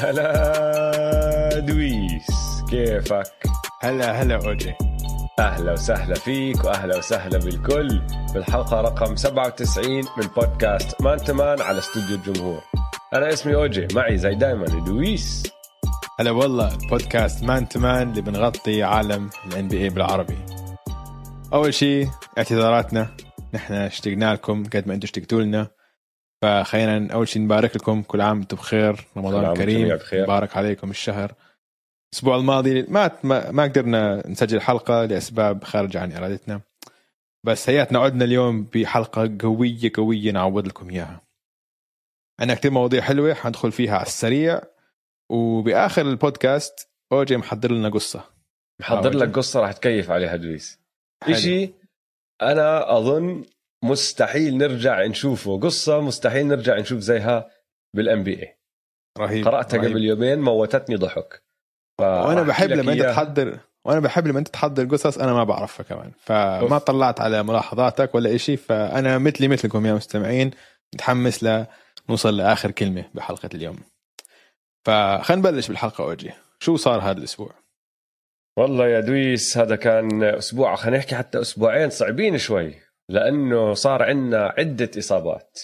هلا دويس كيفك؟ هلا هلا اوجي أهلا وسهلا فيك وأهلا وسهلا بالكل. بالحلقة رقم 97 من بودكاست Man to Man على استوديو الجمهور. أنا اسمي اوجي معي زي دايما دويس. هلا والله بودكاست Man to Man اللي بنغطي عالم ال NBA بالعربي. أول شيء اعتذاراتنا. نحن اشتقنا لكم قد ما أنتم اشتقتوا لنا. فخلينا أول شيء نبارك لكم كل عام وأنتم بخير. رمضان كريم. بخير. مبارك عليكم الشهر. الأسبوع الماضي ما ما قدرنا نسجل حلقة لأسباب خارجه عن إرادتنا. بس هياتنا عدنا اليوم بحلقة قوية قوية نعوض لكم إياها. عندنا كثير مواضيع حلوة حندخل فيها على السريع. وبآخر البودكاست أوجي محضر لنا قصة. محضر لك قصة راح تكيف عليها دويس. شيء أنا أظن مستحيل نرجع نشوفه. قصة مستحيل نرجع نشوف زيها بالان بي اي رهيب قرأتها رهيب. قبل يومين موتتني ضحك. وأنا بحب لما أنت تحضر وأنا بحب لما أنت تحضر قصص أنا ما بعرفها كمان. فما أوف. طلعت على ملاحظاتك ولا شيء فأنا مثلي مثلكم يا مستمعين. متحمس لنوصل لآخر كلمة بحلقة اليوم. فخلينا نبلش بالحلقة أوجي. شو صار هذا الأسبوع؟ والله يا دويس هذا كان أسبوع خلينا نحكي حتى أسبوعين صعبين شوي. لأنه صار عندنا عدة إصابات.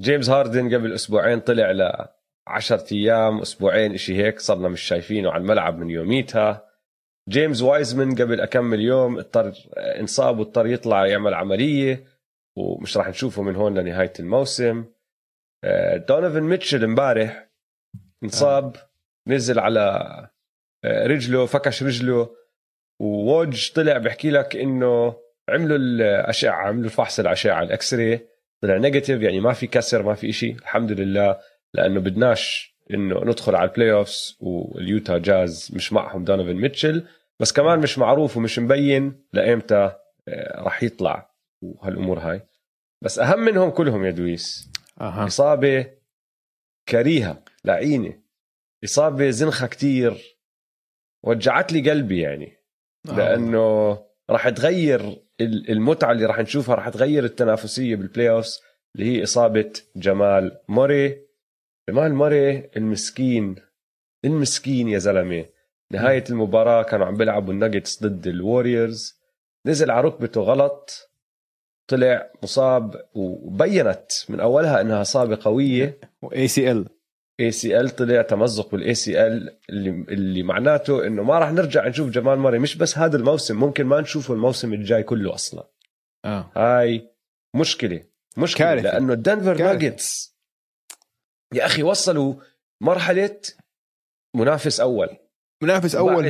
جيمس هاردن قبل أسبوعين طلع ل 10 أيام أسبوعين إشي هيك صرنا مش شايفينه على الملعب من يوميتها. جيمس وايزمان قبل أكمل يوم اضطر انصاب واضطر يطلع يعمل عملية ومش راح نشوفه من هون لنهاية الموسم. دونيفن ميتشل امبارح انصاب نزل على آه، رجله فكش رجله ووج طلع بحكي لك إنه عملوا الأشعة عملوا فحص الأشعة ال X-ray طلع negative يعني ما في كسر ما في شيء الحمد لله لأنه بدناش إنه ندخل على ال playoffs وال Utah Jazz مش معهم دونيفن ميتشل بس كمان مش معروف ومش مبين لإيمتى آه، راح يطلع وهالأمور هاي. بس أهم منهم كلهم يا دويس. أه. إصابة كريهة لعينة. إصابة زنخة كتير. وجعت لي قلبي يعني. آه. لأنه راح تغير المتعة اللي راح نشوفها راح تغير التنافسية بال playoffs اللي هي إصابة جمال موري. جمال موري المسكين المسكين يا زلمة. نهاية المباراة كانوا عم بيلعبوا الناجتس ضد ال Warriors نزل على ركبته غلط. طلع مصاب وبينت من أولها إنها إصابة قوية. و ACL ACL طلع تمزق بال ACL اللي اللي معناته إنه ما راح نرجع نشوف جمال ماري مش بس هذا الموسم ممكن ما نشوفه الموسم الجاي كله أصلا. آه. هاي مشكلة مشكلة كارثة. لأنه ال Denver Nuggets يا أخي وصلوا مرحلة منافس أول. منافس أول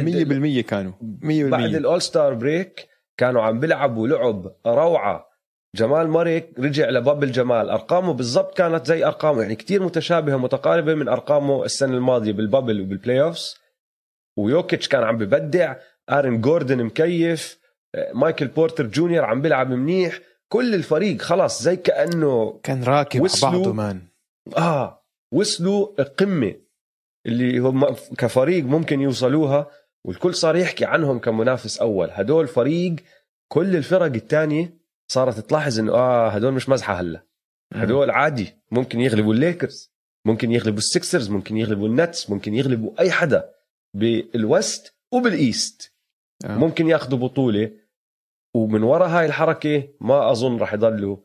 100% كانوا. 100% بعد ال All-Star break كانوا عم بيلعبوا لعب روعة. جمال ماري رجع ل bubble جمال أرقامه بالضبط كانت زي أرقامه يعني كتير متشابهة متقاربة من أرقامه السنة الماضية بال bubble وبال playoffs ويوكيتش كان عم ببدع آرن جوردن مكيف مايكل بورتر جونيور عم بيلعب منيح. كل الفريق خلاص زي كأنه كان راكب وصلوا بعضه man. آه وصلوا القمة اللي هم كفريق ممكن يوصلوها. والكل صار يحكي عنهم كمنافس أول. هدول فريق كل الفرق الثانية صارت تلاحظ إنه آه هدول مش مزحة هلأ. هدول عادي ممكن يغلبوا الليكرز ممكن يغلبوا ال Sixers ممكن يغلبوا ال Nets ممكن يغلبوا أي حدا بال West وبال East. آه. ممكن ياخذوا بطولة ومن وراء هاي الحركة ما أظن راح يضلوا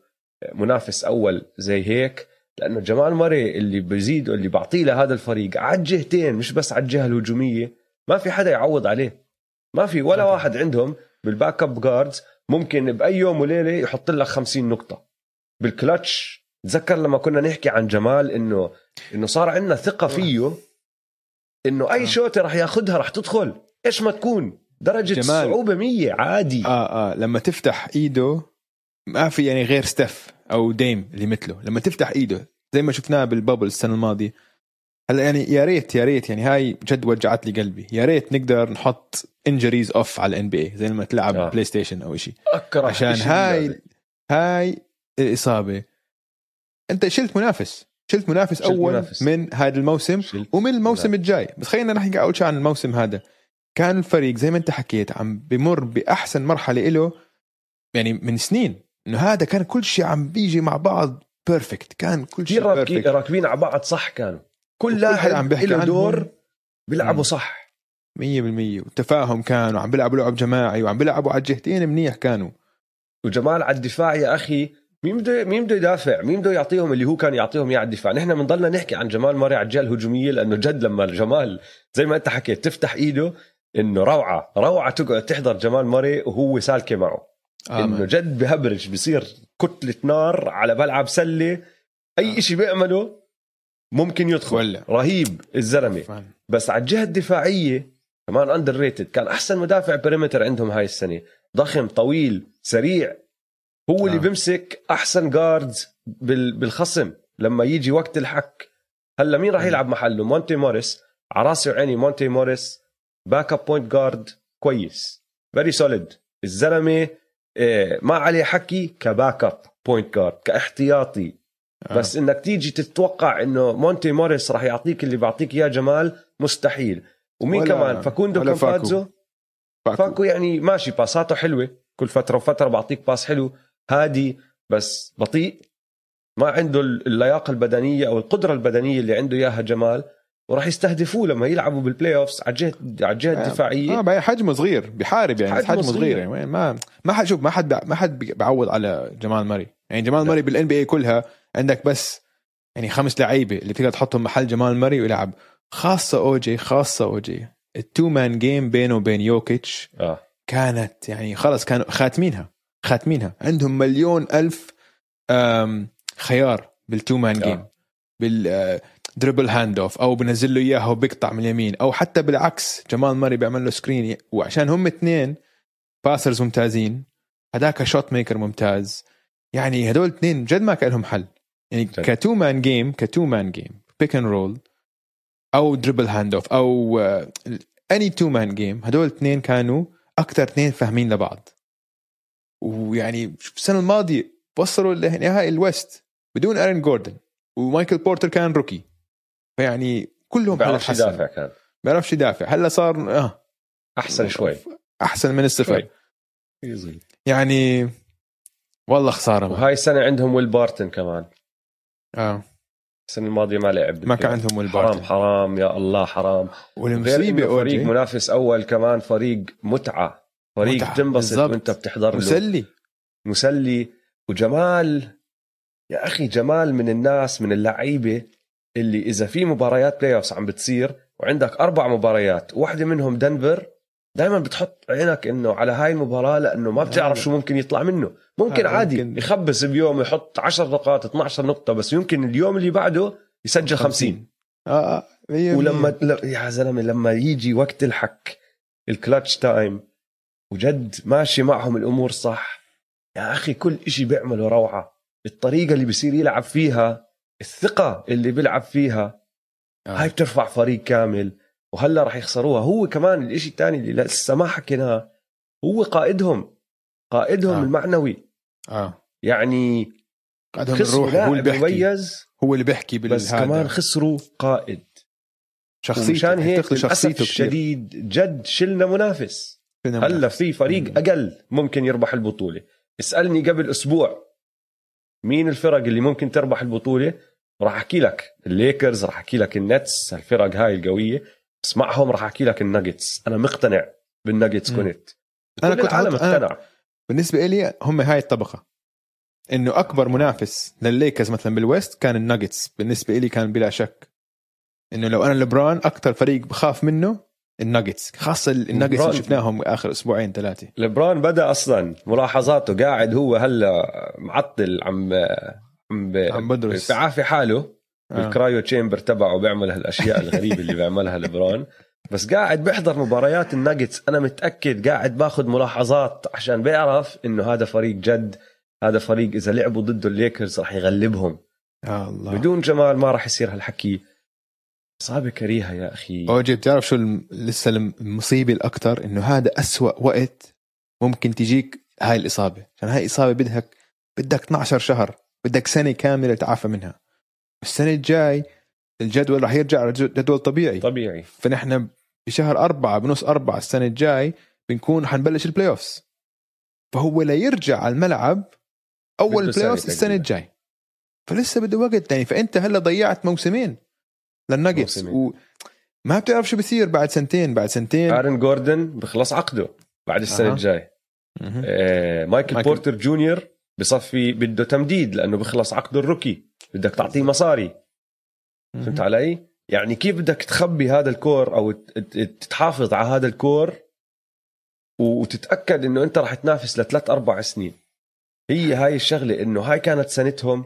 منافس أول زي هيك لأنه جمال ماري اللي بيزيد اللي بعطيه لهذا الفريق على الجهتين مش بس على الجهة الهجومية ما في حدا يعوض عليه. ما في ولا واحد عندهم بالباك أب جاردز ممكن بأي يوم وليلة يحط لك 50 نقطة. بالكلتش تذكر لما كنا نحكي عن جمال إنه إنه صار عندنا ثقة فيه إنه أي آه. شوطه راح ياخذها راح تدخل. إيش ما تكون؟ درجة جمال. صعوبة 100 عادي. آه آه. لما تفتح إيده ما في يعني غير Steph أو Dame اللي مثله. لما تفتح إيده زي ما شفناه بال bubble السنة الماضية. هلا يعني يا ريت يا ريت يعني هاي جد وجعت لي قلبي. يا ريت نقدر نحط injuries off على ال NBA زي لما تلعب آه. PlayStation أو شيء عشان هاي هاي الاصابه أنت شلت منافس. شلت منافس شلت أول منافس. من هذا الموسم ومن الموسم منافس. الجاي. بس خلينا نحكي اول شيء عن الموسم هذا. كان الفريق زي ما أنت حكيت عم بمر بأحسن مرحلة له يعني من سنين. إنه هذا كان كل شيء عم بيجي مع بعض بيرفكت كان كل شيء راكبين على بعض صح كانوا. كل لاعب عم بيحكي له. دور بيلعبوا. صح 100% والتفاهم كان وعم بيلعبوا لعب جماعي وعم بيلعبوا على الجهتين منيح كانوا وجمال على الدفاع يا أخي مين بده مين بده يدافع مين بده يعطيهم اللي هو كان يعطيهم إياه على الدفاع نحن بنضلنا نحكي عن جمال ماري على الجهة الهجومية لأنه جد لما جمال زي ما أنت حكيت تفتح إيده إنه روعة روعة تقعد تحضر جمال ماري وهو سالكة معه آه إنه. جد بهبرج بصير كتلة نار على ملعب سلة أي آه. شيء بيعمله ممكن يدخل. ولا. رهيب الزلمة. بس على الجهة الدفاعية كمان underrated كان أحسن مدافع perimeter عندهم هاي السنة. ضخم طويل سريع. هو اللي آه. بيمسك أحسن guards بال- بالخصم لما يجي وقت الحك. هلأ مين راح. يلعب محله؟ مونتي موريس. على راسي وعيني مونتي موريس. backup point guard كويس. very solid الزلمة آه، ما عليه حكي ك backup point guard كاحتياطي. آه. بس انك تيجي تتوقع انه مونتي موريس راح يعطيك اللي بيعطيك إياه جمال مستحيل ومين ولا- كمان فاكوندو ولا فاكو. فاكو. يعني ماشي باساته حلوة كل فترة وفترة بعطيك pass حلو هادي بس بطيء ما عنده اللياقة البدنية أو القدرة البدنية اللي عنده إياها جمال وراح يستهدفوه لما يلعبوا بال playoffs على الجهه على الجهة آه الدفاعية بعدين حجمه صغير بيحارب يعني حجمه حجمه صغير. صغير يعني ما ما حد شوف ما حد ما حد بي- بيعوض على جمال ماري يعني جمال. ماري بال NBA كلها عندك بس يعني خمس لعيبة اللي بتقدر تحطهم محل جمال ماري ويلعب. خاصة أوجي خاصة أوجي. ال two man game بينه وبين يوكيتش آه. كانت يعني خلص كانوا خاتمينها خاتمينها. عندهم مليون أم، خيار بال two man game آه. بال dribble hand off أو بنزل له إياها وبيقطع من اليمين أو حتى بالعكس جمال ماري بيعمل له screen وعشان هم اثنين passers ممتازين هداك shot maker ممتاز. يعني هدول اثنين جد ما كان لهم حل. يعني. ك two man game ك two man game pick and roll أو dribble hand off أو any two man game هدول الاثنين كانوا أكثر اثنين فاهمين لبعض. ويعني السنة الماضية وصلوا لنهائي ال West بدون ارين جوردن ومايكل بورتر كان rookie فيعني كلهم بيعرفش. يدافع كان. بيعرفش يدافع. هلا صار آه. أحسن شوي. أحسن من الصفر. شوي. يعني والله خسارة. وهاي السنة عندهم ويل بارتن كمان. آه. السنة الماضية ما لعب ما كان. عندهم حرام حرام يا الله حرام. والمصيبة فريق منافس أول كمان فريق متعة. فريق متعة، تنبسط. وأنت بتحضر له. مسلي. مسلي. وجمال يا أخي جمال من الناس من اللعيبة اللي إذا في مباريات بلاي عم بتصير وعندك أربع مباريات واحدة منهم دنفر دائما بتحط عينك إنه على هاي المباراة لأنه ما بتعرف شو ممكن يطلع منه ممكن هذا عادي ممكن. يخبص بيوم يحط 10 نقاط 12 نقطة بس يمكن اليوم اللي بعده يسجل 50 آه مية ولما مية. يا زلمة لما يجي وقت الحك الكلاتش تايم وجد ماشي معهم الأمور صح يا أخي كل إشي بيعمله روعة الطريقة اللي بصير يلعب فيها الثقة اللي بيلعب فيها آه. هاي بترفع فريق كامل وهلا راح يخسروها. هو كمان الإشي الثاني اللي لسه ما حكيناه هو قائدهم. قائدهم آه. المعنوي. آه. يعني خسروا الروح هو اللي بيحكي. مميز هو اللي بيحكي بس كمان خسروا قائد. شخصيته ومشان هيك للأسف الشديد جد شلنا منافس. هلا. في فريق مم. أقل ممكن يربح البطولة. اسألني قبل أسبوع مين الفرق اللي ممكن تربح البطولة؟ راح أحكي لك. الليكرز راح أحكي لك النتس الفرق هاي القوية. بس معهم راح أحكي لك الناجتس أنا مقتنع بالناجتس. كنت كل كنت حاط- أنا- اقتنع بالنسبة لي هم هاي الطبقة. إنه أكبر منافس للليكرز مثلا بال West كان الناجتس بالنسبة لي كان بلا شك. إنه لو أنا لبران أكثر فريق بخاف منه الناجتس خاصة الناجتس اللي شفناهم آخر أسبوعين ثلاثة. لبران بدأ أصلا ملاحظاته. قاعد هو هلأ معطل عم عم, ب... عم بدرس. بعافي حاله. آه. بال cryo chamber تبعه بيعمل هالأشياء الغريبة اللي بيعملها لبران بس قاعد بيحضر مباريات الناجتس. أنا متأكد قاعد باخذ ملاحظات عشان بيعرف إنه هذا فريق جد هذا فريق إذا لعبوا ضده الليكرز راح يغلبهم. يا الله. بدون جمال ما راح يصير هالحكي. إصابة كريهة يا أخي. أوجي بتعرف شو الم- لسه المصيبة الاكثر إنه هذا أسوأ وقت ممكن تجيك هاي الإصابة. عشان هاي الاصابه بدك بدك 12 شهر بدك سنة كاملة تعافى منها. السنة الجاي الجدول راح يرجع جدول طبيعي طبيعي فنحن بشهر أربعة بنص أربعة السنة الجاي بنكون حنبلش ال playoffs فهو لا يرجع على الملعب أول playoffs سنة السنة. الجاي فلسه بده وقت يعني فأنت هلا ضيعت موسمين للناجتس. وما بتعرف شو بصير بعد سنتين بعد سنتين ارن جوردن بخلص عقده بعد السنة أها. الجاي. آه مايكل, مايكل. بورتر جونيور بصفي بده تمديد لأنه بخلص عقده ال rookie بدك تعطيه مصاري. فهمت. علي؟ يعني كيف بدك تخبي هذا ال core أو ت- ت- تحافظ على هذا ال core وتتأكد إنه أنت راح تنافس لثلاث أربع سنين؟ هي هاي الشغلة إنه هاي كانت سنتهم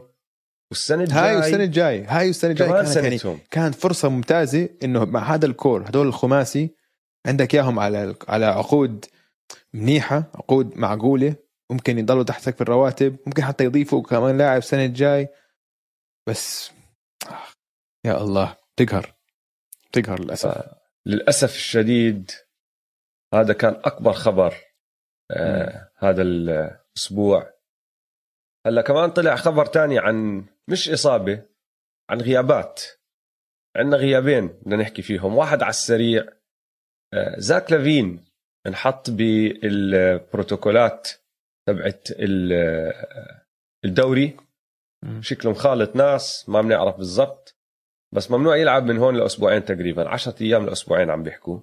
والسنة الجاي هاي والسنة الجاي. هاي والسنة الجاي كانت يعني سنتهم. كانت فرصة ممتازة إنه مع هذا ال core هدول الخماسي عندك إياهم على على عقود منيحة عقود معقولة. ممكن يضلوا تحت سقف الرواتب ممكن حتى يضيفوا كمان لاعب السنة الجاي. بس آه، يا الله تقهر. تقهر للأسف. للأسف الشديد هذا كان أكبر خبر آه هذا الأسبوع. هلأ كمان طلع خبر تاني عن مش إصابة عن غيابات. عندنا غيابين بدنا نحكي فيهم. واحد على السريع آه زاك لافين انحط بالبروتوكولات تبعت ال- الدوري. شكله مخالط ناس ما بنعرف بالضبط بس ممنوع يلعب من هون لأسبوعين تقريبا 10 أيام لأسبوعين عم بيحكوا.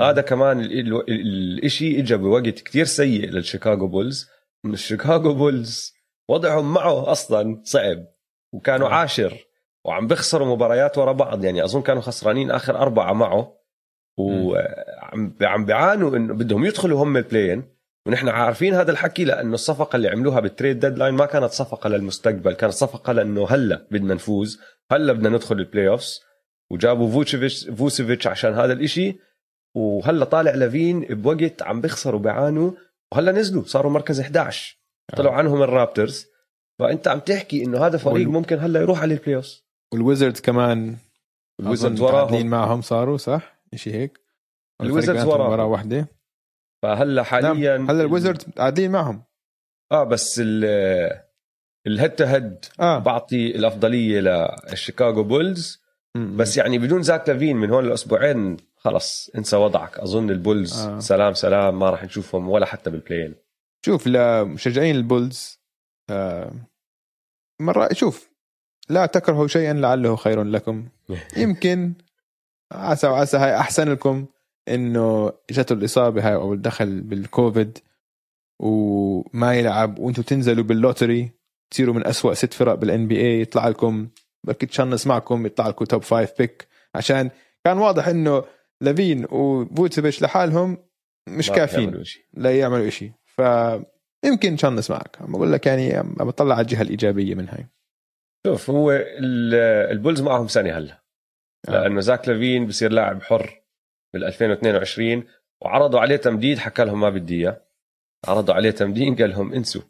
هذا كمان ال- ال- ال- الإشي اجى بوقت كتير سيء للشيكاغو بولز. من الشيكاغو بولز وضعهم معه أصلا صعب وكانوا آه. عاشر وعم بيخسروا مباريات ورا بعض. يعني أظن كانوا خسرانين آخر أربعة معه وعم عم بيعانوا إنه بدهم يدخلوا هم ال play-in ونحن عارفين هذا الحكي لأنه الصفقة اللي عملوها بال trade deadline ما كانت صفقة للمستقبل كانت صفقة لأنه هلأ بدنا نفوز هلأ بدنا ندخل ال playoffs وجابوا فوتشيفيتش فوتشيفيتش عشان هذا الإشي وهلأ طالع لافين بوقت عم بيخسروا بيعانوا وهلأ نزلوا صاروا مركز 11 طلعوا عنهم الرابترز فأنت عم تحكي إنه هذا فريق وال- ممكن هلأ يروح على ال playoffs والويزردز كمان الويزردز وراهم. معهم صاروا صح؟ شيء هيك؟ الويزردز وراهم. ورا وحده فهلا حاليا نعم. هلا الويزردز تعادلين معهم آه بس ال ال head to head آه بعطي الأفضلية للشيكاغو بولز. بس يعني بدون زاك لافين من هون لأسبوعين خلص انسى وضعك أظن البولز آه. آه. سلام سلام ما راح نشوفهم ولا حتى بال play-in شوف لمشجعين البولز آه مرة شوف لا تكرهوا شيئا لعله خير لكم يمكن عسى وعسى هاي أحسن لكم إنه إجته الإصابة هاي أو الدخل بالكوفيد وما يلعب وأنتم تنزلوا بال lottery تصيروا من أسوأ ست فرق بال NBA يطلع لكم بركي تشنص معكم يطلع لكم top five pick عشان كان واضح إنه لافين وفوتشيفيتش لحالهم مش كافيين شيء. لا يعملوا إشي. فيمكن تشنص معك. عم بقول لك يعني عم بطلع على الجهة الإيجابية من هاي. شوف هو ال- البولز معهم سنه هلا. آه. لأنه زاك لافين بصير لاعب حر. بال 2022 وعرضوا عليه تمديد حكى لهم ما بدي إياه. عرضوا عليه تمديد قال لهم انسوا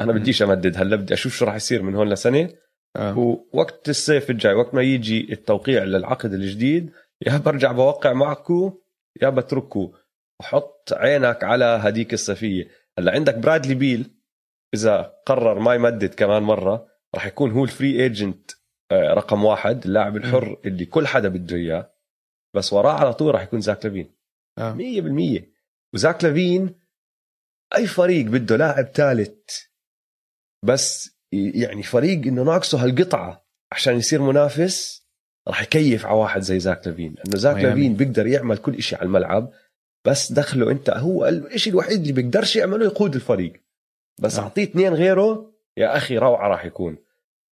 أنا بديش أمدد هلا بدي أشوف شو راح يصير من هون لسنة. آه. ووقت الصيف الجاي وقت ما يجي التوقيع للعقد الجديد يا برجع بوقع معكم يا بتركوا وحط عينك على هديك الصيفية. هلا عندك برادلي بيل إذا قرر ما يمدد كمان مرة راح يكون هو ال free agent رقم واحد اللاعب الحر اللي كل حدا بده إياه. بس وراه على طول راح يكون زاك لافين آه. 100% وزاك لافين أي فريق بده لاعب ثالث بس يعني فريق إنه ناقصه هالقطعة عشان يصير منافس راح يكيف على واحد زي زاك لافين انه زاك ميامي. لافين بيقدر يعمل كل إشي على الملعب بس دخله أنت هو الشيء الوحيد اللي بيقدرش يعمله يقود الفريق بس آه. أعطيه اثنين غيره يا أخي روعة راح يكون.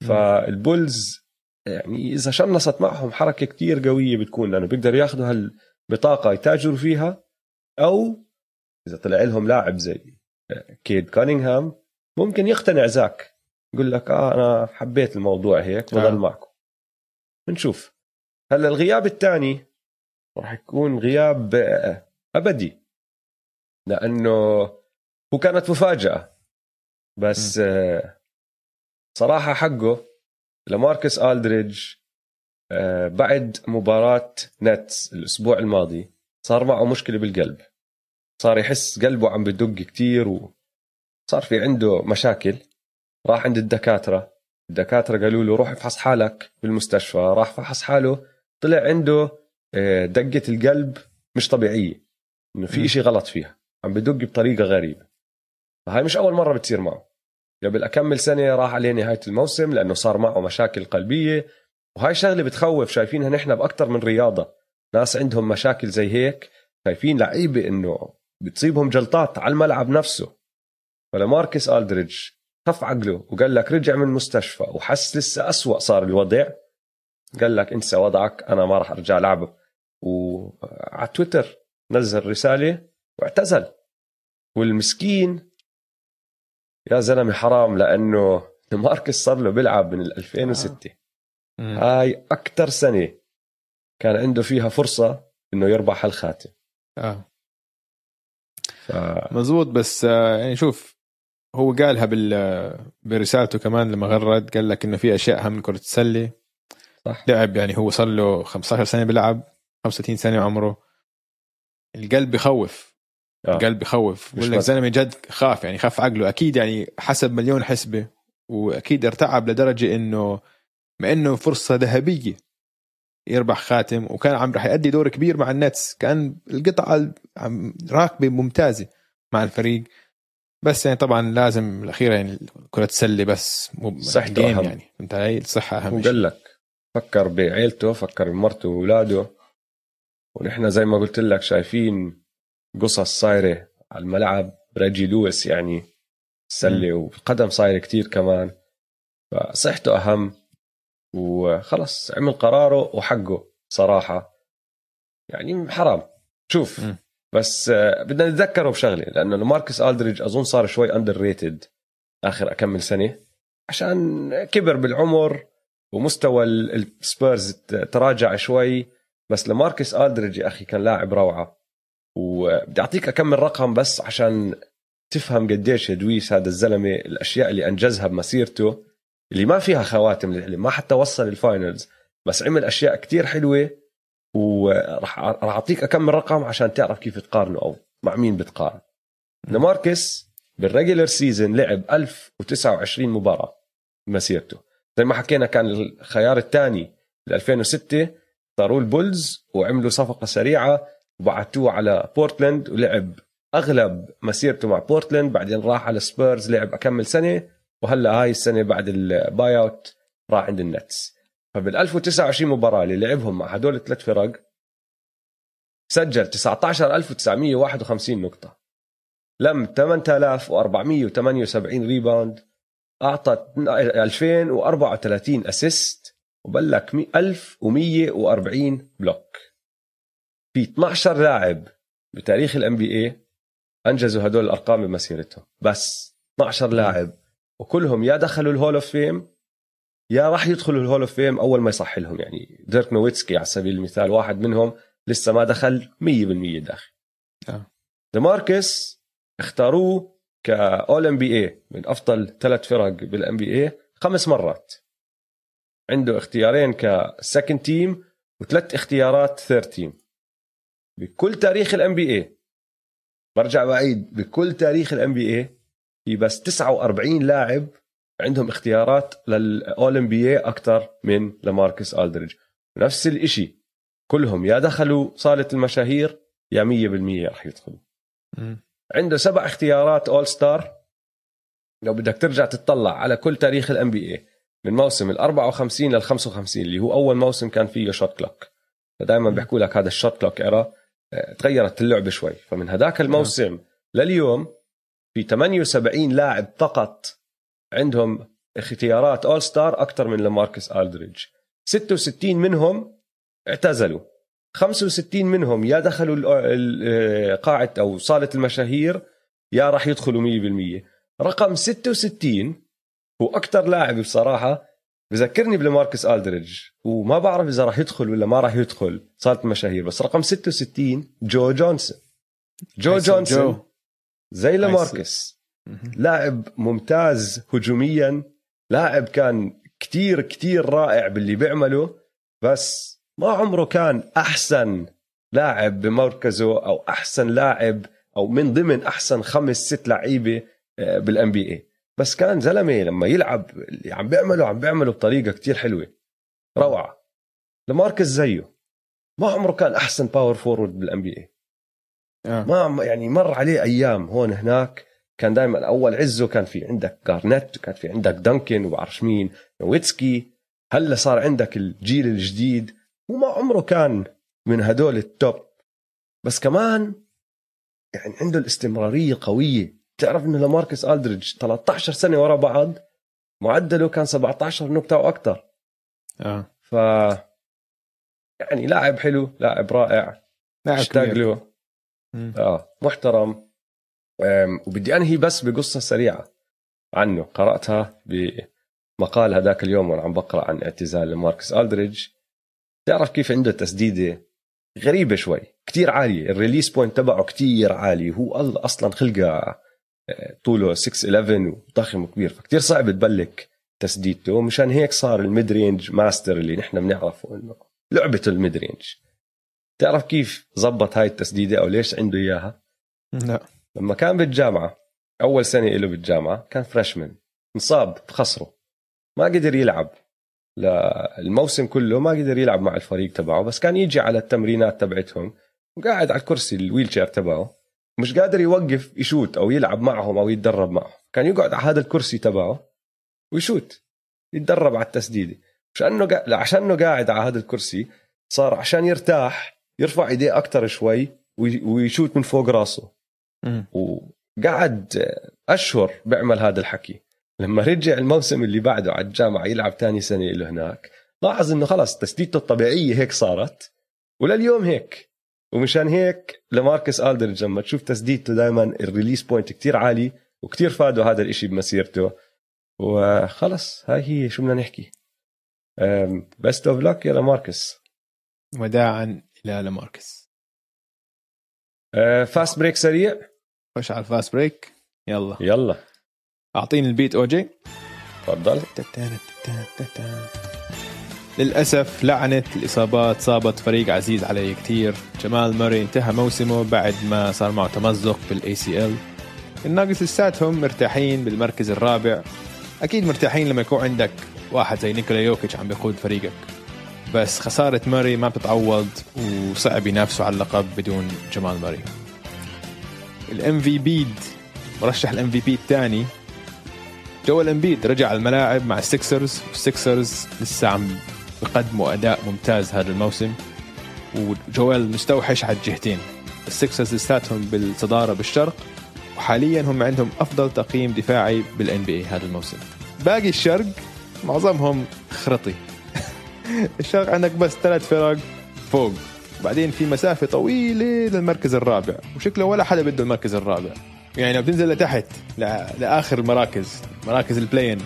فالبولز يعني إذا شنصت معهم حركة كتير قوية بتكون لأنه بيقدروا ياخذوا هالبطاقة يتاجروا فيها أو إذا طلع لهم لاعب زي كيد كانينغهام ممكن يقتنع زاك يقول لك آه أنا حبيت الموضوع هيك بضل آه. معكم. بنشوف. هلأ الغياب الثاني راح يكون غياب آه، أبدي. لأنه هو كانت مفاجأة بس آه، صراحة حقه لماركس ألدريدج آه، بعد مباراة نتس الأسبوع الماضي صار معه مشكلة بالقلب. صار يحس قلبه عم بدق كتير وصار في عنده مشاكل. راح عند الدكاترة. الدكاترة قالوا له روح افحص حالك بالمستشفى. راح فحص حاله طلع عنده آه، دقة القلب مش طبيعية. إنه. في إشي غلط فيها. عم بدق بطريقة غريبة. فهاي مش أول مرة بتصير معه. قبل أكمل سنة راح عليه نهاية الموسم لأنه صار معه مشاكل قلبية. وهاي شغلة بتخوف شايفينها نحن باكثر من رياضة. ناس عندهم مشاكل زي هيك شايفين لعيبة إنه بتصيبهم جلطات على الملعب نفسه. فلاماركوس ألدريدج خف عقله وقال لك رجع من المستشفى وحس لسه أسوأ صار الوضع. قال لك انسى وضعك أنا ما راح أرجع لعب وعلى تويتر نزل رسالة واعتزل. والمسكين يا زلمة حرام لأنه لاماركوس صار له بيلعب من 2006 آه. هاي أكثر سنة كان عنده فيها فرصة إنه يربح هالخاتم. آه. ف... مزبوط بس آه، يعني شوف هو قالها بال برسالته كمان لما غرد قال لك إنه في أشياء أهم من كرة السله صح. لعب يعني هو صار له 15 سنة بيلعب 35 سنة عمره. القلب بخوف. آه. القلب بخوف بقول لك زلمة جد خاف يعني خاف عقله. أكيد يعني حسب مليون حسبة وأكيد ارتعب لدرجة إنه مع إنه فرصة ذهبية يربح خاتم وكان عم رح يأدي دور كبير مع النتس. كان القطعة راكبة ممتازة مع الفريق. بس يعني طبعا لازم الأخيرة يعني كرة السلة بس مو صحته أهم. يعني. انت هي الصحة أهم وقال لك فكر بعيلته فكر بمرته وأولاده. ونحن زي ما قلت لك شايفين قصص صايرة على الملعب. ريجي لويس يعني سلة وقدم صايرة كتير كمان. فصحته أهم وخلص عمل قراره وحقه صراحة. يعني حرام. شوف م. بس آه، بدنا نتذكره بشغلة لاماركوس ألدريدج أظن صار شوي underrated آخر أكم من سنة. عشان كبر بالعمر ومستوى السبيرز تراجع شوي بس لاماركوس ألدريدج يا أخي كان لاعب روعة. وبدي اعطيك اكم رقم بس عشان تفهم قديش يا دويس هذا الزلمة الأشياء اللي أنجزها بمسيرته اللي ما فيها خواتم اللي ما حتى وصل ال finals بس عمل أشياء كتير حلوة وراح راح أعطيك اكم رقم عشان تعرف كيف تقارنه أو مع مين بتقارن. لاماركوس بال regular season لعب 1029 مباراة بمسيرته. زي ما حكينا كان الخيار الثاني ب 2006 صاروا البولز وعملوا صفقة سريعة وبعتوه على بورتلاند ولعب أغلب مسيرته مع بورتلاند بعدين راح على سبيرز لعب أكم سنة وهلأ هاي السنة بعد ال buyout راح عند النتس. فبال 1029 مباراة اللي لعبهم مع هدول الثلاث فرق سجل 19951 نقطة. لم 8478 rebound أعطى 2034 assist وبلك 1140 block في 12 لاعب بتاريخ ال NBA أنجزوا هدول الأرقام بمسيرتهم بس 12 لاعب وكلهم يا دخلوا ال Hall of Fame يا راح يدخلوا ال Hall of Fame أول ما يصح لهم. يعني ديرك نويتسكي على سبيل المثال واحد منهم لسه ما دخل 100% داخل. آه. لماركس اختاروه ك All-NBA من أفضل ثلاث فرق بال NBA خمس مرات. عنده اختيارين ك second team وثلاث اختيارات third team بكل تاريخ ال NBA برجع بعيد بكل تاريخ ال NBA في بس 49 لاعب عندهم اختيارات لل All-NBA أكثر من لماركس ألدريدج نفس الشيء كلهم يا دخلوا صالة المشاهير يا 100% راح يدخلوا. م. عنده سبع اختيارات All-Star لو بدك ترجع تطلع على كل تاريخ ال NBA من موسم ال 54 لل 55 اللي هو أول موسم كان فيه shot clock فدائما بيحكوا لك هذا ال shot clock era تغيرت اللعبة شوي. فمن هذاك الموسم لليوم في 78 لاعب فقط عندهم اختيارات All-Star أكثر من لماركس ألدريدج 66 منهم اعتزلوا. 65 منهم يا دخلوا قاعة أو صالة المشاهير يا راح يدخلوا 100% رقم 66 هو أكثر لاعب بصراحة بذكرني بلماركس ألدريدج وما بعرف إذا راح يدخل ولا ما راح يدخل. صالة المشاهير بس رقم 66 جو جونسون. جو جونسون. جو. زي لماركس. لاعب ممتاز هجوميا. لاعب كان كتير كتير رائع باللي بيعمله بس ما عمره كان أحسن لاعب بمركزه أو أحسن لاعب أو من ضمن أحسن خمس ست لعيبة بال NBA بس كان زلمة لما يلعب اللي عم بيعمله عم بيعمله بطريقة كتير حلوة. روعة. لماركز زيه. ما عمره كان أحسن power forward بال NBA. ما يعني مر عليه أيام هون هناك. كان دائما أول عزه كان في عندك جارنيت وكان في عندك دانكن وبعرفش مين نويتسكي هلأ صار عندك الجيل الجديد. وما عمره كان من هدول ال top بس كمان يعني عنده الاستمرارية قوية. تعرف إنه لماركس ألدريدج 13 سنة ورا بعض معدله كان 17 نقطة وأكثر آه. ف يعني لاعب حلو لاعب رائع لاعب اشتاق. له. آه محترم. وبدي أنهي بس بقصة سريعة عنه. قرأتها بمقال هذاك اليوم وأنا عم بقرأ عن اعتزال لماركس ألدريدج. تعرف كيف عنده تسديدة غريبة شوي كتير عالية. ال release point تبعه كتير عالي. هو أصلا خلقه طوله 6'11 وضخم وكبير. فكتير صعب تبلك تسديدته مشان هيك صار ال mid-range master اللي نحن بنعرفه إنه لعبته ال mid-range تعرف كيف زبط هاي التسديدة أو ليش عنده إياها؟ لا. لما كان بالجامعة أول سنة له بالجامعة كان freshman انصاب بخصره ما قدر يلعب. الموسم كله ما قدر يلعب مع الفريق تبعه بس كان يجي على التمرينات تبعتهم وقاعد على الكرسي ال wheel تبعه. مش قادر يوقف يشوت أو يلعب معهم أو يتدرب معهم. كان يقعد على هذا الكرسي تبعه ويشوت يتدرب على التسديدة. عشانه قا... عشانه قاعد على هذا الكرسي صار عشان يرتاح يرفع إيديه أكثر شوي وي- ويشوت من فوق راسه. وقعد أشهر بيعمل هذا الحكي. لما رجع الموسم اللي بعده على الجامعة يلعب تاني سنة له هناك لاحظ إنه خلص تسديدته الطبيعية هيك صارت. ولليوم هيك. ومشان هيك لماركس ألدريدج لما تشوف تسديدته دائما ال release point كتير عالي وكتير فاده هذا الإشي بمسيرته. وخلص هاي هي شو بدنا نحكي. best of luck يا لماركس. وداعا إلى لماركس. fast break سريع. خش على ال fast break يلا. يلا. أعطيني ال beat OG تفضل. للأسف لعنة الإصابات صابت فريق عزيز علي كتير. جمال ماري انتهى موسمه بعد ما صار معه تمزق بال ACL الناجتس لساتهم مرتاحين بالمركز الرابع. أكيد مرتاحين لما يكون عندك واحد زي نيكولا يوكيتش عم بيقود فريقك. بس خسارة ماري ما بتتعوض وصعب ينافسوا على اللقب بدون جمال ماري ال MVP مرشح ال MVP الثاني. جويل امبيد رجع على الملاعب مع السكسرز والسكسرز لسه عم بقدموا أداء ممتاز هذا الموسم. وجويل مستوحش على الجهتين. السكسرز لساتهم بالصداره بالشرق وحاليا هم عندهم أفضل تقييم دفاعي بال NBA هذا الموسم. باقي الشرق معظمهم خرطي. الشرق عندك بس ثلاث فرق فوق. بعدين في مسافة طويلة للمركز الرابع وشكله ولا حدا بده المركز الرابع. يعني لو بتنزل لتحت لآخر المراكز مراكز ال play-in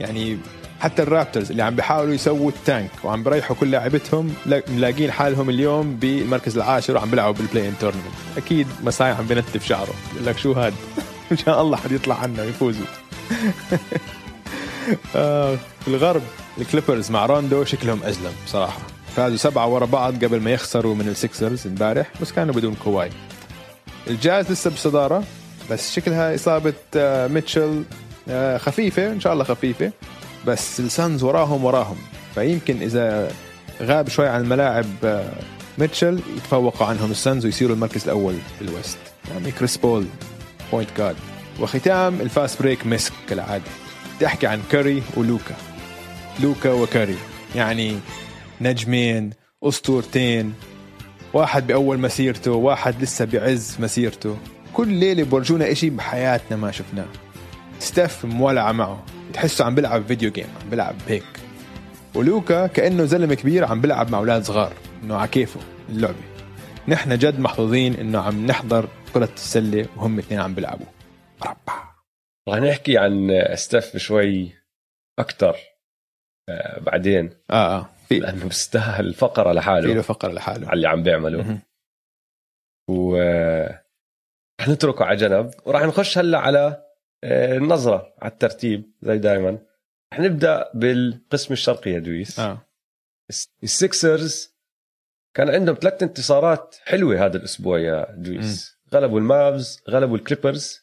يعني حتى الرابتورز اللي عم بيحاولوا يسووا ال tank وعم بيريحوا كل لاعبتهم لا- ملاقين حالهم اليوم بالمركز العاشر وعم بيلعبوا بال play-in tournament أكيد مساي عم بنتف شعره. بقول لك شو هاد؟ إن شاء الله حد يطلع عنا ويفوزوا. آه، في الغرب الكليبرز مع روندو شكلهم أزلم بصراحة. فازوا سبعة ورا بعض قبل ما يخسروا من السكسرز امبارح بس كانوا بدون كواي. الجاز لسه بالصداره بس شكلها إصابة آه، ميتشل آه، خفيفة إن شاء الله خفيفة. بس السانز وراهم وراهم. فيمكن إذا غاب شوي عن الملاعب آه، ميتشل يتفوقوا عنهم السانز ويصيروا المركز الأول بال West يعني كريس بول point guard وختام ال fast break مسك كالعادة. أحكي عن كاري ولوكا. لوكا وكاري. يعني نجمين أسطورتين. واحد بأول مسيرته واحد لسه بعز مسيرته. كل ليلة بورجونا إشي بحياتنا ما شفناه. ستيف مولع معه. تحسه عم بيلعب video game عم بيلعب هيك. ولوكا كأنه زلمة كبير عم بيلعب مع أولاد صغار إنه على كيفه اللعبة. نحن جد محظوظين إنه عم نحضر كرة السلة وهم اثنين عم بيلعبوا. ربع. رح نحكي عن ستيف شوي أكثر بعدين. آه آه. في لأنه بيستاهل فقرة في لحاله له فقرة لحاله. على اللي عم بيعمله. مهم. و رح نتركه على جنب وراح نخش هلأ على آه، النظرة على الترتيب زي دائما رح نبدأ بالقسم الشرقي يا دويس. آه. السكسرز كان عندهم ثلاث انتصارات حلوة هذا الأسبوع يا دويس. غلبوا المافز غلبوا الكليبرز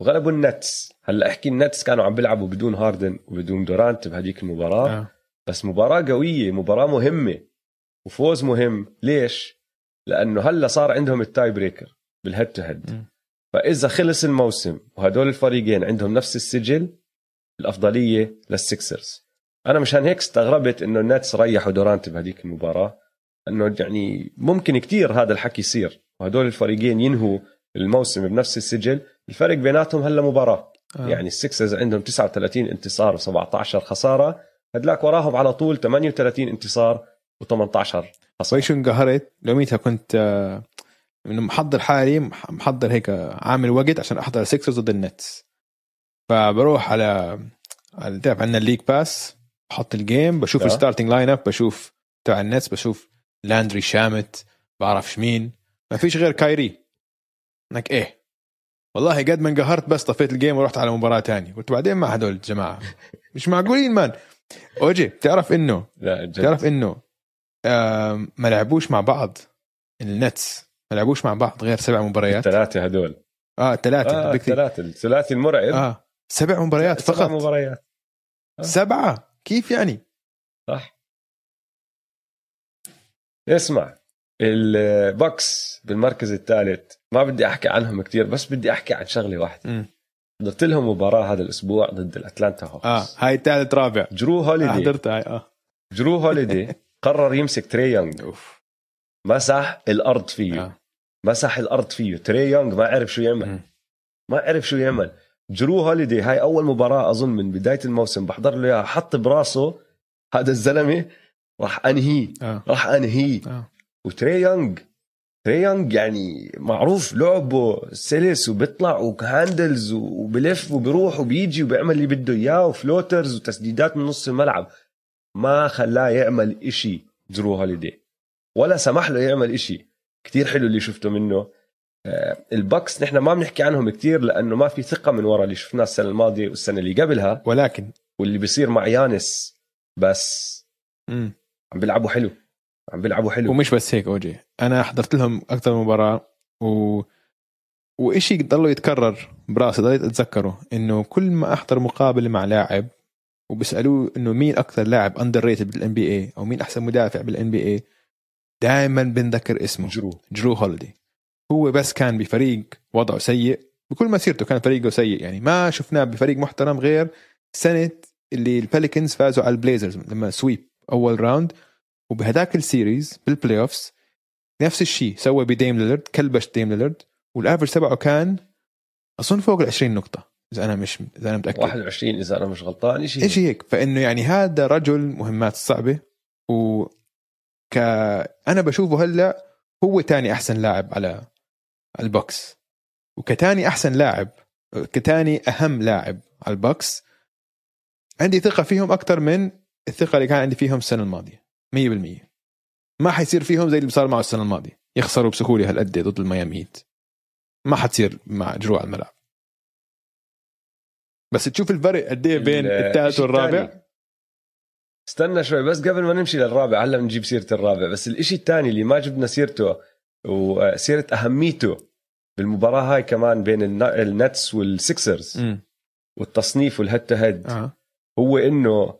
وغلبوا النتس. هلأ أحكي النتس كانوا عم بيلعبوا بدون هاردن وبدون دورانت بهديك المباراة. آه. بس مباراة قوية مباراة مهمة وفوز مهم. ليش؟ لأنه هلأ صار عندهم ال tie breaker بال head to head مم. فإذا خلص الموسم وهدول الفريقين عندهم نفس السجل الأفضلية للسكسرز أنا مشان هيك استغربت إنه النتس ريحوا دورانت بهذيك المباراة إنه يعني ممكن كتير هذا الحكي يصير وهدول الفريقين ينهوا الموسم بنفس السجل الفرق بيناتهم هلا مباراة آه. يعني السكسرز عندهم 39 انتصار و17 خسارة هدلاك وراهم على طول 38 انتصار و18 خسارة شو انقهرت يوميتها كنت آه، إنه محضر حالي محضر هيك عامل وقت عشان أحضر السكسرز ضد النتس فبروح على تعرف عندنا ال League Pass بحط ال game بشوف ال starting lineup بشوف تبع النتس بشوف لاندري شامت بعرفش مين. ما فيش غير كايري أنك إيه؟ والله قد ما انقهرت بس طفيت ال game ورحت على مباراة تانية. قلت بعدين مع هدول الجماعه مش معقولين man أوجي بتعرف إنه لا جد. بتعرف إنه ما لعبوش مع بعض النتس ما لعبوش مع بعض غير سبع مباريات. الثلاثة هدول. آه ثلاثة آه الثلاثة الثلاثي المرعب. آه سبع مباريات فقط. سبع مباريات. آه. سبعة. كيف يعني؟ صح. اسمع البوكس بالمركز الثالث ما بدي أحكي عنهم كثير بس بدي أحكي عن شغلة واحدة. حضرت لهم مباراة هذا الأسبوع ضد الأتلانتا هوكس. آه هاي ثالث رابع. جرو هوليدي. حضرتها هاي آه. جرو هوليدي قرر يمسك تري يونغ. مسح الأرض فيه. آه. مسح الأرض فيه. تري يونغ ما عرف شو يعمل. ما عرف شو يعمل. جرو هوليدي. هاي أول مباراة أظن من بداية الموسم. بحضر له إياها. حط براسه. هذا الزلمة راح انهيه آه. راح انهيه آه. وتري يونغ تري يونغ يعني معروف لعبه. سلس وبيطلع و handles وبلف وبروح وبيجي وبيعمل اللي بده إياه و floaters وتسديدات من نص الملعب. ما خلاه يعمل إشي جرو هوليدي. ولا سمح له يعمل إشي. كتير حلو اللي شفته منه. آه، البكس نحن ما بنحكي عنهم كتير لأنه ما في ثقة من ورا اللي شفناه السنة الماضية والسنة اللي قبلها. ولكن واللي بيصير مع يانس بس عم بيلعبوا حلو. عم بيلعبوا حلو. ومش بس هيك أوجي. أنا حضرت لهم أكثر مباراة و وإشي ضلوا يتكرر براسي ضليت أتذكره إنه كل ما أحضر مقابلة مع لاعب وبيسألوه إنه مين أكثر لاعب underrated بال NBA أو مين أحسن مدافع بال NBA دائما بنذكر اسمه. جرو. جرو هوليدي. هو بس كان بفريق وضعه سيء. بكل مسيرته كان فريقه سيء. يعني ما شفناه بفريق محترم غير سنة اللي البيليكنز فازوا على البليزرز لما sweep أول round وبهداك ال series بال playoffs نفس الشيء سوى بديم ليلرد كلبش ديم ليلرد وال average تبعه كان أظن فوق ال 20 نقطة إذا أنا مش إذا أنا متأكد. 21 إذا أنا مش غلطان شيء شيء هيك. فإنه يعني هذا رجل مهمات صعبة. و ك أنا بشوفه هلأ هو تاني أحسن لاعب على البوكس. وكتاني أحسن لاعب كتاني أهم لاعب على البوكس. عندي ثقة فيهم أكثر من الثقة اللي كان عندي فيهم السنة الماضية 100% ما حيصير فيهم زي اللي صار معه السنة الماضية يخسروا بسهولة هالقد ضد الميامي هيت. ما حتصير مع جروع الملعب. بس تشوف الفرق قد إيه بين الثالث والرابع؟ استنى شوي بس قبل ما نمشي للرابع هلا بنجيب سيرة الرابع بس الإشي الثاني اللي ما جبنا سيرته وسيرة أهميته بالمباراة هاي كمان بين النتس والسكسرز م. والتصنيف وال head to head آه. هو إنه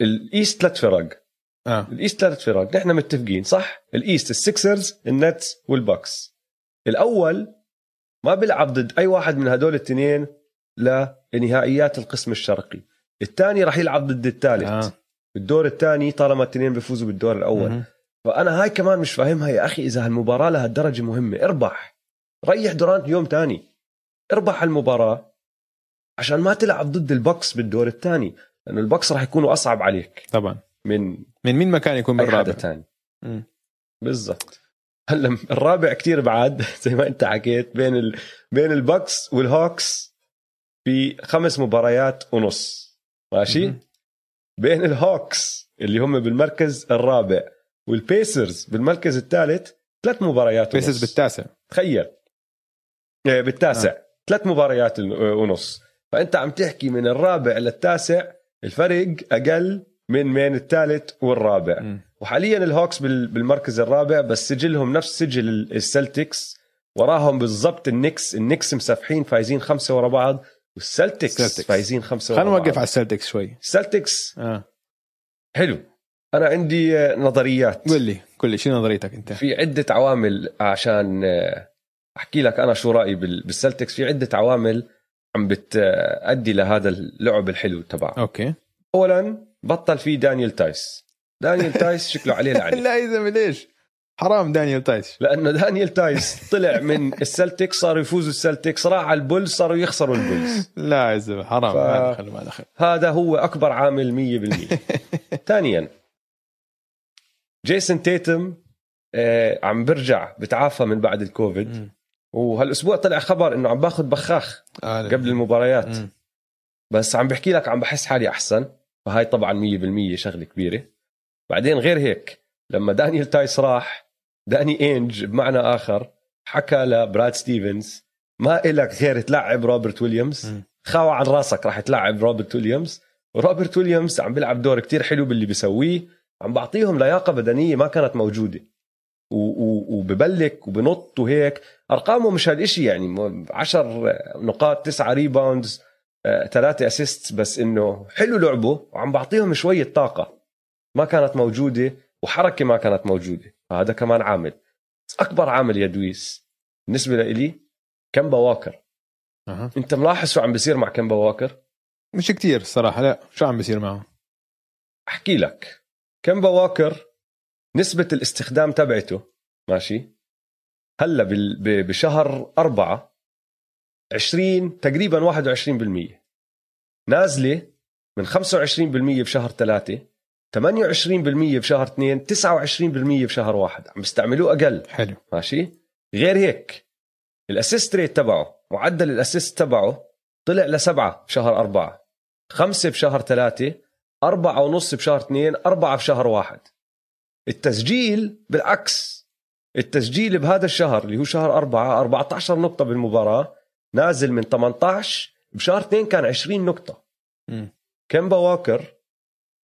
ال East ثلاث فرق آه. ال East ثلاث فرق نحن متفقين صح ال East السكسرز النتس والبوكس الأول ما بيلعب ضد أي واحد من هدول الاثنين لنهائيات القسم الشرقي الثاني راح يلعب ضد الثالث آه. بالدور الثاني طالما الاثنين بيفوزوا بالدور الأول. فأنا هاي كمان مش فاهمها يا أخي إذا هالمباراة لهالدرجه مهمة. اربح. ريح دورانت يوم ثاني. اربح المباراه عشان ما تلعب ضد البوكس بالدور الثاني لأنه البوكس راح يكونوا أصعب عليك. طبعا. من من مين ما كان يكون بالرابع؟ ثاني. بالضبط. هلا الرابع كتير بعاد. زي ما أنت حكيت بين ال... بين البوكس والهوكس في خمس مباريات ونص. ماشي؟ م- بين الهوكس اللي هم بالمركز الرابع والبيسرز بالمركز الثالث ثلاث مباريات بيسرز بالتاسع. تخيل. إيه، بالتاسع. آه. ثلاث مباريات ونص. فأنت عم تحكي من الرابع للتاسع الفرق أقل من بين الثالث والرابع. م. وحاليا الهوكس بالمركز الرابع بس سجلهم نفس سجل السلتكس. وراهم بالضبط النكس. النكس مسافحين فايزين خمسة ورا بعض. والسلتكس فايزين بعض خلينا نوقف على السلتكس شوي. السلتكس آه. حلو. أنا عندي نظريات. قول لي قول لي شو نظريتك أنت؟ في عدة عوامل عشان أحكي لك أنا شو رأيي بالسلتكس. في عدة عوامل عم بتأدي لهذا اللعب الحلو تبعه. okay. اولا بطل في دانيال تايس. دانيال تايس شكله عليه لعنة. لا يا زلمة ليش؟ حرام دانيال تايس. لأنه دانيال تايس طلع من السلتيك صاروا يفوزوا السلتيكس راح على البولز صاروا يخسروا البولز. لا يا زلمة حرام. ف- ما دخل ما دخل. هذا هو أكبر عامل 100% ثانيا جيسون تيتم آه عم برجع بتعافى من بعد الكوفيد. مم. وهالأسبوع طلع خبر إنه عم باخذ بخاخ آه، قبل المباريات. مم. بس عم بحكي لك عم بحس حالي أحسن. فهاي طبعا 100% شغلة كبيرة. بعدين غير هيك لما دانيال تايس راح داني انج بمعنى آخر حكى لبراد ستيفنز ما إلك غير تلعب روبرت ويليامز. خاوة عن راسك راح تلعب روبرت ويليامز. وروبرت ويليامز عم بيلعب دور كتير حلو باللي بيسويه. عم بعطيهم لياقة بدنية ما كانت موجودة. وببلك وبنط وهيك. ارقامه مش هالشيء يعني 10 نقاط 9 rebounds ثلاثة assist بس إنه حلو لعبه وعم بعطيهم شوية طاقة. ما كانت موجودة وحركة ما كانت موجودة. فهذا كمان عامل. بس أكبر عامل يا دويس بالنسبة لإلي كمبا واكر. أها. أنت ملاحظ شو عم بيصير مع كمبا واكر؟ مش كتير الصراحه لا. شو عم بيصير معه؟ أحكي لك. كمبا واكر نسبة الاستخدام تبعته ماشي هلأ بشهر أربعة 20 تقريبا 21% نازلة من 25% بشهر ثلاثة 28% بشهر اثنين 29% بشهر واحد. عم بيستعملوه أقل. حلو. ماشي؟ غير هيك ال assist rate تبعه معدل ال assist تبعه طلع لسبعة بشهر أربعة خمسة بشهر ثلاثة أربعة ونص بشهر اثنين أربعة بشهر واحد. التسجيل بالعكس التسجيل بهذا الشهر اللي هو شهر أربعة 14 نقطة بالمباراة نازل من 18 بشهر اثنين كان 20 نقطة. كيمبا واكر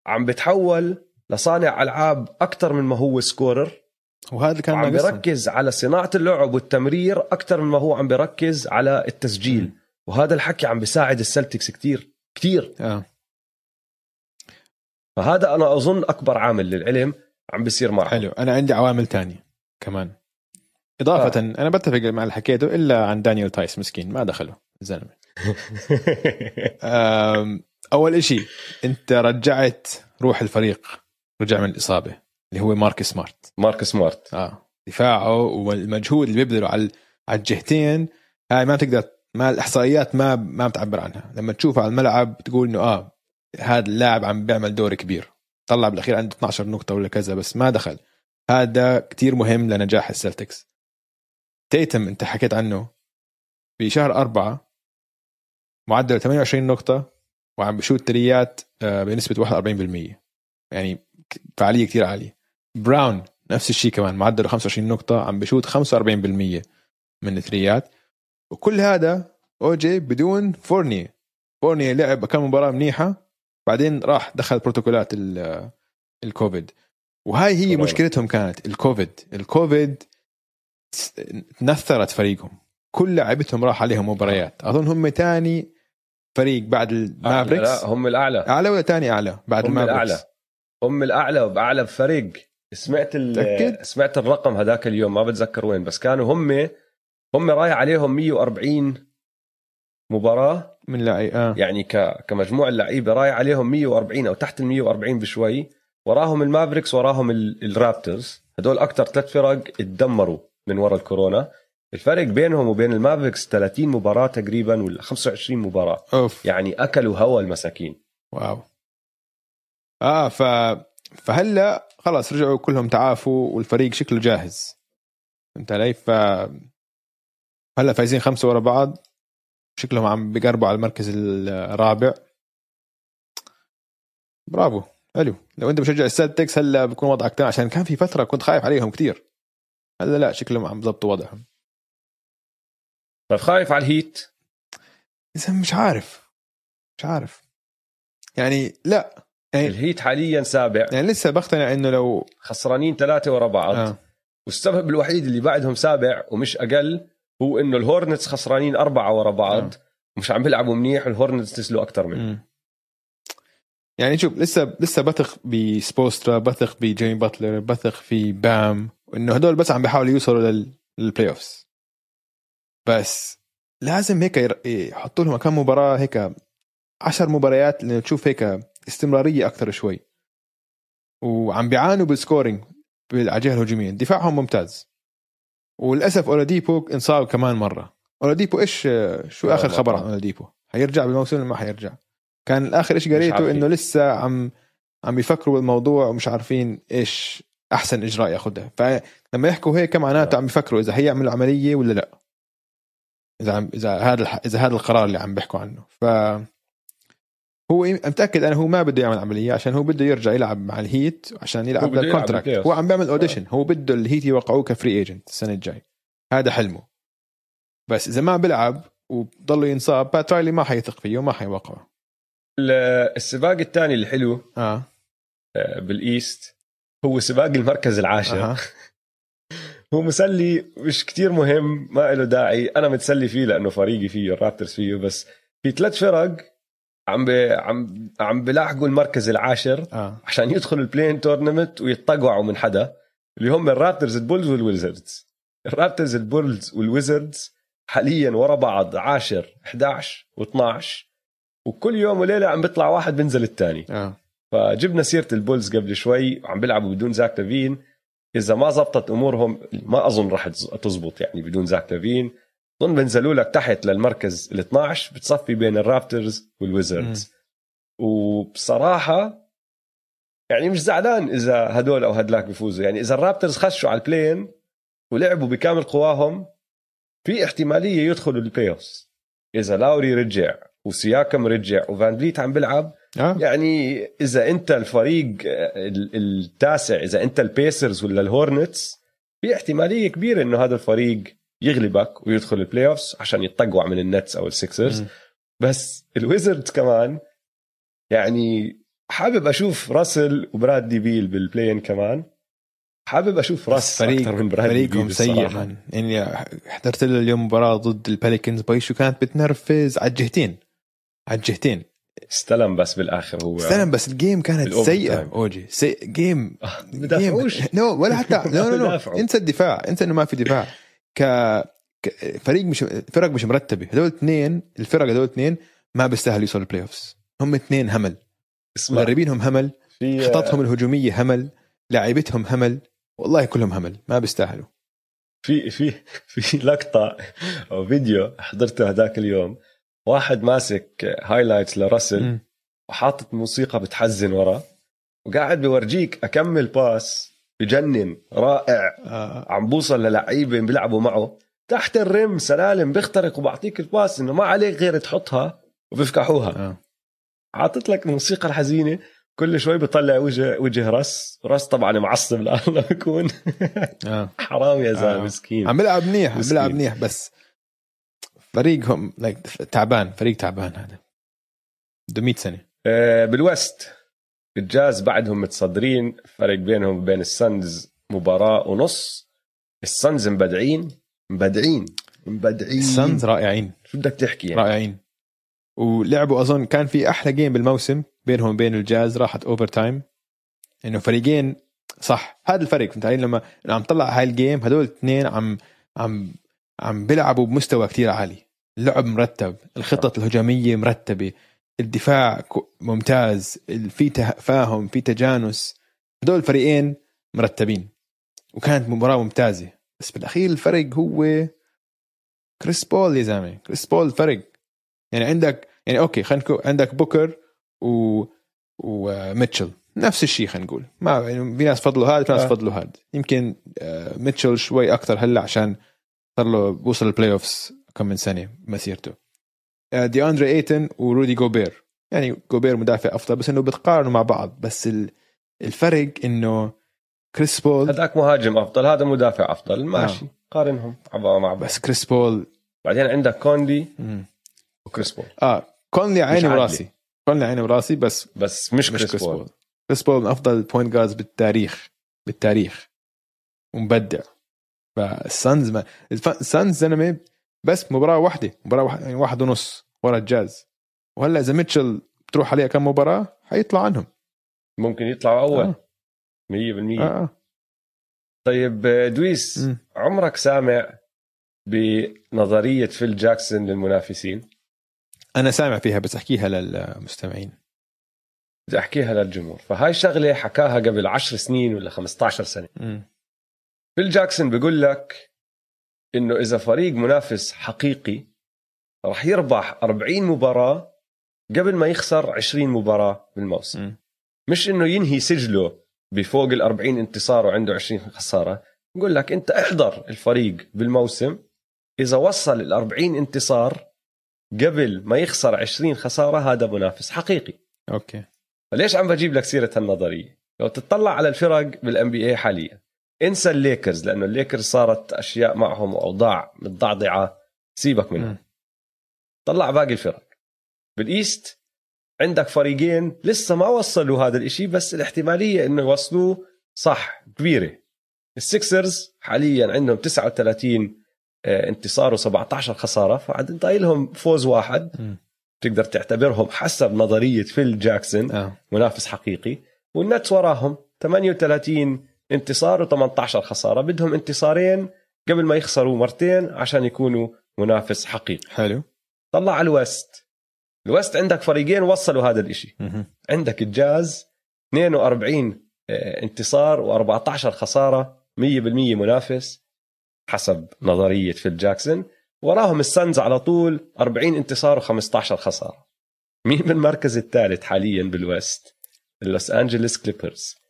عم بتحول لصانع ألعاب أكثر من ما هو scorer. وهذا كان ناقصهم. بيركز على صناعة اللعب والتمرير أكثر من ما هو عم بيركز على التسجيل. وهذا الحكي عم بيساعد السلتكس كتير كتير. آه. فهذا أنا أظن أكبر عامل للعلم عم بيصير معه حلو. أنا عندي عوامل تانية كمان. إضافة آه. أنا بتفق مع اللي حكيته إلا عن دانيال تايس مسكين ما دخله. الزلمه أول إشي أنت رجعت روح الفريق رجع من الإصابة اللي هو مارك سمارت. مارك سمارت. آه دفاعه والمجهود اللي بيبذله على على الجهتين هاي ما بتقدر ما الإحصائيات ما ما بتعبر عنها. لما تشوفه على الملعب تقول إنه آه هذا اللاعب عم بيعمل دور كبير. طلع بالأخير عنده 12 نقطة ولا كذا بس ما دخل. هذا كتير مهم لنجاح السلتكس. تيتم أنت حكيت عنه بشهر أربعة معدل 28 نقطة وعم بشوت تريات آه، بنسبة 41% يعني ك- فعالية كتير عالية. براون نفس الشيء كمان معدله 25 نقطة عم بشوت 45% من الثريات وكل هذا أجى بدون فورني فورني لعب كم مباراة منيحة بعدين راح دخل بروتوكولات ال- الكوفيد. وهاي هي. مشكلتهم كانت الكوفيد. الكوفيد س- نثرت فريقهم. كل لعيبتهم راح عليهم مباريات. أظن هم تاني فريق بعد المافريكس لا هم الأعلى. أعلى ولا تاني أعلى بعد هم المافريكس الأعلى هم الأعلى وبأعلى بفريق سمعت ال- متأكد؟ سمعت الرقم هذاك اليوم ما بتذكر وين بس كانوا هم هم رايح عليهم 140 مباراة. من لاعب آه. يعني ك... كمجموع اللعيبة رايح عليهم 140 أو تحت ال 140 بشوي. وراهم المافريكس وراهم ال... الرابترز. هدول أكثر ثلاث فرق اتدمروا من وراء الكورونا. الفرق بينهم وبين المافريكس 30 مباراة تقريبا ولا 25 مباراة. أوف. يعني أكلوا هوا المساكين. wow. آه ف فهلا خلاص رجعوا كلهم تعافوا والفريق شكله جاهز. فهمت علي؟ ف هلا فايزين خمسة ورا بعض. شكلهم عم بيقربوا على المركز الرابع. برافو. حلو. لو أنت مشجع السلتكس هلا بكون وضعك تمام عشان كان في فترة كنت خايف عليهم كثير هلا لا شكلهم عم ضبطوا وضعهم. طيب خايف على الهيت. إذا مش عارف. مش عارف. يعني لا. يعني, الهيت حاليا سابع. يعني لسه بقتنع إنه لو خسرانين ثلاثة ورا بعض. آه. والسبب الوحيد اللي بعدهم سابع ومش أقل هو إنه الهورنتس خسرانين أربعة ورا بعض. آه. مش عم بيلعبوا منيح والهورنتس نزلوا أكثر منهم. مم. يعني شوف لسه لسه بثق بسبوسترا بثق بجيمي باتلر بثق في بام. إنه هدول بس عم بيحاولوا يوصلوا لل- لل playoffs بس لازم هيك ير- يحطوا لهم كم مباراة هيك عشر مباريات لأنه تشوف هيك استمرارية أكثر شوي. وعم بيعانوا بال scoring على الجهة الهجومية. دفاعهم ممتاز. وللأسف أولاديبو انصاب كمان مرة. أولاديبو إيش شو آخر خبر عن أولاديبو؟ حيرجع بالموسم ولا ما حيرجع؟ كان اخر شيء قريته؟ إنه لسه عم عم بيفكروا بالموضوع ومش عارفين إيش أحسن إجراء ياخذها فلما يحكوا هيك معناته عم بيفكروا إذا هي يعملوا عملية ولا لا. إذا عم إذا هذا إذا هذا القرار اللي عم بيحكوا عنه. ف هو متأكد أنا هو ما بده يعمل عملية عشان هو بده يرجع يلعب مع الهيت عشان يلعب بال contract هو عم بيعمل audition هو بده الهيت يوقعوه ك free agent السنة الجاي. هذا حلمه. بس إذا ما بيلعب وضله ينصاب بات رايلي ما حيثق فيه وما حيوقعه. السباق الثاني الحلو آه, آه، بال East هو سباق المركز العاشر. آه. هو مسلي مش كتير مهم ما له داعي أنا متسلي فيه لأنه فريقي فيه الرابترز فيه بس في ثلاث فرق عم بي عم عم بلاحقوا المركز العاشر آه. عشان يدخلوا ال play-in tournament ويتطقعوا من حدا اللي هم الرابترز البولز والويزردز الرابترز البولز والويزردز حاليا ورا بعض 10 11 و12 وكل يوم وليلة عم بيطلع واحد بينزل الثاني آه. فجبنا سيرة ال Bulls قبل شوي وعم بيلعبوا بدون زاك لافين إذا ما زبطت أمورهم ما أظن راح تزبط يعني بدون زاك لافين. اظن بنزلوا لك تحت للمركز ال 12 بتصفي بين ال Raptors وال Wizards. وبصراحة يعني مش زعلان إذا هدول أو هدلاك بيفوزوا يعني إذا ال Raptors خشوا على ال play-in ولعبوا بكامل قواهم في احتمالية يدخلوا ال play-in إذا لاوري رجع وسياكم رجع وفان فليت عم بيلعب. آه. يعني إذا أنت الفريق التاسع إذا أنت ال Pacers ولا ال Hornets في احتمالية كبيرة إنه هذا الفريق يغلبك ويدخل ال playoffs عشان يتطقع من ال Nets أو ال Sixers بس الويزردز كمان يعني حابب أشوف راسل وبرادلي بيل بالبلاين كمان. حابب أشوف راس فريق أكثر من برادلي فريقهم سيء من يعني. حضرت له اليوم مباراة ضد الباليكنز بايشو كانت بتنرفز على الجهتين. على الجهتين. استلم بس بالآخر هو استلم بس الجيم كانت سيئة. أوجي. سي... جيم. بدافعوش نو ولا حتى. نو نو انسى الدفاع. انسى إنه ما في دفاع. ك فريق مش فرق مش مرتبة. هذول اثنين الفرق هذول اثنين ما بيستاهلوا يوصلوا ال playoffs هم اثنين همل. مدربينهم همل. خططهم الهجومية همل. لاعبتهم همل. والله كلهم همل. ما بيستاهلوا. في في في لقطة أو فيديو حضرته هذاك اليوم. واحد ماسك highlights لراسل وحاطط موسيقى بتحزن ورا وقاعد بورجيك أكمن pass بجنن رائع آه. عم بوصل للعيبة بيلعبوا معه تحت الرم سلالم بيخترق وبعطيك الباس إنه ما عليك غير تحطها وبيفكحوها آه. حاطط لك الموسيقى الحزينة كل شوي بيطلع وجه وجه راس راس طبعا معصب لأنه بيكون آه. حرام يا زلمة آه. مسكين عم بيلعب منيح عم. بيلعب منيح بس فريقهم تعبان فريق تعبان هذا. بده 100 سنة. آه، بال West ال Jazz بعدهم متصدرين فرق بينهم وبين ال Suns مباراة ونص. ال Suns مبدعين. مبدعين. مبدعين. ال Suns رائعين. شو بدك تحكي يعني؟ رائعين. ولعبوا أظن كان في أحلى game بالموسم بينهم وبين الجاز راحت overtime إنه فريقين صح هذا الفرق فهمت علي؟ لما لما عم طلع هاي ال game هدول الاثنين عم عم عم بيلعبوا بمستوى كتير عالي. اللعب مرتب الخطط الهجومية مرتبة الدفاع ممتاز في تفاهم في تجانس. هدول الفريقين مرتبين وكانت مباراة ممتازة. بس بالأخير الفرق هو كريس بول يا زلمة. كريس بول فرق. يعني عندك يعني okay خلينا نكون عندك بوكر و وميتشل نفس الشيء خلينا نقول. ما يعني في ناس فضلوا هذا في ناس آه. فضلوا هذا يمكن آه، ميتشل شوي أكثر هلأ عشان صار له بوصل ال playoffs كم من سنة مسيرته. آه، دي اندري ايتن ورودي جوبير. يعني جوبير مدافع أفضل بس إنه بتقارنوا مع بعض. بس ال- الفرق إنه كريس بول هذاك مهاجم أفضل هذا مدافع أفضل. ماشي قارنهم مع بعض. بس كريس بول بعدين عندك كونلي مم. وكريس بول. آه كونلي عيني. وراسي. كونلي عيني وراسي بس بس مش, مش كريس, كريس بول. بول. كريس بول من أفضل ال point guards بالتاريخ بالتاريخ. ومبدع فال Suns ما ال Suns زلمه بس مباراة واحدة مباراة واحد يعني واحد ونص ورا الجاز وهلأ إذا ميتشل بتروح عليها كم مباراة حيطلع عنهم ممكن يطلعوا أول آه. 100% آه. آه. طيب آه، دويس مم. عمرك سامع بنظرية فيل جاكسون للمنافسين أنا سامع فيها بس أحكيها للمستمعين بدي أحكيها للجمهور فهاي شغلة حكاها قبل 10 سنين ولا 15 سنة مم. فيل جاكسون بيقول لك إنه إذا فريق منافس حقيقي راح يربح 40 مباراة قبل ما يخسر 20 مباراة بالموسم. مش إنه ينهي سجله بفوق ال 40 انتصار وعنده 20 خسارة. بقول لك أنت احضر الفريق بالموسم. إذا وصل ال 40 انتصار قبل ما يخسر 20 خسارة هذا منافس حقيقي. okay. فليش عم بجيب لك سيرة هالنظرية؟ لو تطلع على الفرق بال NBA حاليا. انسى الليكرز لأنه الليكرز صارت أشياء معهم وأوضاع متضعضعة. سيبك منهم مم. طلع باقي الفرق. بال East عندك فريقين لسه ما وصلوا هذا الإشي بس الاحتمالية إنه يوصلوه صح كبيرة. ال Sixers حاليا عندهم 39 آه، انتصار و17 خسارة فعاد ضايلهم فوز واحد. تقدر تعتبرهم حسب نظرية فيل جاكسون آه. منافس حقيقي. وال Nets وراهم 38 انتصار و18 خسارة. بدهم انتصارين قبل ما يخسروا مرتين عشان يكونوا منافس حقيقي. حلو. طلع على ال West ال West عندك فريقين وصلوا هذا الإشي. مهم. عندك الجاز 42 آه، انتصار و14 خسارة 100% منافس حسب نظرية فيل جاكسون. وراهم ال Suns على طول 40 انتصار و15 خسارة. مين بالمركز الثالث حاليا بال West ال Los Angeles Clippers.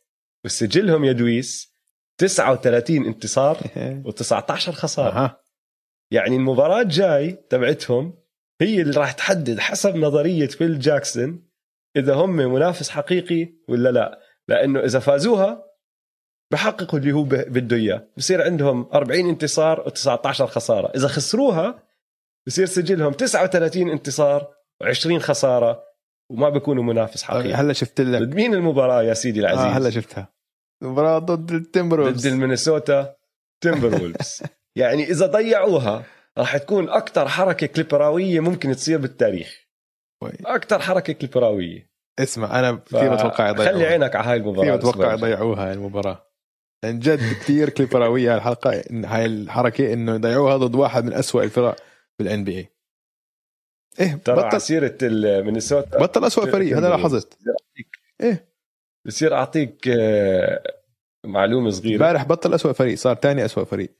وسجلهم يا دويس 39 انتصار و19 خسارة. يعني المباراة الجاي تبعتهم هي اللي راح تحدد حسب نظرية فيل جاكسون إذا هم منافس حقيقي ولا لا. لأنه إذا فازوها بحققوا اللي هو بده إياه. بصير عندهم 40 انتصار و19 خسارة. إذا خسروها بصير سجلهم 39 انتصار و20 خسارة. وما بيكونوا منافس حقيقي. هلا شفت لك. ضد مين المباراة يا سيدي العزيز؟ آه هلا شفتها. مباراة ضد ال Timberwolves ضد ال Minnesota Wolves يعني إذا ضيعوها راح تكون أكثر حركة كليبراوية ممكن تصير بالتاريخ. أكثر حركة كليبراوية. اسمع أنا كثير بتوقع يضيعوها. خلي عينك على هاي المباراة كثير بتوقع. يضيعوها هاي المباراة. عن جد كثير هاي الحلقة إن هاي الحركة إنه يضيعوها ضد واحد من أسوأ الفرق بال NBA إيه ترى على بطل سيره ال Minnesota بطل أسوأ فريق هذا لاحظت. إيه. بصير أعطيك آه، معلومة صغيرة. امبارح بطل أسوأ فريق صار ثاني أسوأ فريق.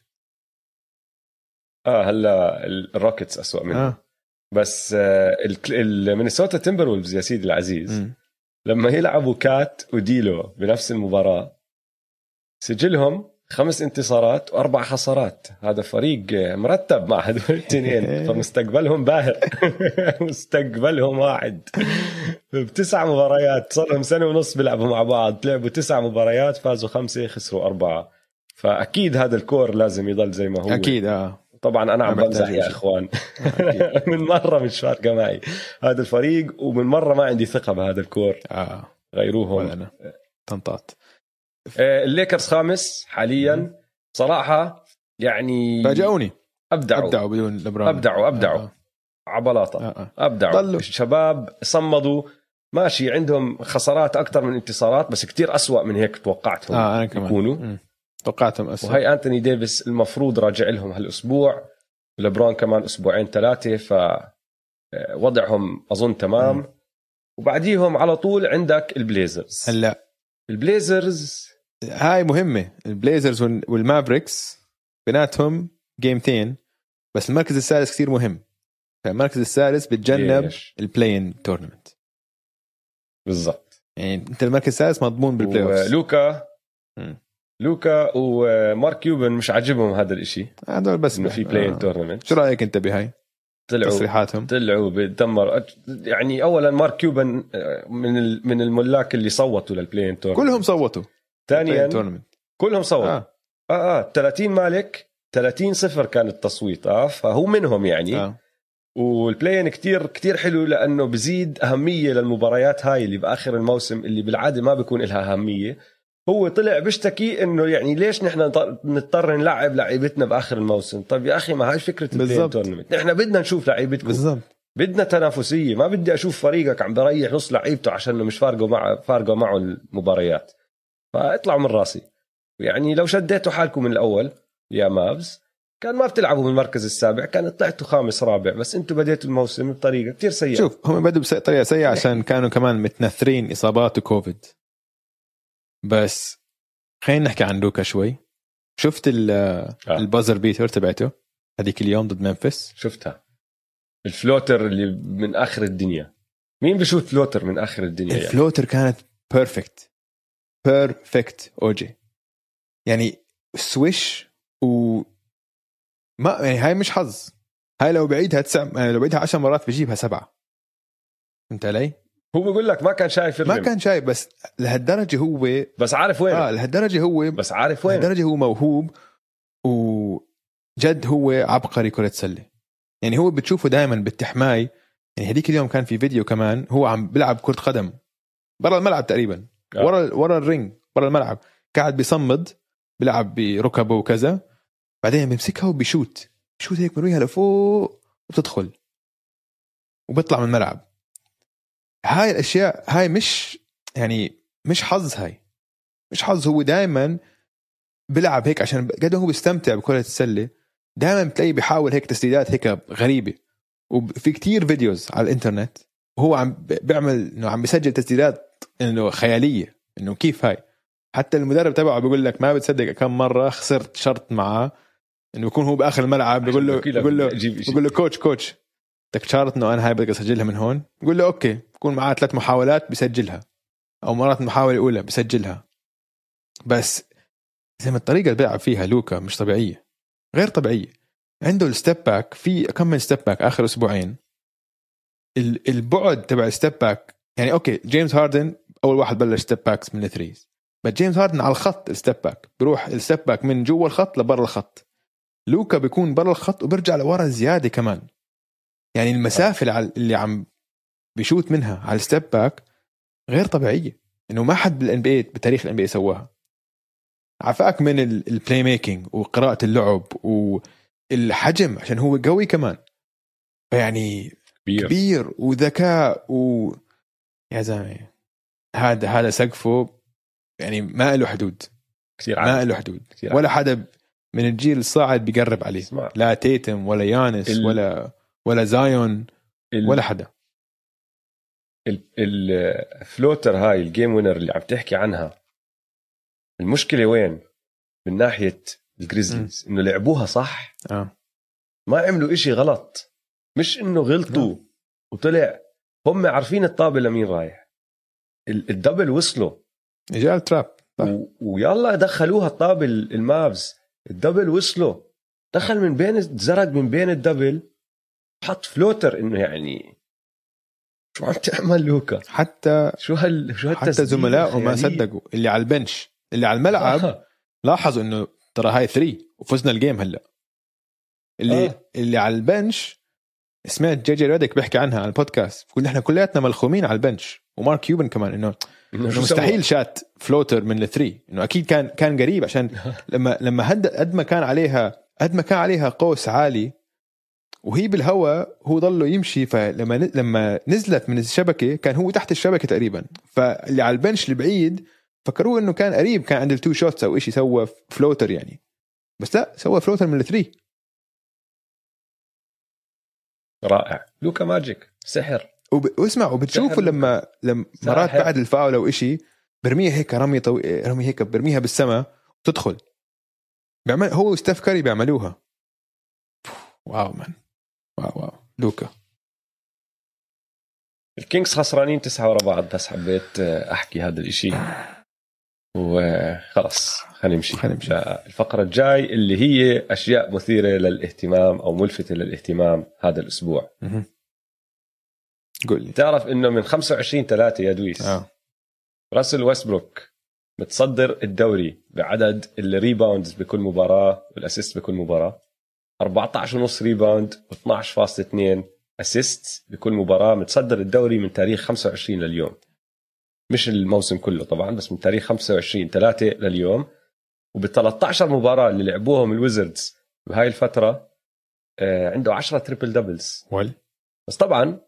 آه هلا ال Rockets اسوء منه. آه. بس آه، ال Minnesota Timberwolves يا سيدي العزيز مم. لما يلعبوا KAT و D'Lo بنفس المباراة سجلهم خمس انتصارات وأربع خسارات هذا فريق مرتب مع هدول الاثنين فمستقبلهم باهر. مستقبلهم واحد بتسع مباريات. صار لهم سنة ونص بيلعبوا مع بعض. لعبوا تسع مباريات فازوا خمسة خسروا أربعة. فأكيد هذا ال core لازم يضل زي ما هو. أكيد آه. طبعا أنا عم بمزح يا. إخوان. من مرة مش فارقة معي. هذا الفريق ومن مرة ما عندي ثقة بهذا ال core. آه. غيروهم. ولا أنا. طنطات. الليكرز خامس حاليا. صراحة يعني فاجئوني أبدعوا. أبدعوا بدون لبران. أبدعوا أبدعوا. آه. عبلاطة. آه. آه. أبدعوا. ضلوا. الشباب صمدوا. ماشي عندهم خسارات أكثر من انتصارات بس كتير أسوأ من هيك توقعتهم آه أنا كمان. يكونوا. توقعتهم اسوء وهي أنتوني ديفيس المفروض راجع لهم هالأسبوع. لبرون كمان أسبوعين ثلاثة ف آه، وضعهم أظن تمام. مم. وبعديهم على طول عندك ال Blazers. هلا. ال Blazers هاي مهمة. ال Blazers وال- وال Mavericks بيناتهم جيمتين بس المركز السادس كثير مهم. المركز السادس بتجنب؟ ال play-in tournament بالضبط. يعني انت المركز السادس مضمون بال playoff ولوكا مم. لوكا ومارك كيوبن مش عاجبهم هذا الإشي. هذول بس إنه في play-in آه. tournament شو رأيك انت بهاي؟ طلعوا. تصريحاتهم؟ طلعوا بتدمر. يعني اولا مارك كيوبن آه، من من الملاك اللي صوتوا لل play-in tournament كلهم صوتوا. ثانيا كلهم صوتوا آه. آه آه 30 مالك 30 صفر كان التصويت آه فهو منهم يعني. آه. وال play-in كتير كتير حلو لأنه بزيد أهمية للمباريات هاي اللي بآخر الموسم اللي بالعادة ما بيكون لها أهمية. هو طلع بيشتكي إنه يعني ليش نحن نض- نضطر نلعب لعيبتنا بآخر الموسم؟ طيب يا أخي ما هاي فكرة ال play-in. tournament نحن بدنا نشوف لعيبتكم. بالضبط. بدنا تنافسية. ما بدي أشوف فريقك عم بريح نص لعيبته عشان مش فارقه مع فارقه معه المباريات. فاطلعوا من راسي. يعني لو شديتوا حالكم من الأول يا Mavs كان ما بتلعبوا بالمركز السابع كان طلعتوا خامس رابع بس أنتم بديتوا الموسم بطريقة كثير سيئة. شوف هم بدوا بطريقه سيئة عشان كانوا كمان متنثرين إصابات وكوفيد بس خلينا نحكي عن لوكا شوي. شفت آه. ال buzzer beater تبعته؟ هذيك اليوم ضد Memphis؟ شفتها. ال floater اللي من آخر الدنيا. مين بشوف floater من آخر الدنيا يعني؟ ال floater كانت perfect perfect اوجي يعني swish و ما يعني هاي مش حظ. هاي لو بعيدها تسع يعني لو بعيدها 10 مرات بجيبها سبعة. فهمت علي؟ هو بقول لك ما كان شايف ال rim. ما كان شايف بس لهالدرجة هو بس عارف وين. آه لهالدرجة هو بس عارف وين. لهالدرجة هو موهوب وجد هو عبقري كرة سله يعني هو بتشوفه دائما بالتحماي. يعني هذيك اليوم كان في فيديو كمان هو عم بيلعب كرة قدم. برا الملعب تقريبا. آه. ورا ورا ال ring برا الملعب. قاعد بيصمد بيلعب بركبه وكذا. بعدين بيمسكها وبيشوت. بشوت هيك بيرميها لفوق وبتدخل. وبيطلع من الملعب. هاي الأشياء هاي مش يعني مش حظ هاي. مش حظ. هو دائما بيلعب هيك عشان قد هو بيستمتع بكرة السلة دائما بتلاقيه بيحاول هيك تسديدات هيك غريبة. وفي كتير videos على الإنترنت وهو عم بيعمل إنه عم بيسجل تسديدات إنه خيالية إنه كيف هاي؟ حتى المدرب تبعه بيقول لك ما بتصدق كم مرة خسرت شرط معاه إنه يكون هو بآخر الملعب بيقول له بيقول له بيقول له coach coach بدك تشارط إنه أنا هاي بدي أسجلها من هون؟ بقول له okay بكون معاه ثلاث محاولات بسجلها أو مرات المحاولة الأولى بسجلها. بس زي ما الطريقة اللي بيلعب فيها لوكا مش طبيعية غير طبيعية. عنده ال step back في كم من step back آخر أسبوعين البعد تبع ال step back يعني okay جيمس هاردن أول واحد بلش step backs من ال threes بس جيمس هاردن على الخط ال step back بيروح ال step back من جوا الخط لبرا الخط. لوكا بيكون برا الخط وبرجع لورا زيادة كمان. يعني المسافة اللي عم بيشوت منها على ال step back غير طبيعية. إنه ما حد بال NBA بتاريخ ال NBA سواها. عداك من ال playmaking وقراءة اللعب والحجم عشان هو قوي كمان. فيعني كبير, كبير وذكاء و يا زلمة هذا هذا سقفه يعني ما له حدود. كثير ما له حدود. كثير ولا حدا من الجيل الصاعد بيقرب عليه. اسمع. لا Tatum ولا يانس ال... ولا ولا Zion ال... ولا حدا. ال floater هاي ال game winner اللي عم تحكي عنها المشكلة وين؟ من ناحية ال Grizzlies. إنه لعبوها صح؟ آه. ما عملوا إشي غلط. مش إنه غلطوا آه. وطلع هم عارفين الطابة لمين رايح. ال double وصلوا. اجى ال trap و... ويلا دخلوها الطابة ال Mavs. ال double وصلوا. دخل من بين زرق من بين ال double. حط floater إنه يعني شو عم تعمل لوكا؟ حتى شو هال شو حتى زملائه ما صدقوا. اللي على ال bench. اللي على الملعب آه. لاحظوا إنه ترى هاي 3 وفزنا ال game هلأ. اللي آه. اللي على ال bench سمعت جي جي ريدك بيحكي عنها على البودكاست. بيقول نحن كلياتنا ملخومين على ال bench. ومارك كيوبن كمان إنه إنه مستحيل shot floater من ال three إنه أكيد كان كان قريب عشان لما لما قد ما كان عليها قد ما كان عليها قوس عالي وهي بالهواء هو ضله يمشي. فلما لما نزلت من الشبكة كان هو تحت الشبكة تقريبا. فاللي على ال bench البعيد فكروه إنه كان قريب كان عند ال two shots أو شيء سوى floater يعني. بس لا سوى floater من ال three رائع. لوكا magic سحر. وب... واسمع وبتشوفه لما لما مرات بعد الفاول أو شيء برميها هيك رمي طوي... رمي هيك برميها بالسماء وتدخل بيعمل هو وستيف كاري بيعملوها. wow man. wow wow. لوكا. ال Kings خسرانين تسعة ورا بعض بس حبيت أحكي هذا الإشي. وخلص خلينا نمشي. خلينا نمشي. الفقرة الجاي اللي هي أشياء مثيرة للإهتمام أو ملفتة للإهتمام هذا الأسبوع. قول لي. تعرف إنه من 25 3 يا دويس آه. راسل ويستبروك متصدر الدوري بعدد ال rebounds بكل مباراة وال assist بكل مباراة. 14 ونص rebound و12.2 assist بكل مباراة متصدر الدوري من تاريخ 25 لليوم. مش الموسم كله طبعا بس من تاريخ 25 3 لليوم. وب 13 مباراة اللي لعبوهم ال Wizards بهاي الفترة آه عنده 10 triple doubles ول بس طبعا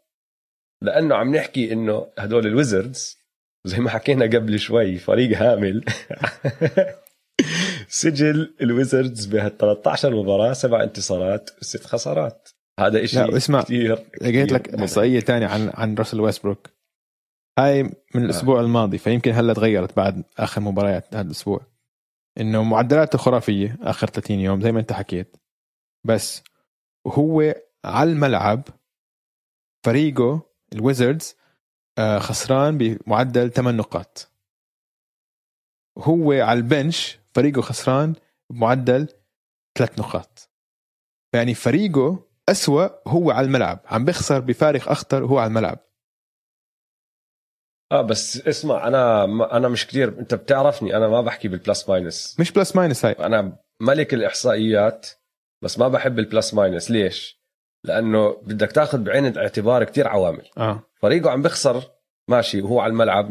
لأنه عم نحكي إنه هدول ال Wizards زي ما حكينا قبل شوي فريق هامل. سجل ال Wizards بهال 13 مباراة سبع انتصارات وست خسارات. هذا لا، شيء اسمع، كثير لقيت لك إحصائية ثانية عن عن راسل ويستبروك. هاي من الأسبوع الماضي فيمكن هلا تغيرت بعد آخر مباريات هذا الأسبوع. إنه معدلاته خرافيه آخر 30 يوم زي ما أنت حكيت. بس وهو على الملعب فريقه الويزردز آه، خسران بمعدل 8 نقاط. وهو على البنش فريقه خسران بمعدل 3 نقاط. يعني فريقه أسوأ هو على الملعب. عم بيخسر بفارق أخطر وهو على الملعب. آه بس اسمع أنا ما أنا مش كثير أنت بتعرفني أنا ما بحكي بال plus minus. مش plus minus هاي. أنا ملك الإحصائيات بس ما بحب ال plus minus. ليش؟ لأنه بدك تاخذ بعين الاعتبار كتير عوامل. آه. فريقه عم بيخسر ماشي وهو على الملعب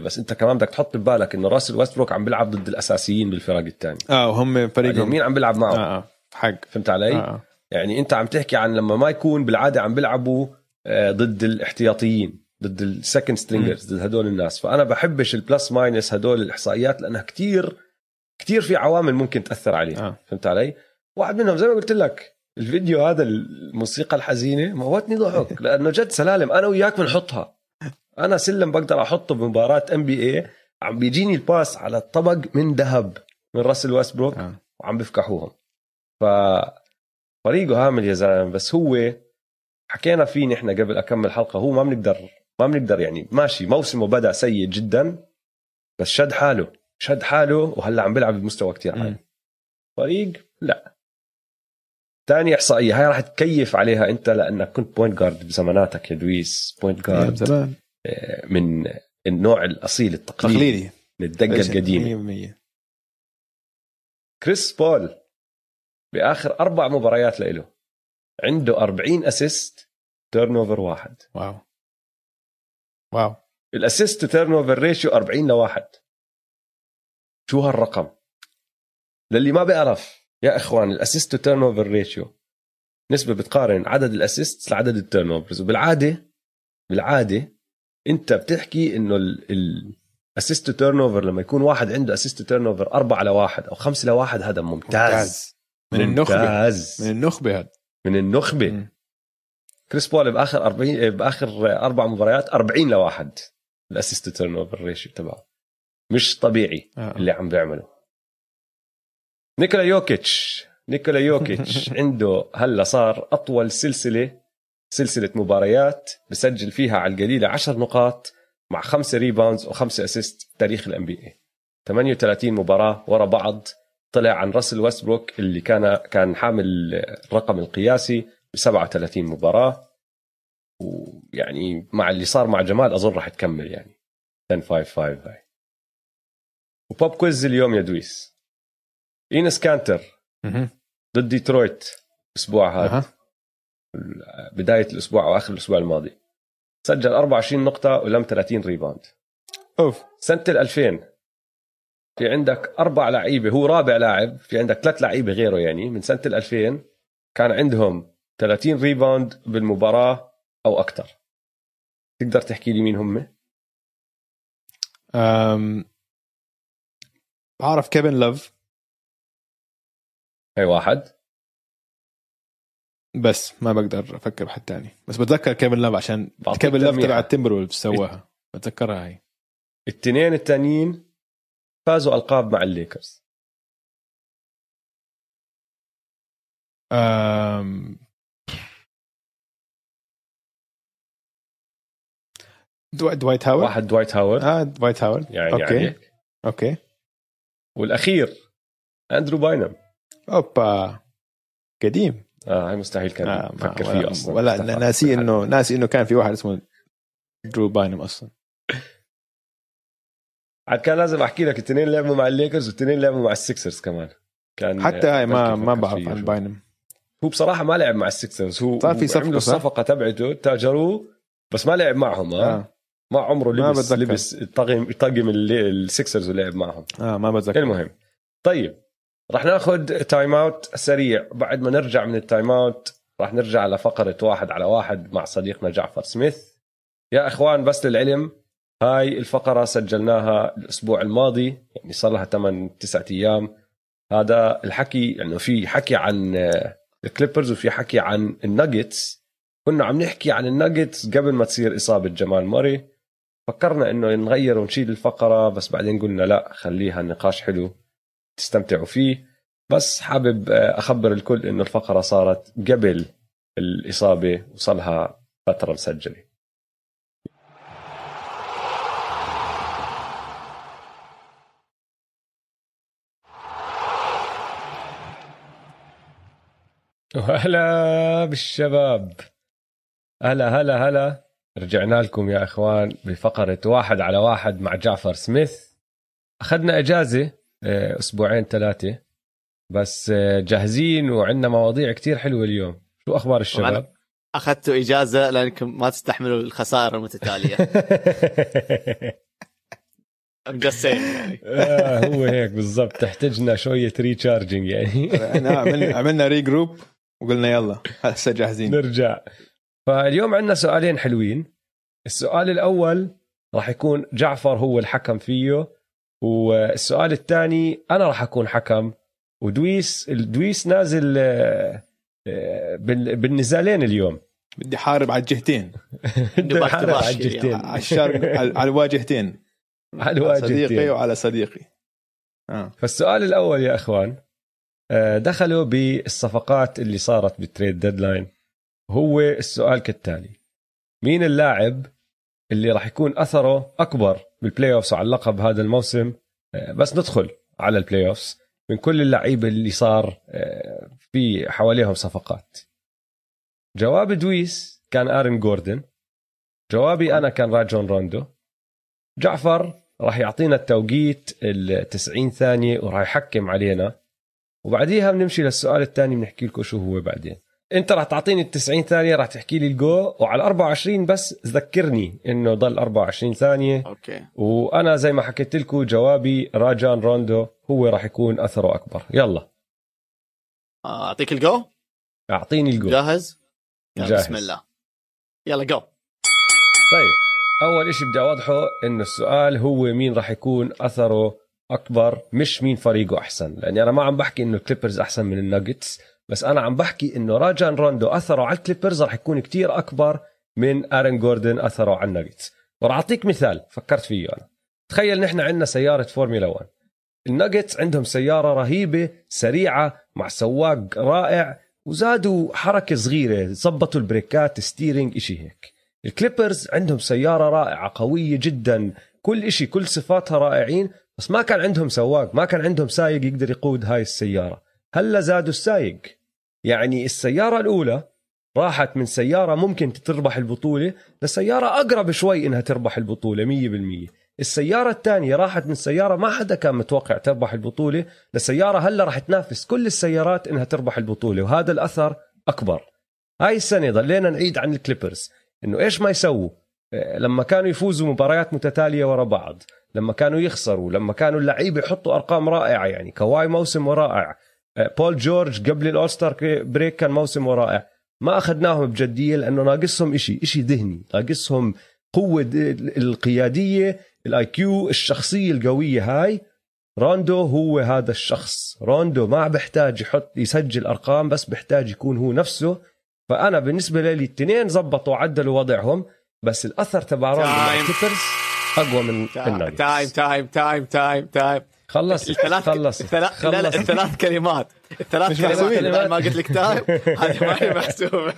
100% بس أنت كمان بدك تحط ببالك إنه راسل ويستبروك عم بيلعب ضد الأساسيين بالفرق الثانية آه وهم يعني فريقهم. مين عم بيلعب معه آه آه حق. فهمت علي؟ آه. آه. يعني أنت عم تحكي عن لما ما يكون بالعادة عم بيلعبوا آه، ضد الاحتياطيين. ضد ال second stringers ضد هدول الناس. فأنا بحبش ال plus minus هدول الإحصائيات لأنها كتير كتير في عوامل ممكن تأثر عليها. آه. فهمت علي؟ واحد منهم زي ما قلت لك الفيديو هذا الموسيقى الحزينة موتني ضحك لأنه جد سلالم. أنا وياك بنحطها. أنا سلم بقدر أحطه بمباراة NBA عم بيجيني ال pass على طبق من ذهب من راسل ويستبروك آه. وعم بفكحوهم. ف فريقه هامل يا زلمة. بس هو حكينا فيه نحن قبل أكم حلقة هو ما بنقدر ما بنقدر يعني. ماشي موسمه بدأ سيء جدا بس شد حاله. شد حاله وهلأ عم بيلعب بمستوى كتير عالي. فريق؟ لا. ثاني إحصائية هاي راح تكيف عليها أنت لأنك كنت point guard بزماناتك يا دويس. point guard آه، من النوع الأصيل التقليدي. تقليدي من الدقة القديمة. 100% كريس بول بآخر أربع مباريات له عنده 40 assist turnover واحد. wow. wow. ال assist to turnover ratio 40 لواحد. شو هالرقم؟ للي ما بيعرف يا إخوان ال assist to turnover ratio نسبة بتقارن عدد ال assist لعدد ال turnovers وبالعادة بالعادة أنت بتحكي إنه ال assist to turnover لما يكون واحد عنده assist to turnover 4 لواحد أو 5 لواحد هذا ممتاز. من النخبة. ممتاز. من النخبة هذا. من النخبة. مم. كريس بول بآخر 40 بآخر أربع مباريات 40 لواحد. ال assist turnover ratio تبعه. مش طبيعي آه. اللي عم بيعمله. نيكولا يوكيتش نيكولا يوكيتش عنده هلا صار أطول سلسلة سلسلة مباريات بسجل فيها على القليلة 10 نقاط مع خمسة rebounds وخمسة assist في تاريخ ال NBA 38 مباراة ورا بعض. طلع عن راسل ويستبروك اللي كان كان حامل الرقم القياسي. 37 مباراة ويعني مع اللي صار مع جمال أظن راح تكمل يعني. 10 5 5 هاي. و pop quiz اليوم يا دويس. إينس كانتر. ضد ديترويت الأسبوع هذا. بداية الأسبوع أو آخر الأسبوع الماضي. سجل 24 نقطة ولم 30 rebound أوف. سنة ال 2000 في عندك أربع لعيبة هو رابع لاعب في عندك ثلاث لعيبة غيره يعني من سنة ال 2000 كان عندهم 30 rebound بالمباراة أو أكثر تقدر تحكي لي مين هم؟ أم... بعرف كيفن لوف. هي واحد. بس ما بقدر أفكر بحد تاني. بس بتذكر كيفن لوف عشان كيفن لوف. تبع التمبر سواها بتذكرها هاي. الاثنين الثانيين فازوا ألقاب مع الليكرز. أم... دو... دوايت هاورد واحد دوايت هاورد آه دوايت هاورد يعني أوكي. عليك أوكي. والأخير اندرو باينم أوبا. قديم. آه هاي مستحيل كان آه ما- فكر ولا- فيه أصلا. ولا. ناسي انه ناسي إنه كان في واحد اسمه أندرو باينم أصلا. عاد كان لازم أحكي لك الاثنين لعبوا مع الليكرز والاثنين لعبوا مع السكسرز كمان. كان حتى هاي ما ما بعرف عن. باينم هو بصراحة ما لعب مع السكسرز هو صار في صح؟ الصفقة تبعته تاجروه بس ما لعب معهم آه. ما عمره ما لبس بتذكر. لبس طقم طقم اللي- السكسرز ولعب معهم. آه ما بتذكر. المهم. طيب. رح ناخذ time out سريع. بعد ما نرجع من ال time out رح نرجع لفقرة واحد على واحد مع صديقنا جعفر سميث. يا إخوان بس للعلم هاي الفقرة سجلناها الأسبوع الماضي يعني صار لها 8 9 أيام. هذا الحكي انه يعني في حكي عن الكليبرز وفي حكي عن الناجتس كنا عم نحكي عن الناجتس قبل ما تصير إصابة جمال موري. فكرنا إنه نغير ونشيل الفقرة بس بعدين قلنا لا خليها النقاش حلو تستمتعوا فيه. بس حابب أخبر الكل إنه الفقرة صارت قبل الإصابة وصلها فترة مسجلة. وهلا بالشباب. هلا هلا هلا. رجعنا لكم يا إخوان بفقرة واحد على واحد مع جعفر سميث. أخذنا إجازة آه، أسبوعين ثلاثة. بس آه، جاهزين وعندنا مواضيع كتير حلوة اليوم. شو أخبار الشباب؟ أخذتوا إجازة لأنكم ما تستحملوا الخسائر المتتالية. Saying. يعني آه هو هيك بالضبط. تحتاجنا شوية recharging يعني. إحنا عملنا عملنا regroup وقلنا يلا هسه جاهزين. نرجع. فاليوم عندنا سؤالين حلوين. السؤال الأول راح يكون جعفر هو الحكم فيه والسؤال الثاني أنا راح أكون حكم. ودويس الدويس نازل آه، آه، بالنزالين اليوم. بدي حارب على الجهتين. بدي حارب على الجهتين. على الشرق على الواجهتين. على الواجهتين. صديقي وعلى صديقي. آه. فالسؤال الأول يا إخوان آه، دخلوا بالصفقات اللي صارت بال trade deadline هو السؤال كالتالي. مين اللاعب اللي راح يكون أثره أكبر بال playoffs على اللقب هذا الموسم؟ آه، بس ندخل على ال playoffs من كل اللعيبة اللي صار آه، في حواليهم صفقات. جواب دويس كان آرن جوردن. جوابي أنا كان راجون روندو. جعفر راح يعطينا التوقيت ال 90 ثانية وراح يحكم علينا. وبعديها بنمشي للسؤال الثاني بنحكي لكم شو هو بعدين. انت راح تعطيني ال 90 ثانية راح تحكي لي الجو وعلى 24 بس ذكرني إنه ضل 24 ثانية. أوكي. وأنا زي ما حكيت لكم جوابي راجان روندو هو راح يكون أثره أكبر. يلا. أعطيك الجو أعطيني الجو جاهز؟ جاهز بسم الله. يلا جو طيب أول شيء بدي أوضحه إنه السؤال هو مين راح يكون أثره أكبر مش مين فريقه أحسن. لأني أنا ما عم بحكي إنه الكليبرز أحسن من الناجتس بس أنا عم بحكي إنه راجان روندو أثره على الكليبرز راح يكون كتير أكبر من آرن جوردن أثره على الناجتس وراح أعطيك مثال فكرت فيه أنا. تخيل نحن عندنا سيارة فورمولا 1 الناجتس عندهم سيارة رهيبة سريعة مع سواق رائع وزادوا حركة صغيرة زبطوا البريكات steering إشي هيك. الكليبرز عندهم سيارة رائعة قوية جدا كل إشي كل صفاتها رائعين بس ما كان عندهم سواق ما كان عندهم سايق يقدر يقود هاي السيارة. هلأ زادوا السايق. يعني السيارة الأولى راحت من سيارة ممكن تربح البطولة لسيارة أقرب شوي إنها تربح البطولة مية بالمية. السيارة الثانية راحت من سيارة ما حدا كان متوقع تربح البطولة لسيارة هلا راح تنافس كل السيارات إنها تربح البطولة وهذا الأثر أكبر. هاي السنة ضلينا نعيد عن الكليبرز إنه إيش ما يسووا؟ آه، لما كانوا يفوزوا مباريات متتالية ورا بعض لما كانوا يخسروا لما كانوا اللعيبة يحطوا أرقام رائعة يعني كواي موسم رائع بول جورج قبل ال All-Star break كان موسم رائع. ما أخذناهم بجدية لأنه ناقصهم إشي إشي ذهني. ناقصهم قوة القيادية ال IQ الشخصية القوية هاي. روندو هو هذا الشخص. روندو ما بحتاج يحط يسجل أرقام بس بحتاج يكون هو نفسه. فأنا بالنسبة لي الاثنين زبطوا وعدلوا وضعهم بس الأثر تبع روندو مع أقوى من time time time time time خلص. الثلاث خلص. الثلاث لا لا الثلاث كلمات. الثلاث كلمات. ما قلت لك time هذه ما هي محسوبة.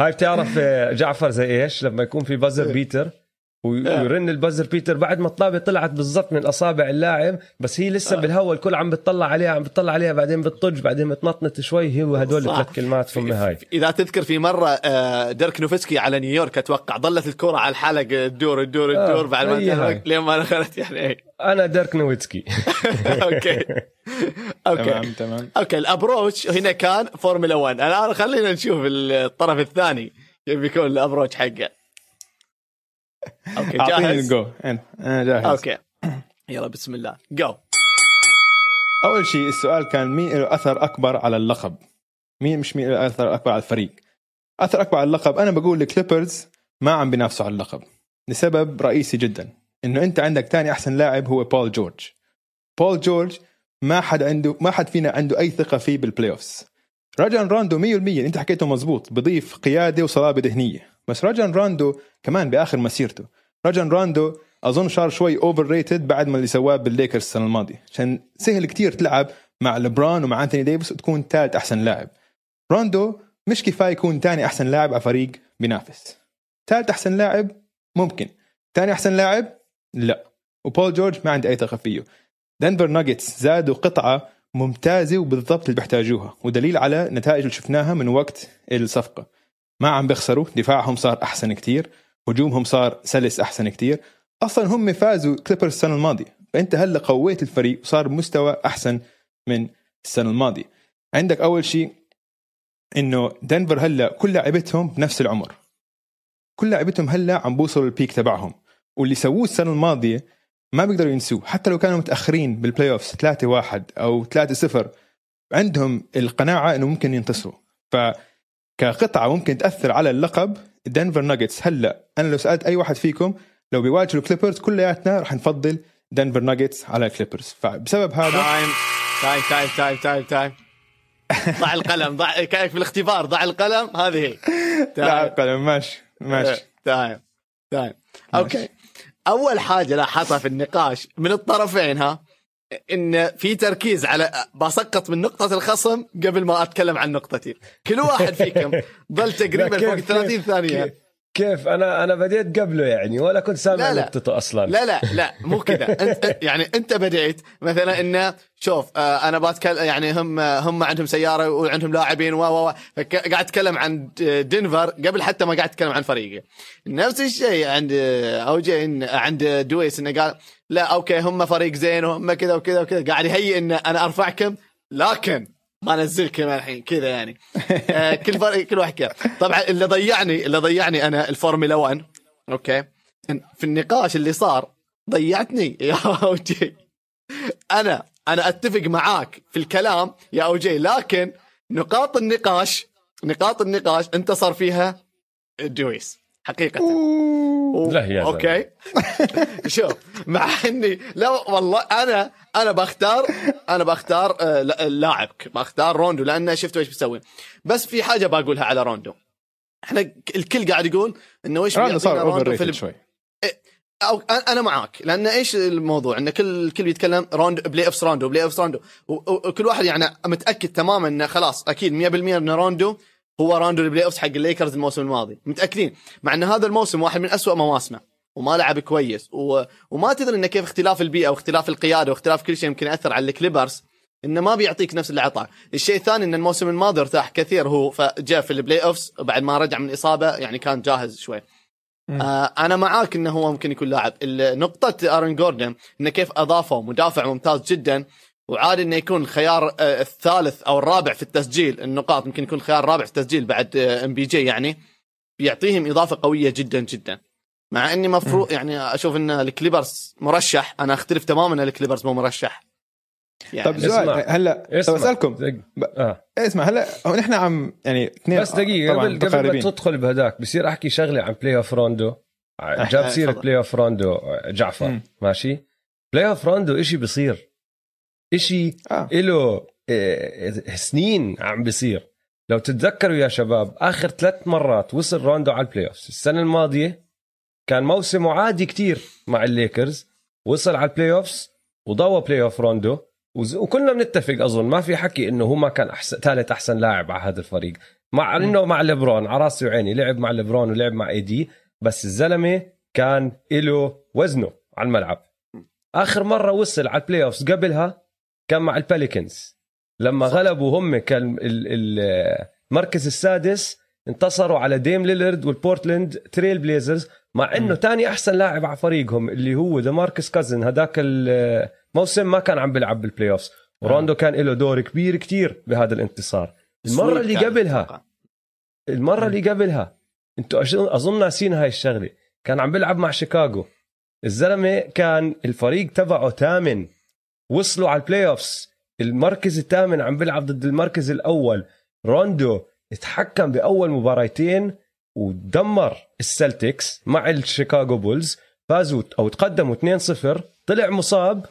هاي بتعرف آه، جعفر زي إيش؟ لما يكون في buzzer beater ويرن ال buzzer beater بعد ما الطابة طلعت بالضبط من أصابع اللاعب بس هي لسه آه. بالهواء الكل عم بتطلع عليها عم بتطلع عليها بعدين بتطج بعدين بتنطنط شوي هو هدول ثلاث كلمات فم هاي إذا تذكر في مرة آه، ديرك نوفسكي على نيويورك أتوقع ظلت الكرة على الحلق تدور تدور تدور بعد ما لين ما دخلت يعني. أنا ديرك نوفسكي أوكي. أوكي. تمام تمام. أوكي ال approach هنا كان فورمولا 1 الان خلينا نشوف الطرف الثاني كيف بيكون ال approach حقه. أوكي جاهز؟ جو أنا جاهز. أوكي. يلا بسم الله. جو أول شيء السؤال كان مين له أثر أكبر على اللقب؟ مين مش مين له أثر أكبر على الفريق؟ أثر أكبر على اللقب أنا بقول الكليبرز ما عم بينافسوا على اللقب لسبب رئيسي جدا إنه أنت عندك ثاني أحسن لاعب هو بول جورج بول جورج ما حد عنده ما حد فينا عنده أي ثقة فيه بال playoffs راجان راندو 100% أنت حكيته مزبوط بضيف قيادة وصلابة ذهنية. بس راجان راندو كمان بآخر مسيرته. راجان راندو أظن صار شوي overrated بعد ما اللي سواه بالليكرز السنة الماضية. عشان سهل كتير تلعب مع لبران ومع أنتوني ديفيس وتكون ثالث أحسن لاعب. راندو مش كفاية يكون ثاني أحسن لاعب على فريق بينافس. ثالث أحسن لاعب ممكن. ثاني أحسن لاعب؟ لا. وبول جورج ما عندي أي ثقه فيه. دنفر ناجتس زادوا قطعة ممتازة وبالضبط اللي بيحتاجوها. ودليل على النتائج اللي شفناها من وقت الصفقة. ما عم بيخسروا. دفاعهم صار أحسن كتير. هجومهم صار سلس أحسن كتير. أصلا هم فازوا الكليبرز السنة الماضية. فأنت هلأ قويت الفريق وصار مستوى أحسن من السنة الماضية. عندك أول شيء إنه دنفر هلأ كل لعبتهم بنفس العمر. كل لعبتهم هلأ عم بوصلوا ال peak تبعهم. واللي سووه السنة الماضية ما بيقدروا ينسوه. حتى لو كانوا متأخرين بال playoffs 3 1 أو 3 0 عندهم القناعة إنه ممكن ينتصروا. ف كقطعه ممكن تأثر على اللقب دنفر ناجتس هلا أنا لو سألت أي واحد فيكم لو بيواجهوا الكليبرز كلياتنا رح نفضل دنفر ناجتس على الكليبرز. فبسبب هذا تايم تايم تايم تايم تايم تايم ضع القلم ضع في الاختبار ضع القلم؟ هذه هي. لا قلم ماشي ماشي. time time okay أول حاجة لاحظها في النقاش من الطرفين ها؟ إن في تركيز على بسقط من نقطة الخصم قبل ما أتكلم عن نقطتي. كل واحد فيكم ظل تقريبا فوق كيف- 30 كيف- ثانية. كيف أنا أنا بديت قبله يعني ولا كنت سامع لا،. نقطته أصلا. لا لا لا مو كذا. انت يعني أنت بديت مثلا انه شوف آه، أنا بتكلم يعني هم هم عندهم سيارة وعندهم لاعبين و و قاعد أتكلم عن دنفر قبل حتى ما قاعد أتكلم عن فريقي نفس الشيء عند اوجي عند دويس إنه قال لا okay هم فريق زين وهم كذا وكذا وكذا. قاعد يهيئ إن أنا أرفعكم لكن ما أنزلكم الحين كذا يعني. آه، كل فريق كل واحد كذا. طبعا اللي ضيعني اللي ضيعني أنا الفورمولا 1 okay. في النقاش اللي صار ضيعتني يا اوجي أنا أنا أتفق معاك في الكلام يا اوجي لكن نقاط النقاش نقاط النقاش انتصر فيها دويس. حقيقة. و- لا يا زلمة. okay شوف مع إني لا والله أنا أنا بختار أنا بختار آه، لا- اللاعب بختار روندو لأن شفت إيش بيسوي. بس في حاجة بقولها على روندو. إحنا الكل قاعد يقول إنه إيش بيعطينا offer روندو في شوي. أو أنا- أنا معاك. لأن إيش الموضوع؟ إن كل الكل بيتكلم روندو playoffs روندو playoffs روندو و- و- وكل واحد يعني متأكد تماما إنه خلاص أكيد 100% ان روندو هو روندو ال playoffs حق الليكرز الموسم الماضي. متأكدين؟ مع إن هذا الموسم واحد من أسوأ مواسمه. وما لعب كويس. و... وما تدري انه كيف اختلاف البيئة واختلاف القيادة واختلاف كل شيء يمكن يأثر على الكليبرز. إنه ما بيعطيك نفس اللي عطاه، الشيء الثاني إن الموسم الماضي ارتاح كثير. هو فجاء في ال playoffs بعد ما رجع من اصابه يعني كان جاهز شوي. آه أنا معاك إنه هو ممكن يكون لاعب. نقطة آرون جوردن انه كيف اضافه مدافع ممتاز جدا. وعادي إنه يكون الخيار آه، الثالث أو الرابع في التسجيل النقاط ممكن يكون الخيار الرابع في التسجيل بعد ام بي جي يعني بيعطيهم إضافة قوية جدا جدا مع إني مفروض يعني أشوف إن الكليبرز مرشح أنا أختلف تماما إن الكليبرز مو مرشح يعني طب سؤال. هلا طب اسمع. أسألكم آه. اسمع هلا نحن عم يعني اثنين بس طبعاً قبل قبل ما. تدخل بهداك بصير أحكي شغلة عن playoff روندو جاب سيرة تفضل. playoff روندو جعفر مم. ماشي playoff روندو إشي بصير إشي آه. له آه، سنين عم بيصير. لو تتذكروا يا شباب آخر ثلاث مرات وصل روندو على ال playoff السنة الماضية كان موسمه عادي كتير مع الليكرز. وصل على ال playoffs وضوى playoff روندو وكلنا بنتفق أظن ما في حكي إنه هو ما كان احسن ثالث أحسن لاعب على هذا الفريق. مع إنه مع ليبرون على راسي وعيني. لعب مع ليبرون ولعب مع اي دي بس الزلمة كان له وزنه على الملعب. آخر مرة وصل على ال playoffs قبلها كان مع البيليكنز لما غلبوا هم كان ال- ال- المركز السادس انتصروا على ديم ليلرد والبورتلاند تريل بليزرز مع إنه تاني أحسن لاعب على فريقهم اللي هو ديماركس كازنز هذاك الموسم ما كان عم بيلعب بال playoffs وروندو كان له دور كبير كتير بهذا الانتصار. المرة اللي قبلها. المرة اللي قبلها أنتوا أظن ناسين هاي الشغلة. كان عم بيلعب مع شيكاغو. الزلمة كان الفريق تبعه ثامن. وصلوا على ال playoffs المركز الثامن عم بيلعب ضد المركز الأول. روندو اتحكم بأول مباراتين ودمر السلتكس مع الشيكاغو بولز. فازوا أو تقدموا 2-0 طلع مصاب.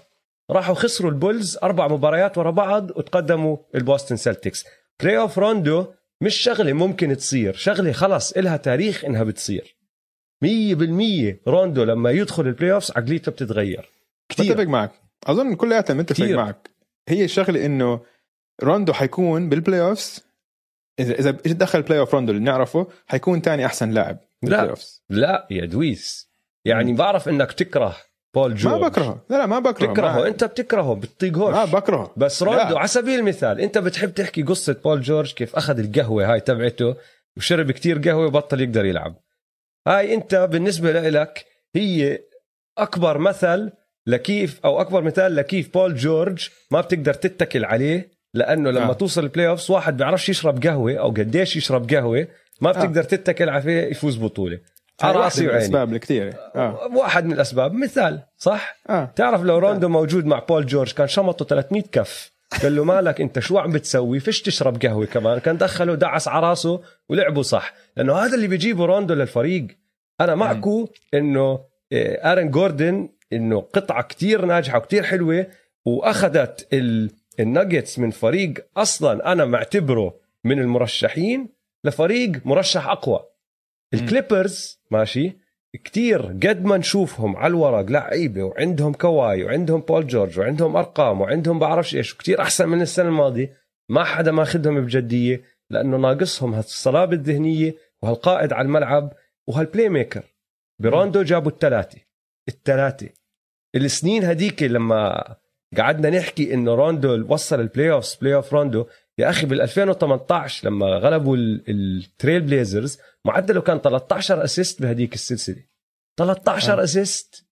راحوا خسروا البولز أربع مباريات ورا بعض وتقدموا البوستن سلتكس. playoff روندو مش شغلة ممكن تصير. شغلة خلص إلها تاريخ إنها بتصير. مية بالمية روندو لما يدخل ال playoffs عقليته بتتغير. بتفق كثير معك. أظن كلياتنا متفق. معك. هي الشغلة إنه روندو حيكون بال playoffs إذا اذا دخل playoff روندو اللي نعرفه حيكون تاني أحسن لاعب لا. بالبلاي offs لا يا دويس. يعني. بعرف إنك تكره بول ما جورج. بكرهه. لا لا ما بكرهه. تكرهه. ما, أنت بتكرهه بتطيقهوش. ما بكرهه. بس روندو لا. على سبيل المثال أنت بتحب تحكي قصة بول جورج كيف أخذ القهوة هاي تبعته وشرب كتير قهوة وبطل يقدر يلعب. هاي أنت بالنسبة لك هي أكبر مثل لكيف أو أكبر مثال لكيف بول جورج ما بتقدر تتكل عليه لأنه لما آه. آه. توصل ال playoffs واحد بيعرفش يشرب قهوة أو قديش يشرب قهوة ما بتقدر تتكل عليه يفوز بطولة. على راسي وعيني. الأسباب الكثيرة. آه. واحد من الأسباب مثال صح؟ آه. تعرف لو روندو موجود مع بول جورج كان شمطه 300 كف. قال له مالك أنت شو عم بتسوي؟ فيش تشرب قهوة كمان. كان دخله دعس على راسه ولعبوا صح. لأنه هذا اللي بيجيبه روندو للفريق. أنا معكو إنه آه، آرون جوردن إنه قطعة كتير ناجحة وكتير حلوة وأخذت ال- الناجتس من فريق أصلا أنا معتبره من المرشحين لفريق مرشح أقوى. الكليبرز ماشي كتير قد ما نشوفهم على الورق لعيبة وعندهم كواي وعندهم بول جورج وعندهم أرقام وعندهم بعرفش إيش وكتير أحسن من السنة الماضية. ما حدا ماخذهم بجدية لأنه ناقصهم هالصلابة الذهنية وهالقائد على الملعب وهال play maker بروندو جابوا الثلاثه الثلاثه السنين هديك لما قعدنا نحكي انه روندو وصل ال playoff playoff روندو يا أخي بال 2018 لما غلبوا ال- التريل بليزرز معدله كان 13 assist بهديك السلسلة. 13 آه. اسيست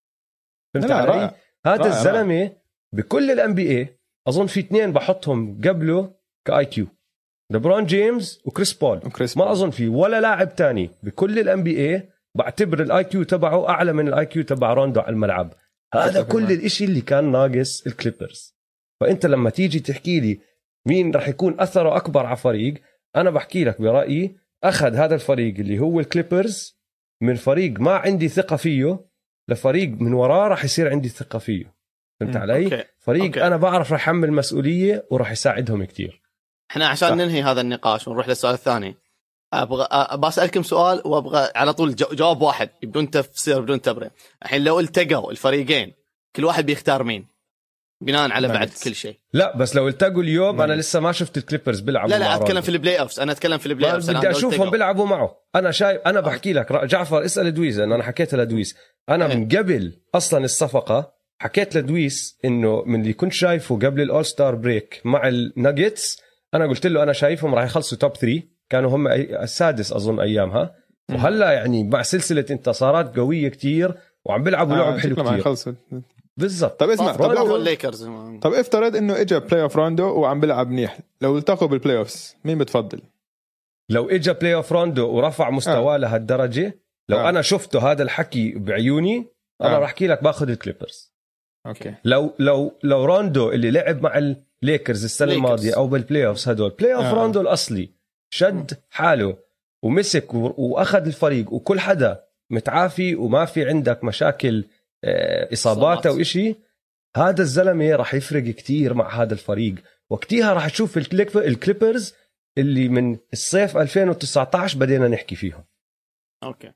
فهمت علي؟ هذا الزلمة بكل ال NBA أظن في اثنين بحطهم قبله ك IQ ليبرون جيمس وكريس بول. وكريس ما. أظن في ولا لاعب تاني بكل ال NBA بعتبر ال IQ تبعه أعلى من ال IQ تبع روندو على الملعب. هذا كل معك. الإشي اللي كان ناقص الكليبرز فأنت لما تيجي تحكي لي مين رح يكون أثره أكبر على فريق أنا بحكي لك برأيي أخذ هذا الفريق اللي هو الكليبرز من فريق ما عندي ثقة فيه لفريق من وراه رح يصير عندي ثقة فيه فهمت. علي أوكي. فريق أوكي. أنا بعرف رح يحمل مسؤولية وراح يساعدهم كتير إحنا عشان صح. ننهي هذا النقاش ونروح للسؤال الثاني أبغى بسالكم سؤال وأبغى على طول جو- جواب واحد بدون تفسير بدون تبرير. الحين لو التقوا الفريقين كل واحد بيختار مين؟ بناء على بعد. كل شيء. لا بس لو التقوا اليوم أنا مم. لسه ما شفت الكليبرز بيلعبوا لا لا أتكلم. في ال playoffs أنا أتكلم في ال playoffs بدي أشوفهم بيلعبوا معه. أنا شايف أنا بحكي لك جعفر اسأل دويس أنا حكيتها لدويس. أنا إيه. من قبل أصلا الصفقة حكيت لدويس إنه من اللي كنت شايفه قبل ال all star break مع الناجتس أنا قلت له أنا شايفهم راح يخلصوا top 3 كانوا هم السادس أظن ايامها وهلا يعني مع سلسلة انتصارات قوية كتير وعم بيلعبوا آه، لعب حلو كتير يخلصوا بالضبط طب اسمع طب لو الليكرز طب افترض إنه اجى playoff روندو وعم بيلعب منيح لو التقوا بال playoffs مين بتفضل؟ لو اجى playoff روندو ورفع مستواه آه. لهالدرجة لو آه. أنا شفته هذا الحكي بعيوني أنا آه. راح أحكي لك باخذ الكليبرز أوكي لو لو لو روندو اللي لعب مع الليكرز السنة ليكرز. الماضية أو بال playoffs هدول playoff آه. آه. روندو الأصلي شد حاله ومسك وأخذ الفريق وكل حدا متعافي وما في عندك مشاكل آه، إصابات. أو إشي هذا الزلمة راح يفرق كتير مع هذا الفريق. وقتها راح تشوف الكليب- الكليبرز اللي من الصيف 2019 بدينا نحكي فيهم. أوكي.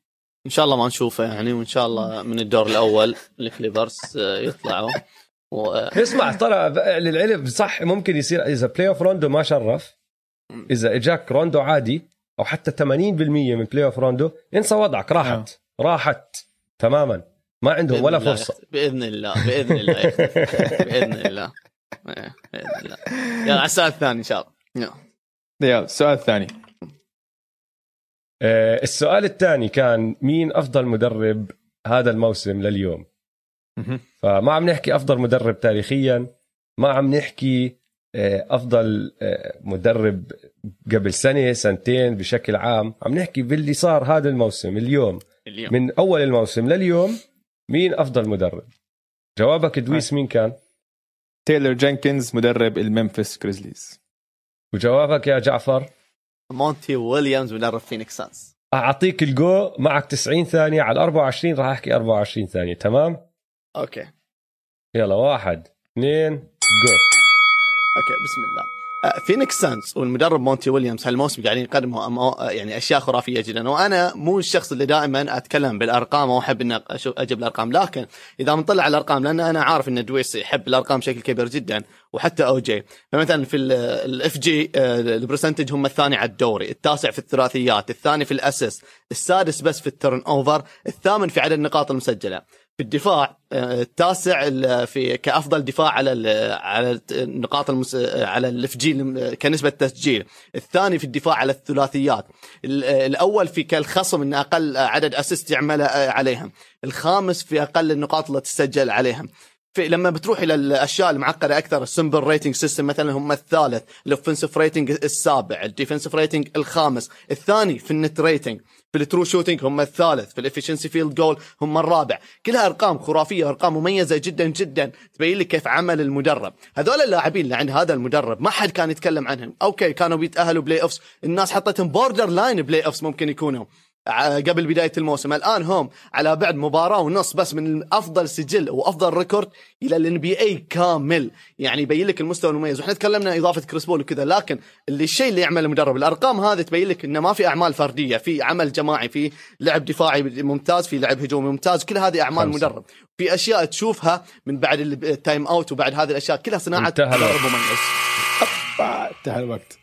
إن شاء الله ما نشوفه يعني وإن شاء الله من الدور الأول الكليبرز آه، يطلعوا. و... اسمع ترى للعلم صح ممكن يصير إذا playoff روندو ما شرف. إذا إجاك روندو عادي أو حتى 80% من playoff روندو انسى وضعك راحت. راحت. تماما. ما عندهم ولا الله فرصة. يخت- بإذن الله بإذن الله يخت- بإذن الله. إيه، بإذن الله. يلا على السؤال الثاني إن شاء الله. يلا. السؤال الثاني. آه، السؤال الثاني كان مين أفضل مدرب هذا الموسم لليوم. فما عم نحكي أفضل مدرب تاريخيا ما عم نحكي آه، أفضل آه، مدرب قبل سنة سنتين بشكل عام. عم نحكي باللي صار هذا الموسم اليوم. اليوم. من أول الموسم لليوم مين أفضل مدرب؟ جوابك دويس مين كان؟ تايلر جينكنز مدرب الممفيس جريزليز. وجوابك يا جعفر؟ مونتي ويليامز مدرب فينيكس سانز. أعطيك الجو. معك 90 ثانية على 24 راح أحكي 24 ثانية. تمام؟ أوكي. يلا واحد اثنين جو. أوكي بسم الله. آه، فينيكس سانز والمدرب مونتي ويليامز هالموسم قاعدين يقدموا أمو- يعني أشياء خرافية جدا. وأنا مو الشخص اللي دائما أتكلم بالأرقام أو أحب إني أجيب الأرقام لكن إذا بنطلع على الأرقام لأن أنا عارف إن دويس يحب الأرقام بشكل كبير جدا وحتى OG. فمثلا في ال FG ال percentage هم الثاني على الدوري التاسع في الثلاثيات الثاني في الأسس السادس بس في ال turnover الثامن في عدد النقاط المسجلة. في الدفاع آه، التاسع ال- في كأفضل دفاع على على النقاط المس... على ال FG كنسبة تسجيل الثاني في الدفاع على الثلاثيات. ال- الأول في كالخصم إن أقل عدد assist يعمل آه، عليهم الخامس في أقل النقاط اللي تسجل عليهم في لما بتروح إلى الأشياء المعقدة أكثر ال simple rating system مثلا هم الثالث ال offensive rating السابع ال defensive rating الخامس الثاني في ال net rating في ال true shooting هم الثالث في ال efficiency field goal هم الرابع. كلها أرقام خرافية أرقام مميزة جدا جدا. تبين لك كيف عمل المدرب. هذول اللاعبين اللي عند هذا المدرب ما حد كان يتكلم عنهم. أوكي كانوا بيتأهلوا playoffs الناس حطتهم borderline playoffs ممكن يكونوا. قبل بداية الموسم. الآن هم على بعد مباراة ونص بس من أفضل سجل وأفضل record إلى ال NBA كامل. يعني يبين لك المستوى المميز. وإحنا تكلمنا إضافة كريس بول وكذا لكن اللي الشيء اللي يعمل المدرب الأرقام هذه تبين لك إنه ما في أعمال فردية في عمل جماعي في لعب دفاعي ممتاز في لعب هجومي ممتاز كل هذه أعمال خمسة. مدرب. في أشياء تشوفها من بعد ال- ال time out وبعد هذه الأشياء كلها صناعة انتهى الوقت. مميز. انتهى الوقت.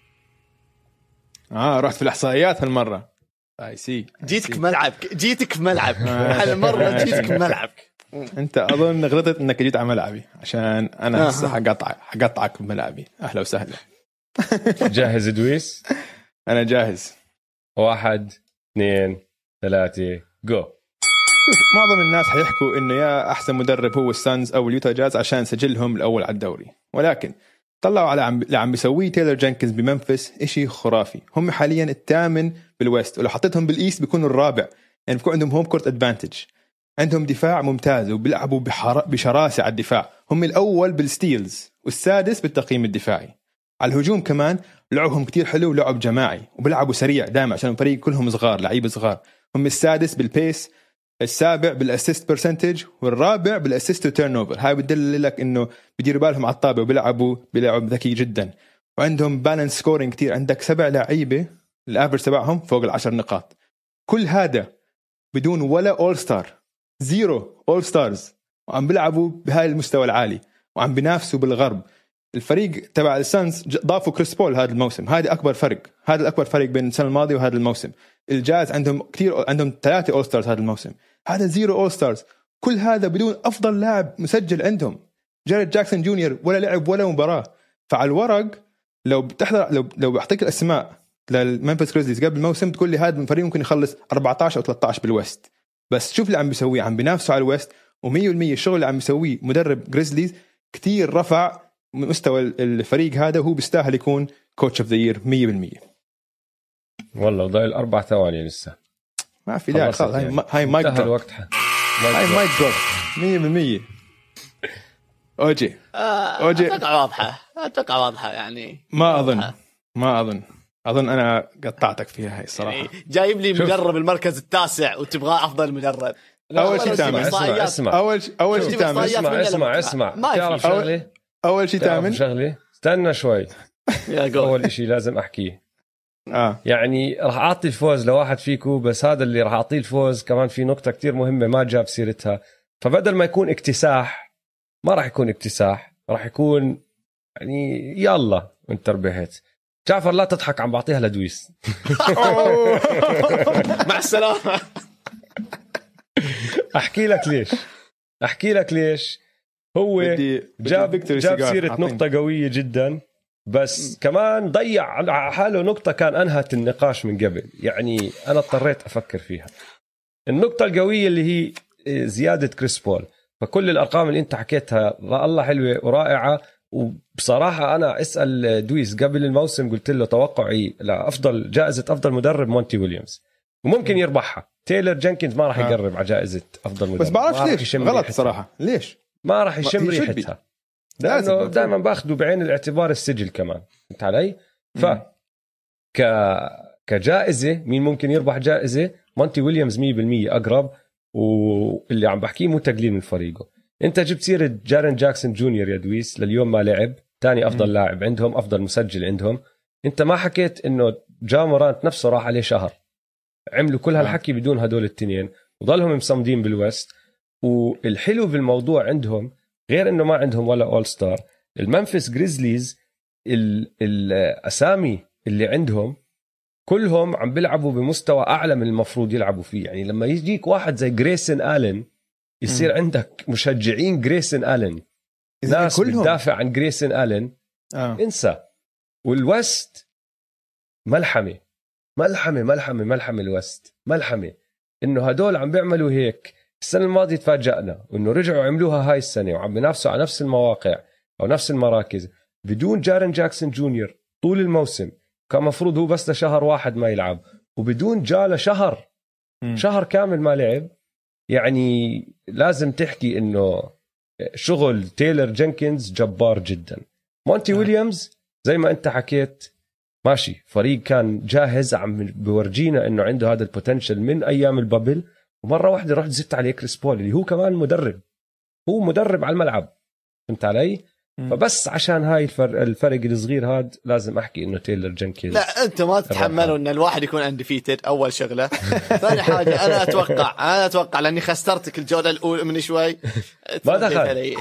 آه رحت في الإحصائيات هالمرة. easy جيتك في ملعبك جيتك في ملعبك هالمره جيتك في ملعبك. أنت أظن غلطت إنك جيت على ملعبي عشان أنا. هسه حقطعك حقطعك بملعبي أهلا وسهلا. جاهز دويس؟ أنا جاهز. واحد اثنين ثلاثة جو معظم الناس حيحكوا إنه يا أحسن مدرب هو ال Suns أو ال Utah Jazz عشان سجلهم الأول على الدوري. ولكن طلعوا على عم... اللي عم بيسويه تايلر جينكنز بممفيس إشي خرافي. هم حاليا الثامن بال West ولو حطيتهم بال East بيكونوا الرابع. يعني بيكون عندهم home court advantage عندهم دفاع ممتاز وبيلعبوا. بشراسة على الدفاع. هم الأول بال steals والسادس بالتقييم الدفاعي. على الهجوم كمان لعبهم كتير حلو ولعب جماعي وبيلعبوا سريع دائما عشان الفريق كلهم صغار لعيبة صغار. هم السادس بال pace السابع بال assist percentage والرابع بال assist و turnover هاي بتدل لك إنه بديروا بالهم على الطابة وبيلعبوا بلعب ذكي جدا. وعندهم balance scoring كتير. عندك سبع لعيبة ال average تبعهم فوق العشر نقاط. كل هذا بدون ولا all star zero all stars وعم بيلعبوا بهاي المستوى العالي. وعم بينافسوا بالغرب. الفريق تبع ال Suns ضافوا كريس بول هذا الموسم. هذا أكبر فرق. هذا الأكبر فرق بين السنة الماضية وهذا الموسم. الجاز عندهم كثير عندهم ثلاثة all stars هذا الموسم. هذا zero all stars كل هذا بدون أفضل لاعب مسجل عندهم. جاريد جاكسون جونيور ولا لعب ولا مباراة. فعلى الورق لو بتحضر لو لو بعطيك الأسماء لل Memphis Grizzlies قبل الموسم تقول لي هذا الفريق ممكن يخلص 14 أو 13 بال West. بس شوف اللي عم بيسويه عم بينافسوا على ال West و100% الشغل اللي عم بيسويه مدرب Grizzlies كتير رفع مستوى الفريق هذا وهو بيستاهل يكون coach of the year 100% والله ضايل أربع ثواني لسه. ما في داعي خلاص هاي. ما- هاي مايك انتهى drop. الوقت هاي mic drop. 100% أوجي. آه، أوجي. أتوقع واضحة. أتوقع واضحة يعني. ما أظن. ما أظن. أظن أنا قطعتك فيها هاي الصراحة. يعني جايب لي. مدرب المركز التاسع وتبغاه أفضل مدرب. لا، شيء اسمع تعمل. اسمع اسمع. أول ش... أول شيء إحصائيات اسمع اسمع. اسمع. تعرف أول- شغله أول شيء تعرف تعمل. شغله استنى شوي. أول شيء لازم أحكيه. آه. يعني راح أعطي الفوز لواحد فيكم بس هذا اللي راح أعطيه الفوز. كمان في نقطة كتير مهمة ما جاب سيرتها. فبدل ما يكون اكتساح ما راح يكون اكتساح راح يكون يعني يلا انت ربحت. جعفر لا تضحك عم بعطيها لدويس. مع السلامة. أحكي لك ليش. أحكي لك ليش. هو جاب جاب. سيرة. نقطة قوية جدا. بس كمان ضيع على حاله نقطة كان أنهت النقاش من قبل. يعني أنا اضطريت أفكر فيها. النقطة القوية اللي هي زيادة كريس بول. فكل الأرقام اللي أنت حكيتها الله حلوة ورائعة. وبصراحة أنا اسأل دويس قبل الموسم قلت له توقعي لافضل جائزة أفضل مدرب مونتي ويليامز. وممكن يربحها. تايلر جينكنز ما راح آه. يقرب على جائزة أفضل مدرب. بس بعرفش ليش. يشم غلط. صراحة. ليش؟ ما راح يشم. ريحتها. لأنه. دائما باخذه بعين الاعتبار السجل كمان. فهمت علي؟ ف. ك كجائزة مين ممكن يربح جائزة؟ مونتي ويليامز 100% أقرب واللي عم بحكيه مو تقليل من فريقه. أنت جبت سيرة جارين جاكسون جونيور يا دويس لليوم ما لعب. ثاني أفضل. لاعب عندهم أفضل مسجل عندهم. أنت ما حكيت إنه جا مورانت نفسه راح عليه شهر. عملوا كل هالحكي بدون هدول التنين. وضلهم مصمدين بال West والحلو بالموضوع عندهم غير إنه ما عندهم ولا all star ال Memphis Grizzlies ال- الأسامي اللي عندهم كلهم عم بيلعبوا بمستوى أعلى من المفروض يلعبوا فيه. يعني لما يجيك واحد زي جريسن الن يصير عندك مشجعين جريسن الن ناس كلهم. بتدافع عن جريسن الن آه. انسى. وال West ملحمة. ملحمة ملحمة ملحمة ال West. ملحمة. إنه هدول عم بيعملوا هيك السنة الماضية تفاجأنا وانه رجعوا عملوها هاي السنة وعم بينافسوا على نفس المواقع أو نفس المراكز بدون جارن جاكسون جونيور طول الموسم. كان مفروض هو بس لشهر واحد ما يلعب. وبدون جا لشهر. مم. شهر كامل ما لعب. يعني لازم تحكي إنه شغل تايلر جينكنز جبار جدا. مونتي آه. ويليامز زي ما أنت حكيت ماشي فريق كان جاهز. عم بورجينا إنه عنده هذا ال potential من أيام ال bubble. ومرة واحدة رحت زدت عليه كريس بول اللي هو كمان مدرب. هو مدرب على الملعب. فهمت علي؟ مم. فبس عشان هاي الفرق, الفرق الصغير هاد لازم أحكي إنه تايلر جينكنز لا أنتم ما تتحملوا إن الواحد يكون undefeated أول شغلة. ثاني حاجة أنا أتوقع أنا أتوقع لأني خسرتك الجولة الأولى من شوي. ما دخل.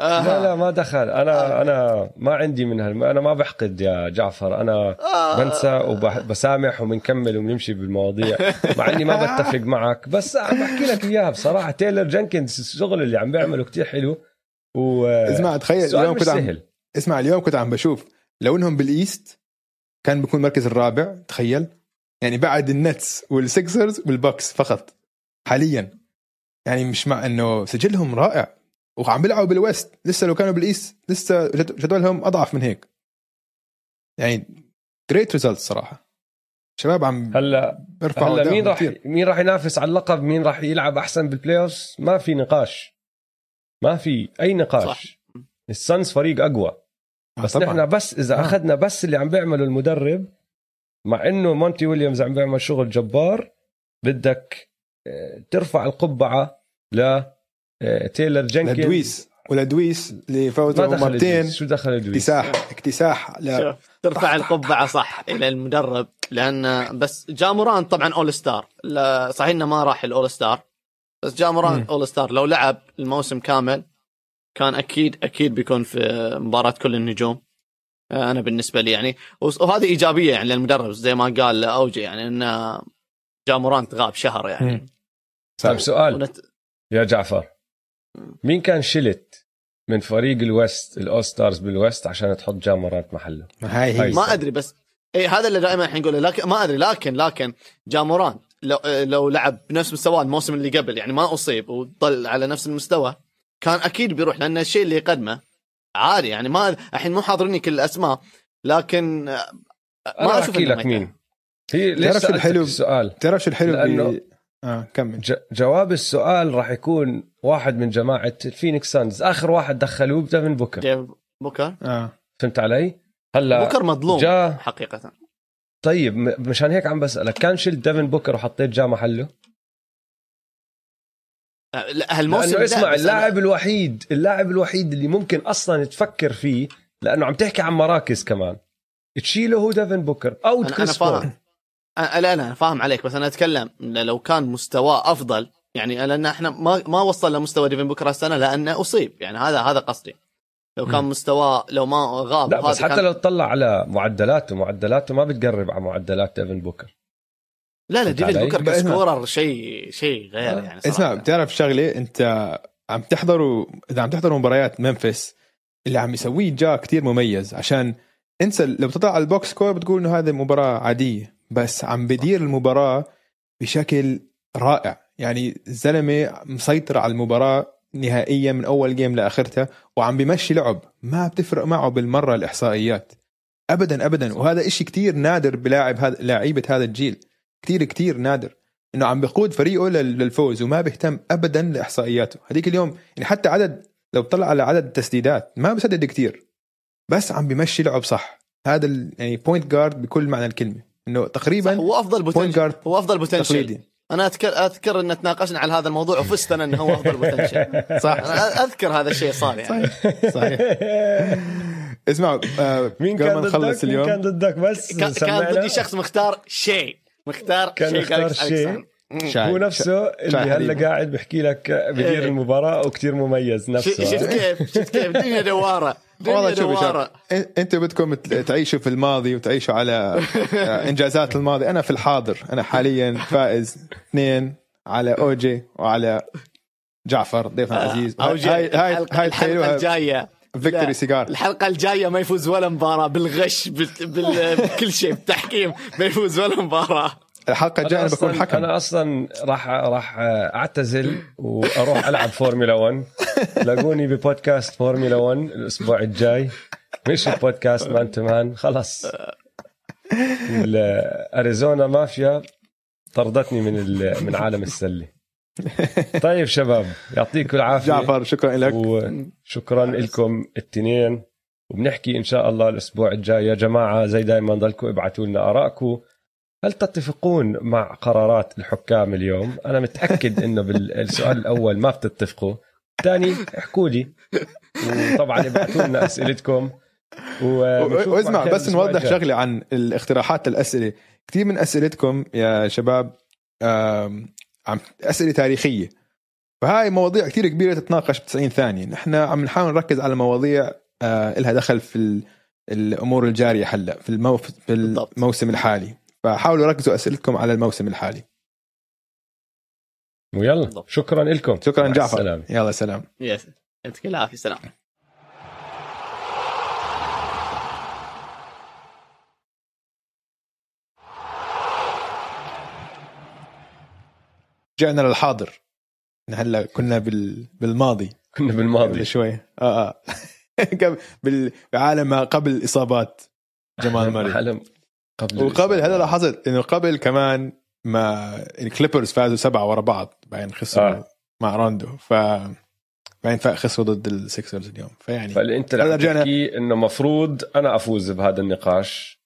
آه. لا لا ما دخل. أنا أنا ما عندي من هال... أنا ما بحقد يا جعفر. أنا آه. بنسى وبسامح وبنكمل وبنمشي بالمواضيع. مع إني ما بتفق معك. بس عم بحكي لك إياها بصراحة. تايلر جينكنز الشغل اللي عم بيعمله كتير حلو. و اسمع تخيل اليوم كنت عم سهل. اسمع اليوم كنت عم بشوف لو انهم بال East كان بيكون المركز الرابع. تخيل. يعني بعد ال Nets وال Sixers وال Bucks فقط. حاليا. يعني مش مع إنه سجلهم رائع. وعم بيلعبوا بال West لسه لو كانوا بال East لسه جد- جدولهم أضعف من هيك يعني great result صراحة شباب عم هلا هلا مين راح. مين راح ينافس على اللقب مين راح يلعب أحسن بال playoff ما في نقاش ما في أي نقاش صح. ال Suns فريق أقوى آه بس طبعاً. نحن بس إذا آه. أخذنا بس اللي عم بيعمله المدرب مع إنه مونتي ويليامز عم بيعمل شغل جبار بدك آه، ترفع القبعة ل تايلر جينكنز. لدويس. ولدويس اللي فوزوا مرتين. شو دخل دويس اكتساح. اكتساح. لا. شوف ترفع القبعة صح إلى المدرب لأن بس جا مورانت طبعا all star لا- صحيح إنه ما راح ال all star بس جا مورانت. all star لو لعب الموسم كامل كان أكيد أكيد بيكون في مباراة كل النجوم. آه، أنا بالنسبة لي يعني. وهذه إيجابية يعني للمدرب زي ما قال أوجي يعني إن جا مورانت غاب شهر يعني. مم. طيب سؤال. ونت... يا جعفر. مين كان شلت من فريق ال West ال All Stars بال West عشان تحط جا مورانت محله هاي هي. ما أدري بس إي هذا اللي دائما إحنا نقوله لكن ما أدري لكن لكن جا مورانت لو لو لعب بنفس مستواه الموسم اللي قبل يعني ما أصيب وظل على نفس المستوى كان أكيد بيروح لأن الشيء اللي يقدمه عادي يعني ما الحين مو حاضرني كل الأسماء لكن احكي إنه لك ما مين هي ليش تعرف الحلو؟ السؤال تعرف شو الحلو لأنه-. آه كمل. ج- جواب السؤال راح يكون واحد من جماعة ال Phoenix Suns آخر واحد دخلوه ديفن بوكر. ديفن بوكر؟ آه. فهمت علي؟ هلا بوكر مظلوم جا حقيقة. طيب مشان هيك عم بسألك كان شلت ديفن بوكر وحطيت جا محله؟ آه، لا، هالموسم لأنه لا، اسمع أنا- اللاعب الوحيد اللاعب الوحيد اللي ممكن أصلا تفكر فيه لأنه عم تحكي عن مراكز كمان. تشيله هو ديفن بوكر أو أنا كريس بول فاهم. أنا لا لا أنا فاهم عليك بس أنا أتكلم لو كان مستواه أفضل يعني لأن إحنا ما ما وصل لمستوى ديفن بوكر السنة لأنه أصيب يعني هذا هذا قصدي لو كان. مستواه لو ما غاب لا بس حتى كان... لو تطلع على معدلاته معدلاته ما بتقرب على معدلات ديفن بوكر لا لا ديفن؟ بوكر. ك scorer شيء شيء غير آه. يعني صراحة. اسمع بتعرف شغله أنت عم تحضروا إذا عم تحضروا مباريات ممفس اللي عم يسويه جا كتير مميز عشان انسى لو بتطلع على ال box score بتقول إنه هذه مباراة عادية بس عم بدير المباراة بشكل رائع. يعني الزلمة مسيطر على المباراة نهائيا من أول game لآخرتها وعم بمشي لعب. ما بتفرق معه بالمرة الإحصائيات. ابدا ابدا. وهذا إشي كتير نادر بلاعب هذا لاعيبه هذا الجيل. كتير كتير نادر. إنه عم بقود فريقه لل- للفوز وما بيهتم ابدا لإحصائياته. هذيك اليوم يعني حتى عدد لو طلع على عدد التسديدات ما بسدد كتير. بس عم بمشي لعب صح. هذا يعني point guard بكل معنى الكلمة. إنه تقريبا هو أفضل potential هو أفضل potential تقليدي. أنا اذكر أذكر إن تناقشنا على هذا الموضوع وفزت أنا إنه هو أفضل potential صح. أنا أذكر هذا الشيء صار يعني. صحيح. صحيح. اسمعوا آه، مين قبل كان نخلص مين اليوم. كان ضدك بس؟ كان كان سمعنا. ضدي شخص مختار شيء. مختار كان شيء مختار شيء. هو نفسه اللي. هلا قاعد بحكي لك بدير إيه. المباراة وكتير مميز نفسه. شفت كيف؟ شفت كيف؟ الدنيا دوارة. والله شوف أنتوا بدكم تعيشوا في الماضي وتعيشوا على آه، إنجازات الماضي. أنا في الحاضر. أنا حاليا فائز اثنين على أوجي وعلى جعفر ضيفنا العزيز. أو هاي هاي هاي, الحلقة, الجاية. victory. cigar. الحلقة الجاية ما يفوز ولا مباراة بالغش بال... بال... بكل شيء بالتحكيم ما يفوز ولا مباراة. الحلقة الجاية أنا بكون أصلاً- حكم. أنا أصلا راح راح أعتزل وأروح ألعب فورمولا 1 لاقوني ببودكاست فورمولا 1 الأسبوع الجاي. مش البودكاست Man to Man. خلص أريزونا مافيا طردتني من ال- من عالم السلة. طيب شباب يعطيكم العافية. جعفر شكرا لك. وشكرا لكم التنين. وبنحكي إن شاء الله الأسبوع الجاي. يا جماعة زي دائما ضلكم ابعتوا لنا آرائكم. هل تتفقون مع قرارات الحكام اليوم؟ أنا متأكد إنه بالسؤال الأول ما بتتفقوا، الثاني احكوا لي. وطبعا ابعتوا لنا أسئلتكم. واسمع بس نوضح. شغله عن الاقتراحات الأسئلة. كثير من أسئلتكم يا شباب عم أسئلة تاريخية. فهاي مواضيع كثير كبيرة تتناقش ب 90 ثانية. نحن عم نحاول نركز على مواضيع آه، لها دخل في ال- الأمور الجارية هلأ في المو... في بالضبط. الموسم الحالي. فحاولوا ركزوا أسئلتكم على الموسم الحالي. ويلا. شكرا لكم. شكرا جعفر. السلامة. يلا سلام. يس. يعطيك العافية سلام. رجعنا للحاضر. هلأ كنا بال... بالماضي. كنا قبل بالماضي شوي. آه آه. قبل بال- بعالم ما قبل إصابات جمال موراي عالم قبل وقبل. هذا لاحظت انه قبل كمان ما ال Clippers فازوا سبعة ورا بعض بعدين خسروا آه. مع روندو ف بعدين خسروا ضد ال Sixers اليوم. فيعني فاللي انت هلا اللي رجعنا- تحكي إنه مفروض أنا أفوز بهذا النقاش.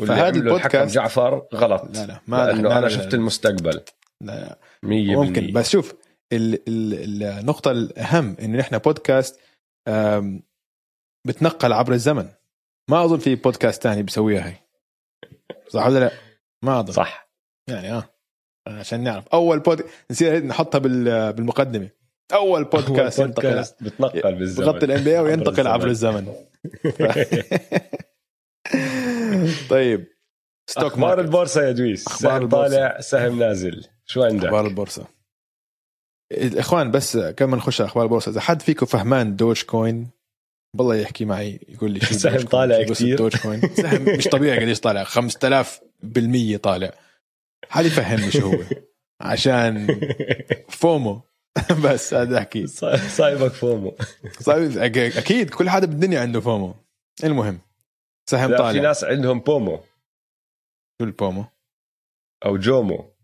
واللي فهذا البودكاست- جعفر غلط. لا لا ما لأنه لا أنا لا شفت لا المستقبل. لا 100% ممكن. بس شوف ال ال النقطة الأهم إنه نحن بودكاست بتنقل عبر الزمن. ما أظن في بودكاست تاني بيسويها هي. صح ولا لا؟ ما أظن صح. يعني آه. عشان نعرف. أول بود نسينا نحطها بال- بالمقدمة. أول بودكاست هو ينتقل. بتنقل بالزمن. بغطي الان بي وينتقل عبر الزمن. طيب. stock أخبار market البورصة يا دويس سهم البورصة. طالع سهم نازل. شو عندك؟ أخبار البورصة. الاخوان بس قبل ما نخش على أخبار البورصة. إذا حد فيكم فهمان Dogecoin بالله يحكي معي يقول لي سهم طالع. Dogecoin سهم. مش طبيعي قديش طالع. 5000 بالمية طالع. حد يفهمني شو هو؟ عشان FOMO. بس هذا أحكي. صايبك FOMO. صار- أكيد كل حدا بالدنيا عنده FOMO. المهم سهم لا في طالع. ناس عندهم POMO شو ال POMO أو JOMO.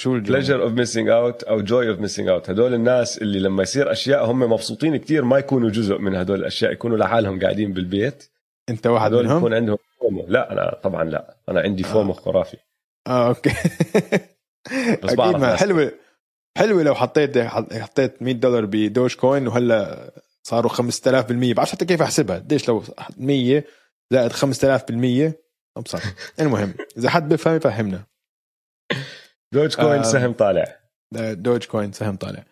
شو الجو؟ pleasure of missing out أو joy of missing out هدول الناس اللي لما يصير أشياء هم مبسوطين كتير ما يكونوا جزء من هدول الأشياء يكونوا لحالهم قاعدين بالبيت. أنت واحد هدول منهم؟ يكون عندهم FOMO. لا أنا طبعا لا. أنا عندي FOMO خرافي. آه okay. بس أكيد ما. حلوة. حلوة لو حطيت حطيت 100 دولار ب Dogecoin وهلا صاروا 5000% بعرفش حتى كيف أحسبها. قديش لو 100 زائد 5000% ابصر المهم إذا حد بيفهم يفهمنا. Dogecoin آه. سهم طالع. Dogecoin سهم طالع.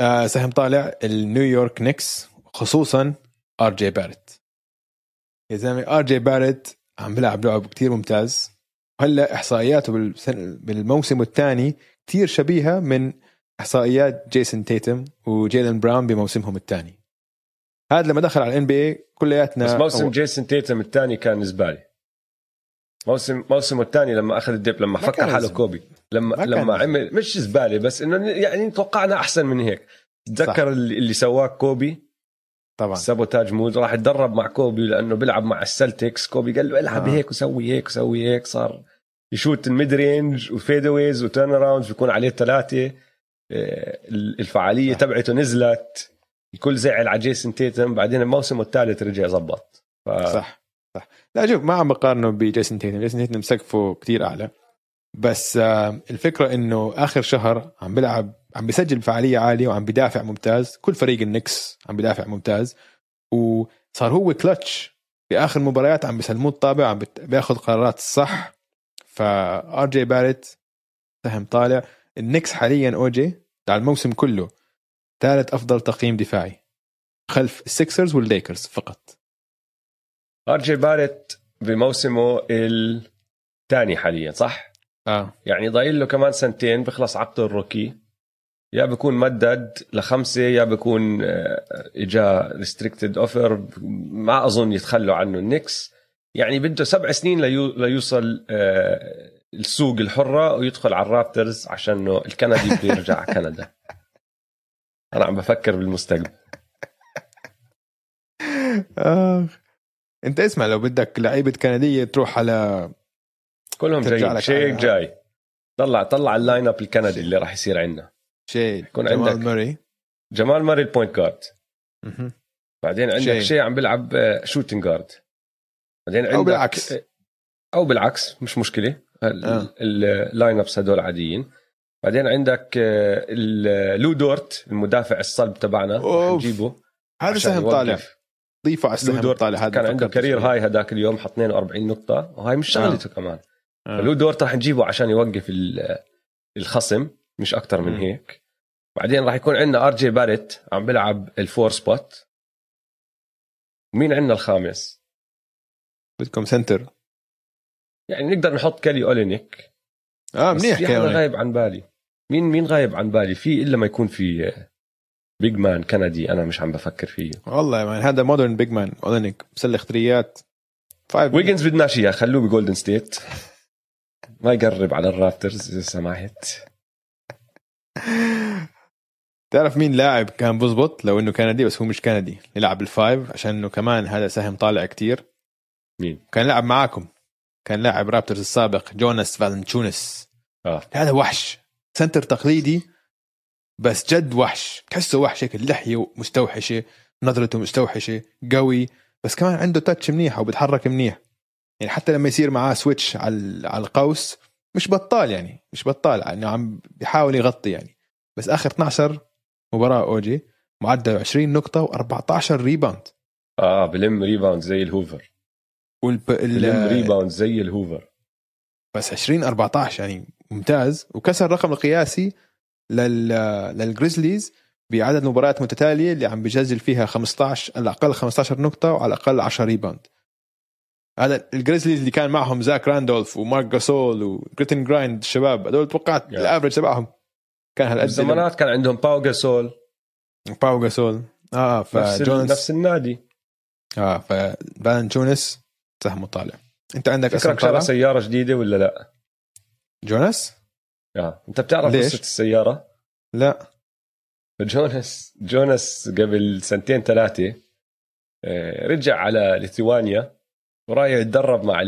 آه سهم طالع ال New York Knicks خصوصا RJ Barrett يا زلمة RJ Barrett عم بيلعب لعب كتير ممتاز. وهلأ إحصائياته بالموسم الثاني كتير شبيهة من إحصائيات جيسون تيتم وجيلن براون بموسمهم الثاني. هذا لما دخل على ال NBA كلياتنا بس موسم أول- جيسون تيتم الثاني كان زباله موسم موسمه الثاني لما أخذ الدب لما ما فكر حاله. كوبي لما لما. عمل مش زباله بس إنه يعني توقعنا أحسن من هيك. تذكر اللي اللي سواه كوبي؟ طبعا. sabotage mode. راح يتدرب مع كوبي لأنه بيلعب مع ال Celtics. كوبي قال له العب آه. هيك وسوي هيك وسوي هيك. صار يشوت ال mid-range و fadeaways و turnarounds بيكون عليه ثلاثة آه، الفعالية. تبعته نزلت. الكل زعل على جيسون تيتم. بعدين الموسم الثالث رجع زبط. ف... صح. لا شوف ما عم بقارنه بجيسون تيتم جيسون تيتم سقفه كتير أعلى. بس آه، الفكرة إنه آخر شهر عم بيلعب عم بيسجل بفعاليه عالية وعم بيدافع ممتاز. كل فريق النكس عم بيدافع ممتاز. وصار هو كلتش. في آخر مباريات عم بيسلموه الطابة عم بياخذ قرارات الصح فآر جي باريت سهم طالع. النكس حاليا اوجي على الموسم كله ثالث أفضل تقييم دفاعي خلف السكسرز والليكرز فقط. آر جي بارت بموسمه الثاني حاليا صح؟ آه. يعني ضايل له كمان سنتين بخلص عقده ال rookie. يا بكون مدد لخمسة يا بكون آه، إجا restricted offer ما أظن يتخلوا عنه النكس. يعني بده سبع سنين ليو ليوصل آه، السوق الحرة ويدخل على الرابترز عشان الكندي بده يرجع على كندا. أنا عم بفكر بالمستقبل. آه. انت اسمع لو بدك لعيبة كندية تروح على كلهم جايين شيك جاي طلع طلع اللاين اب الكندي اللي راح يصير عندنا شيء يكون جمال عندك ماري جمال ماري ال point guard. بعدين عندك شاي. شاي عم بيلعب shooting guard بعدين عندك أو بالعكس. أو بالعكس مش مشكلة ال- آه. ال lineups هدول عاديين بعدين عندك آه، ال- لو دورت المدافع الصلب تبعنا. نجيبه هذا سهم. طالع ضيفه على لو السهم دورت طالع. هذا كان عنده career. هاي هذاك اليوم حط 42 نقطة وهاي مش شغلته كمان. آه. فلو دورت رح نجيبه عشان يوقف ال- الخصم مش أكثر من. هيك. بعدين راح يكون عندنا آر جي باريت عم بيلعب ال four spot. ومين عندنا الخامس؟ بدكم center. يعني نقدر نحط كالي أولينيك. آه بس منيح كمان غايب عن بالي. مين مين غايب عن بالي؟ في إلا ما يكون في big man كندي أنا مش عم بفكر فيه. والله من هذا modern big man اولينيك بسلخ ثريات five ويجنز بدناش اياه خلوه بجولدن ستيت ما يقرب على الرابترز إذا سمحت. تعرف مين لاعب كان بزبط؟ لو إنه كندي بس هو مش كندي يلعب ال five عشان إنه كمان هذا سهم طالع كتير. مين؟ كان لاعب معاكم. كان لاعب رابترز السابق جوناس فالنتشونس آه. هذا وحش. center تقليدي. بس جد وحش. تحسه وحش هيك اللحيه مستوحشه نظرته مستوحشة قوي بس كمان عنده touch منيح وبيتحرك منيح. يعني حتى لما يصير معاه switch على على القوس مش بطال يعني مش بطال انه عم بيحاول يغطي يعني. بس آخر 12 مباراة اوجي معدل 20 نقطة و14 ريباوند آه بلم ريباوند زي الهوفر. والب... بلم. rebound زي الهوفر. بس 20 14 يعني ممتاز وكسر الرقم القياسي للجريزليز بعدد مباريات متتالية اللي عم بيسجل فيها 15 على الأقل 15 نقطة وعلى الأقل 10 rebound هذا الجريزليز اللي كان معهم زاك راندولف ومارك جاسول و grit and grind الشباب هذول توقعت يا. ال average تبعهم كان هالقد بالزمانات كان عندهم باو جاسول باو جاسول آه فجونس نفس النادي آه فبان جونس سهمه طالع أنت عندك فكرك شرى سيارة جديدة ولا لا؟ جونس؟ آه. أنت بتعرف؟ قصة السيارة؟ لا. جونس جونس قبل سنتين ثلاثة آه، رجع على ليثوانيا ورايح يتدرب مع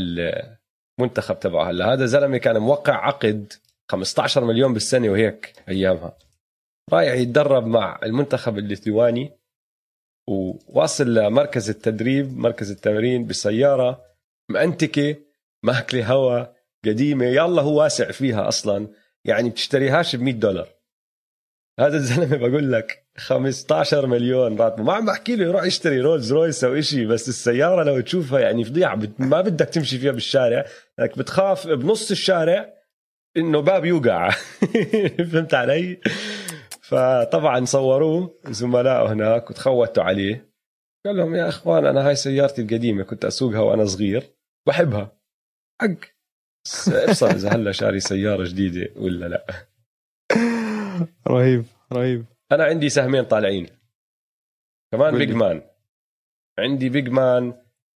المنتخب تبعه. هلا هذا زلمة كان موقع عقد 15 مليون بالسنة وهيك أيامها. رايح يتدرب مع المنتخب الليثواني وواصل لمركز التدريب مركز التمرين بسياره مأنتكة ماكلة هوا قديمة يلا هو واسع فيها أصلا. يعني بتشتريهاش ب 100 دولار. هذا الزلمة بقول لك 15 مليون راتبه ما عم بحكي له يروح يشتري رولز رويس أو شيء بس السيارة لو تشوفها يعني فضيعه ما بدك تمشي فيها بالشارع لك بتخاف بنص الشارع إنه باب يوقع. فهمت علي؟ فطبعا صوروه زملائه هناك وتخوتوا عليه. قال لهم يا إخوان أنا هاي سيارتي القديمة كنت أسوقها وأنا صغير. بحبها. حق. افصل إذا هلا شاري سيارة جديدة ولا لا. رهيب رهيب. أنا عندي سهمين طالعين. كمان. big man عندي big man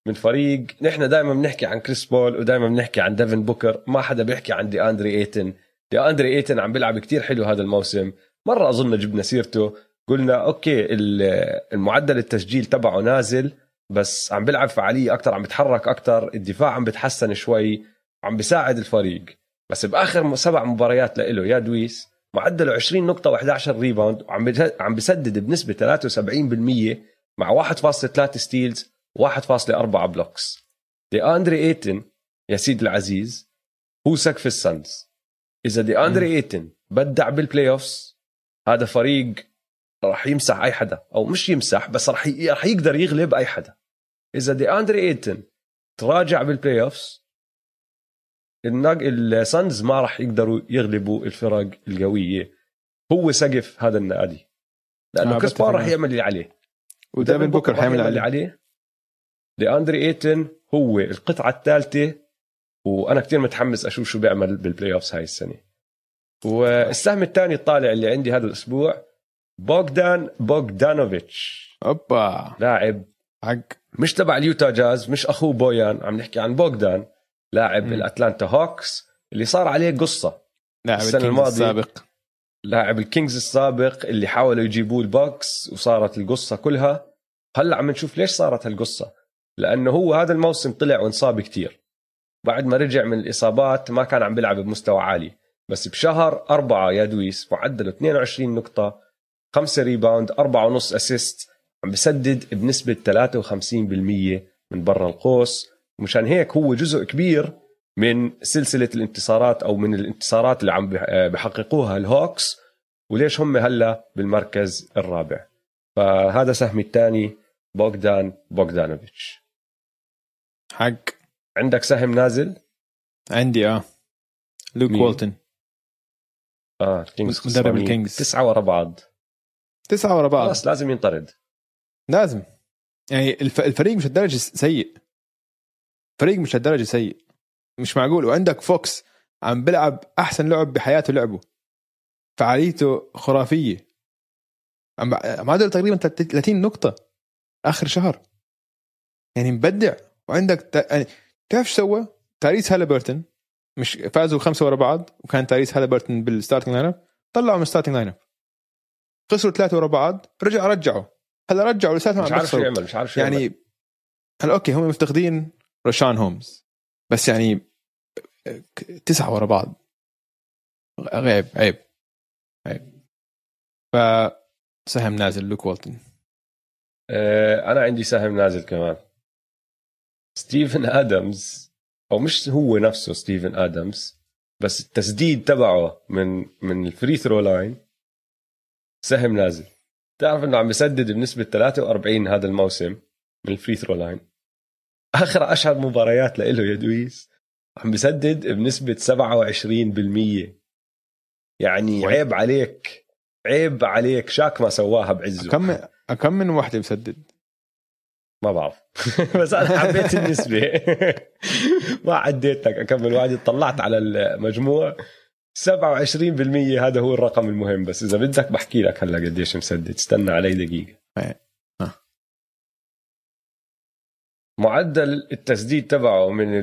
من فريق نحن دائما بنحكي عن كريس بول ودائما بنحكي عن ديفن بوكر. ما حدا بيحكي عن دي أندري إيتن. دي أندري إيتن عم بيلعب كتير حلو هذا الموسم. مرة أظن جبنا سيرته. قلنا okay ال- المعدل التسجيل تبعه نازل بس عم بيلعب فعالية أكثر عم بيتحرك أكثر الدفاع عم بتحسن شوي. عم بيساعد الفريق. بس بآخر سبع مباريات لإله يا دويس معدله 20 نقطة و11 rebound وعم عم بسدد بنسبة 73% مع 1.3 steals و1.4 blocks دي اندري إيتن يا سيدي العزيز هو سقف السانز إذا دي اندري إيتن بدع بال playoffs هذا فريق راح يمسح أي حدا أو مش يمسح بس راح راح يقدر يغلب أي حدا. إذا دي اندري إيتن تراجع بال playoffs السانز ما راح يقدروا يغلبوا الفرق القوية. هو سقف هذا النادي لأنه آه، كريس بول راح. يعمل اللي عليه. وديفن بوكر حيعمل يعمل اللي عليه. عليه. دي اندري إيتن هو القطعة الثالثة وأنا كتير متحمس أشوف شو بيعمل بال playoffs هاي السنة. والسهم الثاني الطالع اللي عندي هذا الأسبوع بوغدان بوغدانوفيتش. أوبا. لاعب حق. مش تبع ال Utah Jazz مش أخوه بويان عم نحكي عن بوغدان. لاعب. ال Atlanta Hawks اللي صار عليه قصة لاعب السنة ال Kings الماضية. السابق. لاعب ال Kings السابق اللي حاولوا يجيبوه ال Bucks وصارت القصة كلها. هلأ عم نشوف ليش صارت هالقصة؟ لأنه هو هذا الموسم طلع وانصاب كتير. بعد ما رجع من الإصابات ما كان عم بيلعب بمستوى عالي. بس بشهر أربعة يا دوبس معدله 22 نقطة 5 rebound 4.5 assist عم بسدد بنسبة 53% من برا القوس. مشان هيك هو جزء كبير من سلسلة الانتصارات أو من الانتصارات اللي عم بح- بحققوها ال Hawks وليش هم هلا بالمركز الرابع. فهذا سهمي الثاني بوغدان بوغدانوفيتش. حق. عندك سهم نازل؟ عندي آه. لوك مين؟ وولتن آه Kings مدرب. ال Kings. تسعة ورا بعض. تسعة ورا بعض. خلاص لازم ينطرد. لازم. يعني الف... الفريق مش لهالدرجة سيء. فريق مش لهالدرجة سيء. مش معقول. وعندك فوكس عم بلعب أحسن لعب بحياته لعبه. فعاليته خرافية. عم معدل تقريبا 30 نقطة آخر شهر. يعني مبدع. وعندك ت... يعني تعرف شو سوى؟ تاريس هالبرتون مش فازوا خمسة ورا بعض وكان تاريس هالبرتون بال starting lineup طلعوا من ال starting lineup خسروا ثلاثة ورا بعض رجع رجعوا. هلا رجعوا لساتهم مش عارف شو يعمل مش عارف شو. يعني هلا okay هم مفتقدين رشان هولمز. بس يعني تسعة ورا بعض. عيب عيب عيب. ف سهم نازل. لوك والتون آه أنا عندي سهم نازل كمان. ستيفن آدمز أو مش هو نفسه ستيفن آدمز بس التسديد تبعه من من ال free throw line سهم نازل. تعرف إنه عم بسدد بنسبة 43 هذا الموسم من ال free throw line. آخر عشر مباريات له يا دوبس عم بسدد بنسبة 27% يعني عيب عليك عيب عليك. شاك ما سواها بعزه. كم كم من وحدة مسدد ما بعرف. بس أنا حبيت النسبة. ما عديت لك اكمل واحد. طلعت على المجموع. 27% هذا هو الرقم المهم. بس إذا بدك بحكي لك هلا قديش مسدد. استنى علي دقيقة إيه. آه. معدل التسديد تبعه من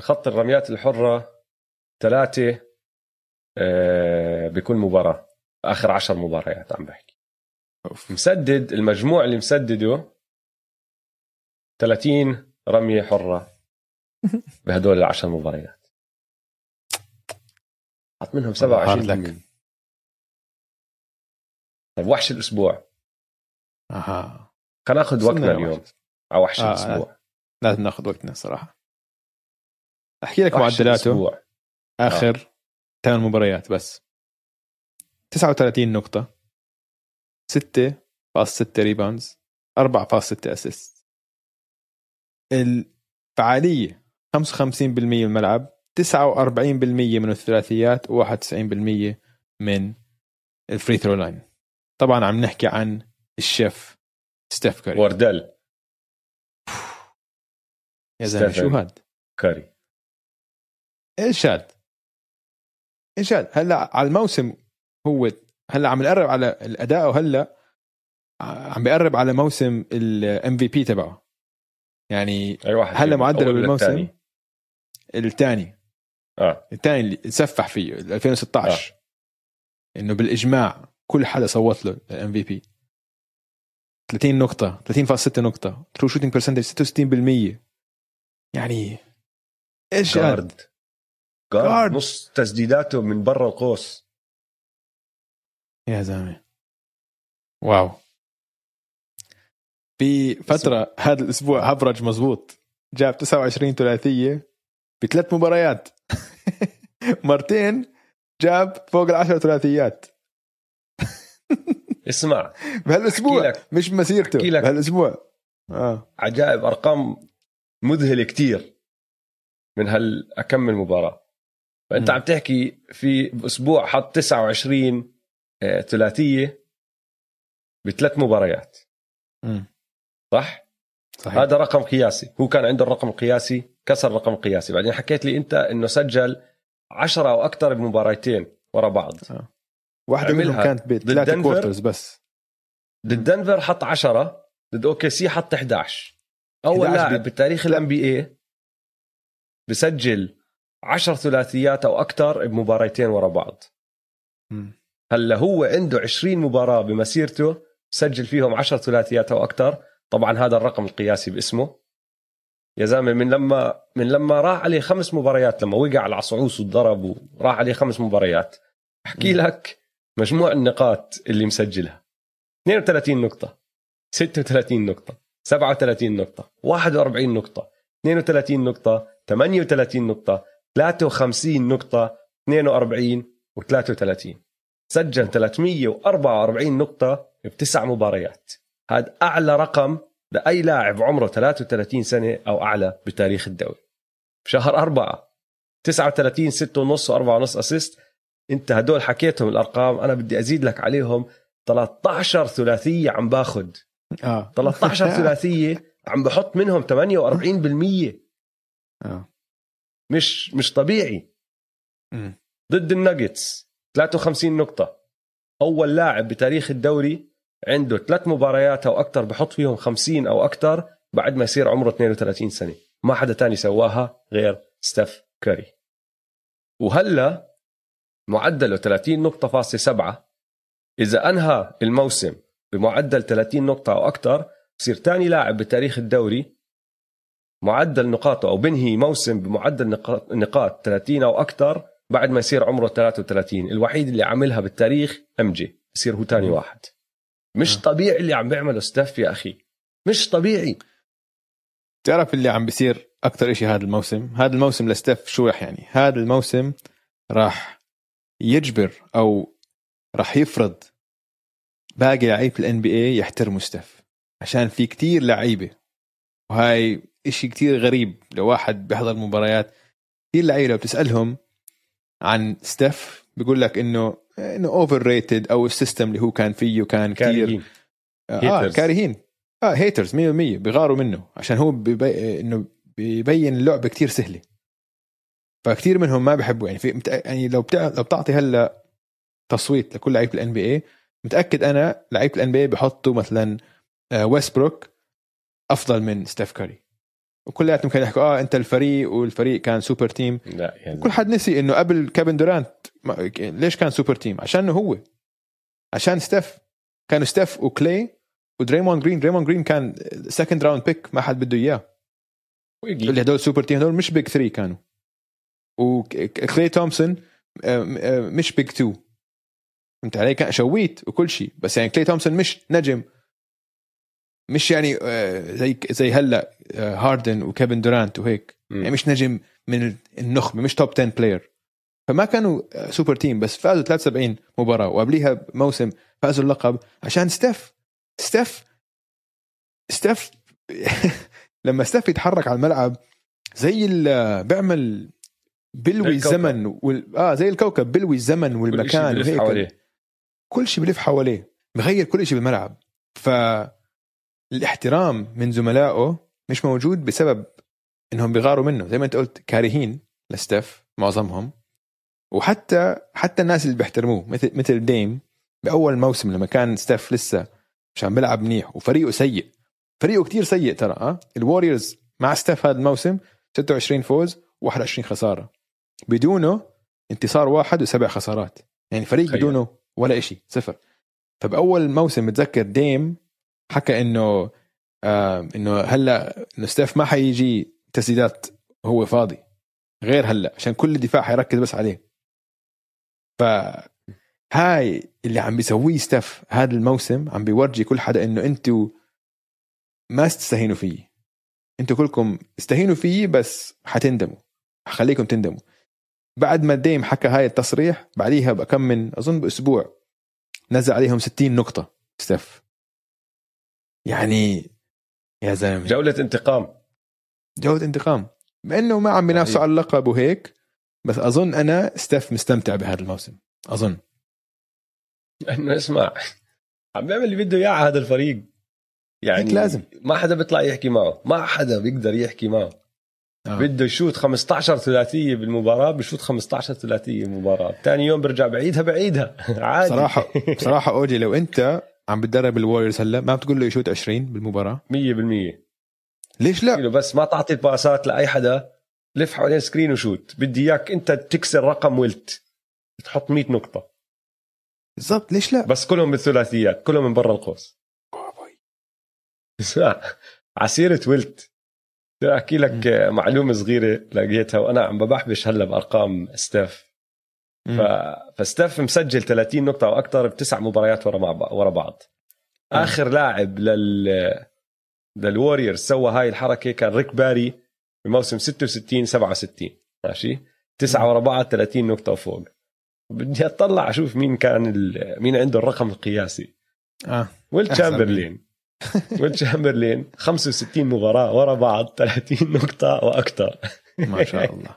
خط الرميات الحرة ثلاثة آه، بكل مباراة. آخر عشر مباريات عم بحكي. أوف. مسدد المجموع اللي مسدده 30 رمية حرة بهدول العشر مباريات. حط منهم والله hard 27 luck. طيب وحش الأسبوع. أها. خلينا ناخذ وقتنا. اليوم. على وحش آه، الأسبوع. لازم ناخذ وقتنا الصراحه أحكي لك معدلاته. الأسبوع. آخر ثمان مباريات بس. 39 نقطة. 6.6 rebounds 4.6 assist الفعالية 55% من الملعب 49% من الثلاثيات و91% من ال free throw line طبعا عم نحكي عن الشيف ستيف كاري. وردل يا زلمة. شو هاد؟ كاري. إيش هاد؟ إيش هاد؟ هلا على الموسم هو هلا عم نقرب على الأداء وهلا عم بيقرب على موسم ال MVP تبعه. يعني أي واحد هلا فيهم، معدله بالموسم الثاني؟ آه. الثاني اللي سفح فيه ال 2016 إنه بالإجماع كل حدا صوت له ال MVP 30 نقطة 30.6 نقطة. true shooting percentage 66% يعني إيش؟ جارد جارد جارد. نص تسديداته من برا القوس. يا زلمة. wow. في فترة هذا الأسبوع هبرج مزبوط. جاب 29 ثلاثية بثلاث مباريات. مرتين جاب فوق العشر ثلاثيات. اسمع. بهالأسبوع. مش مسيرته. بهالأسبوع. آه. عجائب أرقام مذهله كتير من هالاكمل مباراة. فأنت مم. عم تحكي في باسبوع حط 29 آه، ثلاثية بثلاث مباريات. مم. صح؟ صحيح. هذا رقم قياسي. هو كان عنده الرقم القياسي كسر الرقم القياسي. بعدين حكيت لي أنت إنه سجل عشرة أو أكثر بمباراتين ورا بعض. واحدة منهم كانت دنفر. quarters بس. ضد دنفر حط 10 ضد OKC حط 11 أول 11 لاعب. بتاريخ ال NBA بسجل 10 ثلاثيات أو أكثر بمباراتين ورا بعض. هلأ هو عنده 20 مباراة بمسيرته سجل فيهم 10 ثلاثيات أو أكثر. طبعا هذا الرقم القياسي باسمه. يا زلمة من لما من لما راح عليه خمس مباريات لما وقع على العصعوص وضرب وراح عليه خمس مباريات. أحكي. لك مجموع النقاط اللي مسجلها. 32 نقطة. 36 نقطة. 37 نقطة 41 نقطة 32 نقطة 38 نقطة 53 نقطة 42 و33 سجل 344 نقطة بتسع مباريات. هذا أعلى رقم لأي لاعب عمره 33 سنة أو أعلى بتاريخ الدوري. بشهر أربعة 39 6 ونص و4 ونص أسيست أنت هدول حكيتهم الأرقام أنا بدي أزيد لك عليهم. 13 ثلاثية عم باخد. آه. 13 ثلاثية. عم بحط منهم 48% آه. مش مش طبيعي. مم. ضد الناجتس. 53 نقطة. أول لاعب بتاريخ الدوري عنده ثلاث مباريات أو أكثر بحط فيهم 50 أو أكثر بعد ما يصير عمره 32 سنة. ما حدا تاني سواها غير ستيف كاري وهلا معدله 30 نقطة فاصلة سبعة. إذا أنهى الموسم بمعدل 30 نقطة أو أكثر بصير تاني لاعب بتاريخ الدوري معدل نقاطه أو بنهي موسم بمعدل نقاط, نقاط 30 أو أكثر بعد ما يصير عمره 33 الوحيد اللي عملها بالتاريخ MJ بصير هو تاني واحد. مش آه. طبيعي اللي عم بيعمله ستيف يا أخي. مش طبيعي. تعرف اللي عم بيصير أكثر شيء هذا الموسم؟ هذا الموسم لستيف شو رح يعني؟ هذا الموسم راح يجبر أو راح يفرض باقي لعيبه ال NBA يحترموا ستيف عشان في كتير لعيبة وهاي إشي كتير غريب لو واحد بيحضر مباريات كثير لعيبة لو بتسألهم عن ستيف بيقول لك إنه إنه overrated أو ال system اللي هو كان فيه كان كثير كارهين آه. كارهين آه هيترز 100% بيغاروا منه عشان هو بيبي... إنه بيبين اللعبة كتير سهلة فكتير منهم ما بيحبوا يعني في. يعني لو بتع... لو بتعطي هلا تصويت لكل لعيبه ال NBA متأكد أنا لعيبة ال NBA بحطوا مثلا آه ويستبروك أفضل من ستيف كاري وكلياتهم كانوا يحكوا آه أنت الفريق والفريق كان super team لا يعني كل حد نسي إنه قبل كيفن دورانت ليش كان super team عشانه هو. عشان ستيف كانوا ستيف وكلي ودريمون جرين. دريمون جرين كان second round pick ما حد بده إياه. اللي هدول super team هدول مش big 3 كانوا. وكلي تومسون آه، آه، مش big 2 فهمت علي كان شويت وكل شيء بس يعني كلي تومسون مش نجم. مش يعني آه، زي زي هلا آه، هاردن وكيفن دورانت وهيك. مم. يعني مش نجم من النخبة مش top 10 player فما كانوا آه، super team بس فازوا 73 مباراة وقبليها موسم فازوا اللقب عشان ستيف. ستيف ستيف لما ستيف يتحرك على الملعب زي ال- بيعمل بلوي الكوكب. الزمن وال... آه زي الكوكب بلوي الزمن والمكان وهيك. كل شيء بلف حواليه بغير كل شيء بالملعب. فالاحترام من زملائه مش موجود بسبب إنهم بيغاروا منه. زي ما أنت قلت كارهين لستيف معظمهم. وحتى حتى الناس اللي بيحترموه مثل مثل ديم بأول موسم لما كان ستيف لسه عشان بيلعب منيح وفريقه سيء. فريقه كتير سيء ترى آه الوريورز مع ستيف هذا الموسم 26 فوز و21 خسارة. بدونه انتصار واحد وسبع خسارات. يعني فريق. بدونه ولا إشي صفر. فباول موسم بتذكر ديم حكى إنه آه إنه هلأ إنه ستيف ما حيجي تسديدات هو فاضي غير هلأ عشان كل الدفاع حيركز بس عليه. ف هاي اللي عم بيسويه ستيف هذا الموسم عم بيورجي كل حدا إنه أنتوا ما تستهينوا فيي. أنتوا كلكم استهينوا فيي بس حتندموا حخليكم تندموا. بعد ما ديم حكى هاي التصريح بعديها بكم من أظن بأسبوع نزل عليهم 60 نقطة ستيف. يعني يا زلمة. جولة انتقام. جولة انتقام. مع انه ما عم بينافسوا. على اللقب وهيك بس أظن أنا ستيف مستمتع بهذا الموسم. أظن. إنه اسمع عم بيعمل اللي بده إياه على هذا الفريق. يعني لازم. ما حدا بيطلع يحكي معه ما حدا بيقدر يحكي معه. آه. بده يشوت 15 ثلاثية بالمباراة بشوت 15 ثلاثية بالمباراه ثاني يوم برجع بعيدها بعيدها. عادي. صراحة صراحة أوجي لو أنت عم بتدرب الوريورز هلأ ما بتقول له يشوت 20 بالمباراة؟ 100% ليش لا؟ بس ما تعطي الباسات لأي حدا لف حوالين screen وشوت. بدي إياك أنت تكسر رقم ولت تحط 100 نقطة. بالضبط ليش لا؟ بس كلهم بالثلاثيات كلهم من برا القوس. اسمع على سيرة ولت بدي أحكي لك معلومة صغيرة لقيتها وأنا عم ببحبش هلأ بأرقام ستيف. ف... فستيف مسجل 30 نقطة وأكثر بتسع مباريات ورا مع ورا بعض. آخر لاعب لل للوريورز سوى هاي الحركة كان ريك باري بموسم 66 67 ماشي؟ تسعة ورا بعض 30 نقطة وفوق. بدي أطلع أشوف مين كان ال... مين عنده الرقم القياسي. آه ويل تشامبرلين. ويل تشامبرلين 65 مباراة ورا بعض 30 نقطة وأكثر. ما شاء الله.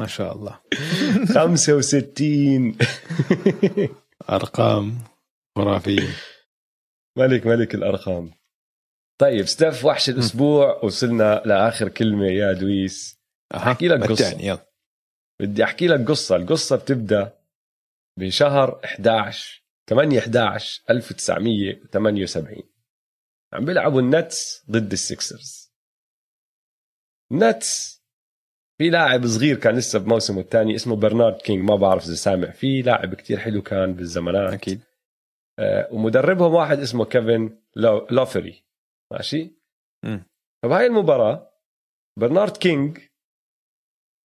ما شاء الله. 65 أرقام خرافية. ملك ملك الأرقام. طيب ستيف وحش الأسبوع. وصلنا لآخر كلمة يا دويس. أحكي لك قصة. يلا. بدي أحكي لك قصة. القصة بتبدأ بشهر 11 8 11 1978 عم بيلعبوا النتس ضد السكسرز النتس في لاعب صغير كان لسه بموسمه الثاني اسمه برنارد كينج ما بعرف إذا سامع. فيه لاعب كتير حلو كان بالزمانات. أكيد. آه، ومدربهم واحد اسمه كيفن لو- لوفري. ماشي. فبهاي المباراة برنارد كينج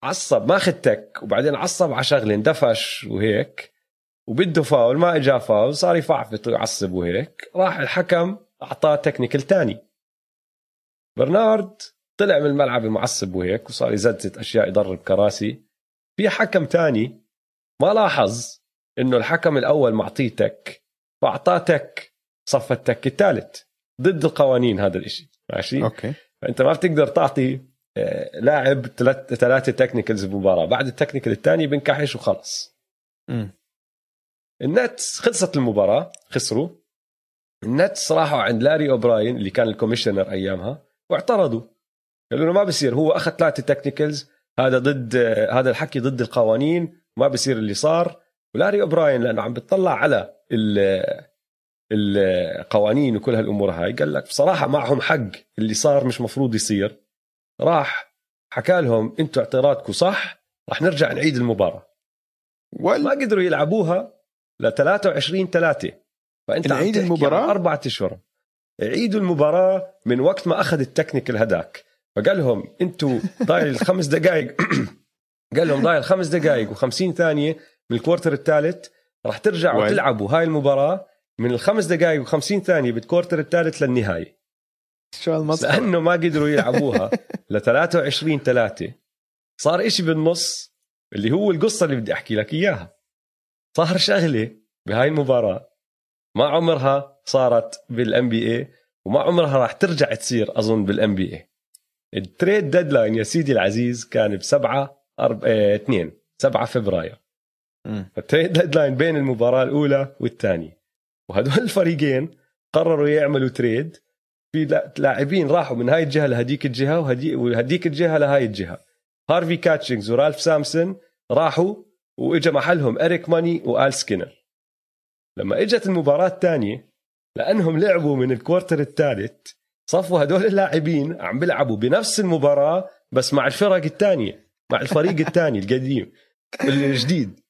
عصب ماخذ tech وبعدين عصب على شغلة اندفش وهيك. وبده فاول ما اجى فاول صار يفعفط ويعصب وهيك راح الحكم أعطاه technical تاني. برنارد طلع من الملعب معصب وهيك وصار يزتزت أشياء يضرب كراسي. في حكم تاني ما لاحظ إنه الحكم الأول معطيه tech فأعطاه tech صفى ال tech الثالث. ضد القوانين هذا الإشي ماشي؟ okay. فأنت ما بتقدر تعطي آه، لاعب ثلاث ثلاثة technicals بمباراة. بعد ال technical الثاني بنكحش وخلص. مم. النتس خلصت المباراة خسروا. النتس راحوا عند لاري أوبراين اللي كان ال commissioner أيامها واعترضوا. قالوا له ما بصير هو أخذ ثلاثة technicals هذا ضد هذا الحكي ضد القوانين ما بصير اللي صار. ولاري أوبراين لأنه عم بتطلع على ال- القوانين وكل هالأمور هاي قال لك بصراحة معهم حق اللي صار مش مفروض يصير. راح حكى لهم أنتوا اعتراضكم صح راح نرجع نعيد المباراة. ما وال قدروا يلعبوها. ل 23 3 فأنت المباراة؟ عن أربعة أشهر. عيدوا المباراة من وقت ما أخذ التكنيكال هداك فقال لهم أنتوا ضايل الخمس دقائق قال لهم ضايل خمس دقائق و50 ثانية من ال quarter الثالث. راح ترجعوا؟ تلعبوا هاي المباراة. من الخمس دقائق و50 ثانية بال quarter الثالث للنهاية. شو المسخره لأنه ما قدروا يلعبوها ل 23 3 صار إشي بالنص اللي هو القصة اللي بدي أحكي لك إياها. صار شغله بهاي المباراة. ما عمرها صارت بال NBA وما عمرها راح ترجع تصير أظن بال NBA ال trade deadline يا سيدي العزيز كان أرب... آه... 2 7 فبراير. ال trade deadline بين المباراة الأولى والثانية. وهدول الفريقين قرروا يعملوا trade. في لا- لاعبين راحوا من هاي الجهة لهديك الجهة وهدي وهديك الجهة لهاي الجهة. هارفي كاتشنجز ورالف سيمبسون راحوا وإجا محلهم إريك ماني وآل سكينر. لما إجت المباراة الثانية لأنهم لعبوا من ال quarter الثالث صفوا هدول اللاعبين عم بيلعبوا بنفس المباراة بس مع الفرق الثانية مع الفريق الثاني القديم الجديد.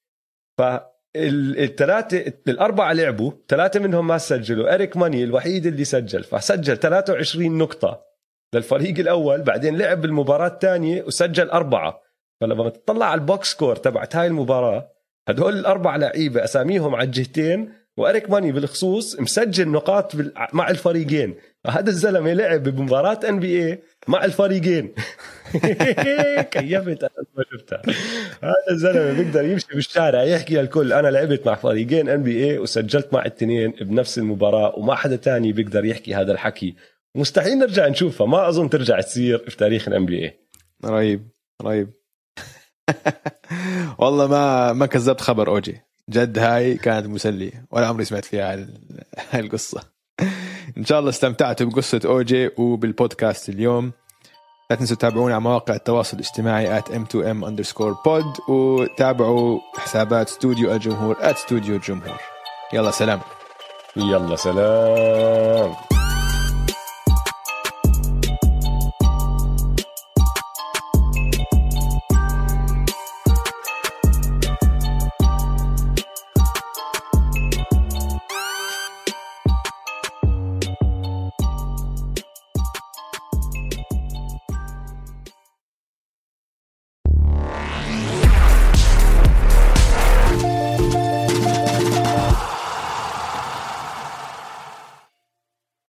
فالثلاثة الأربعة لعبوا ثلاثة منهم ما سجلوا. إريك ماني الوحيد اللي سجل فسجل 23 نقطة للفريق الأول بعدين لعب بالمباراة الثانية وسجل أربعة. فلما تطلع على ال box score تبعت هاي المباراة هدول الأربع لعيبة أساميهم على الجهتين وإريك ماني بالخصوص مسجل نقاط مع الفريقين. هذا الزلمة لعب بمباراة NBA مع الفريقين. كيفت أنا ما شفتها. هذا الزلمة بيقدر يمشي بالشارع يحكي للكل أنا لعبت مع فريقين NBA وسجلت مع التنين بنفس المباراة وما حدا تاني بيقدر يحكي هذا الحكي. مستحيل نرجع نشوفها ما أظن ترجع تصير في تاريخ ال NBA رهيب رهيب. والله ما ما كذبت خبر أوجي. جد هاي كانت مسلية. ولا عمري سمعت فيها هاي القصة. إن شاء الله استمتعتوا بقصة أوجي وبالبودكاست اليوم. لا تنسوا تتابعونا على مواقع التواصل الاجتماعي at m2m underscore pod وتابعوا حسابات استوديو الجمهور at استوديو الجمهور. يلا سلام. يلا سلام.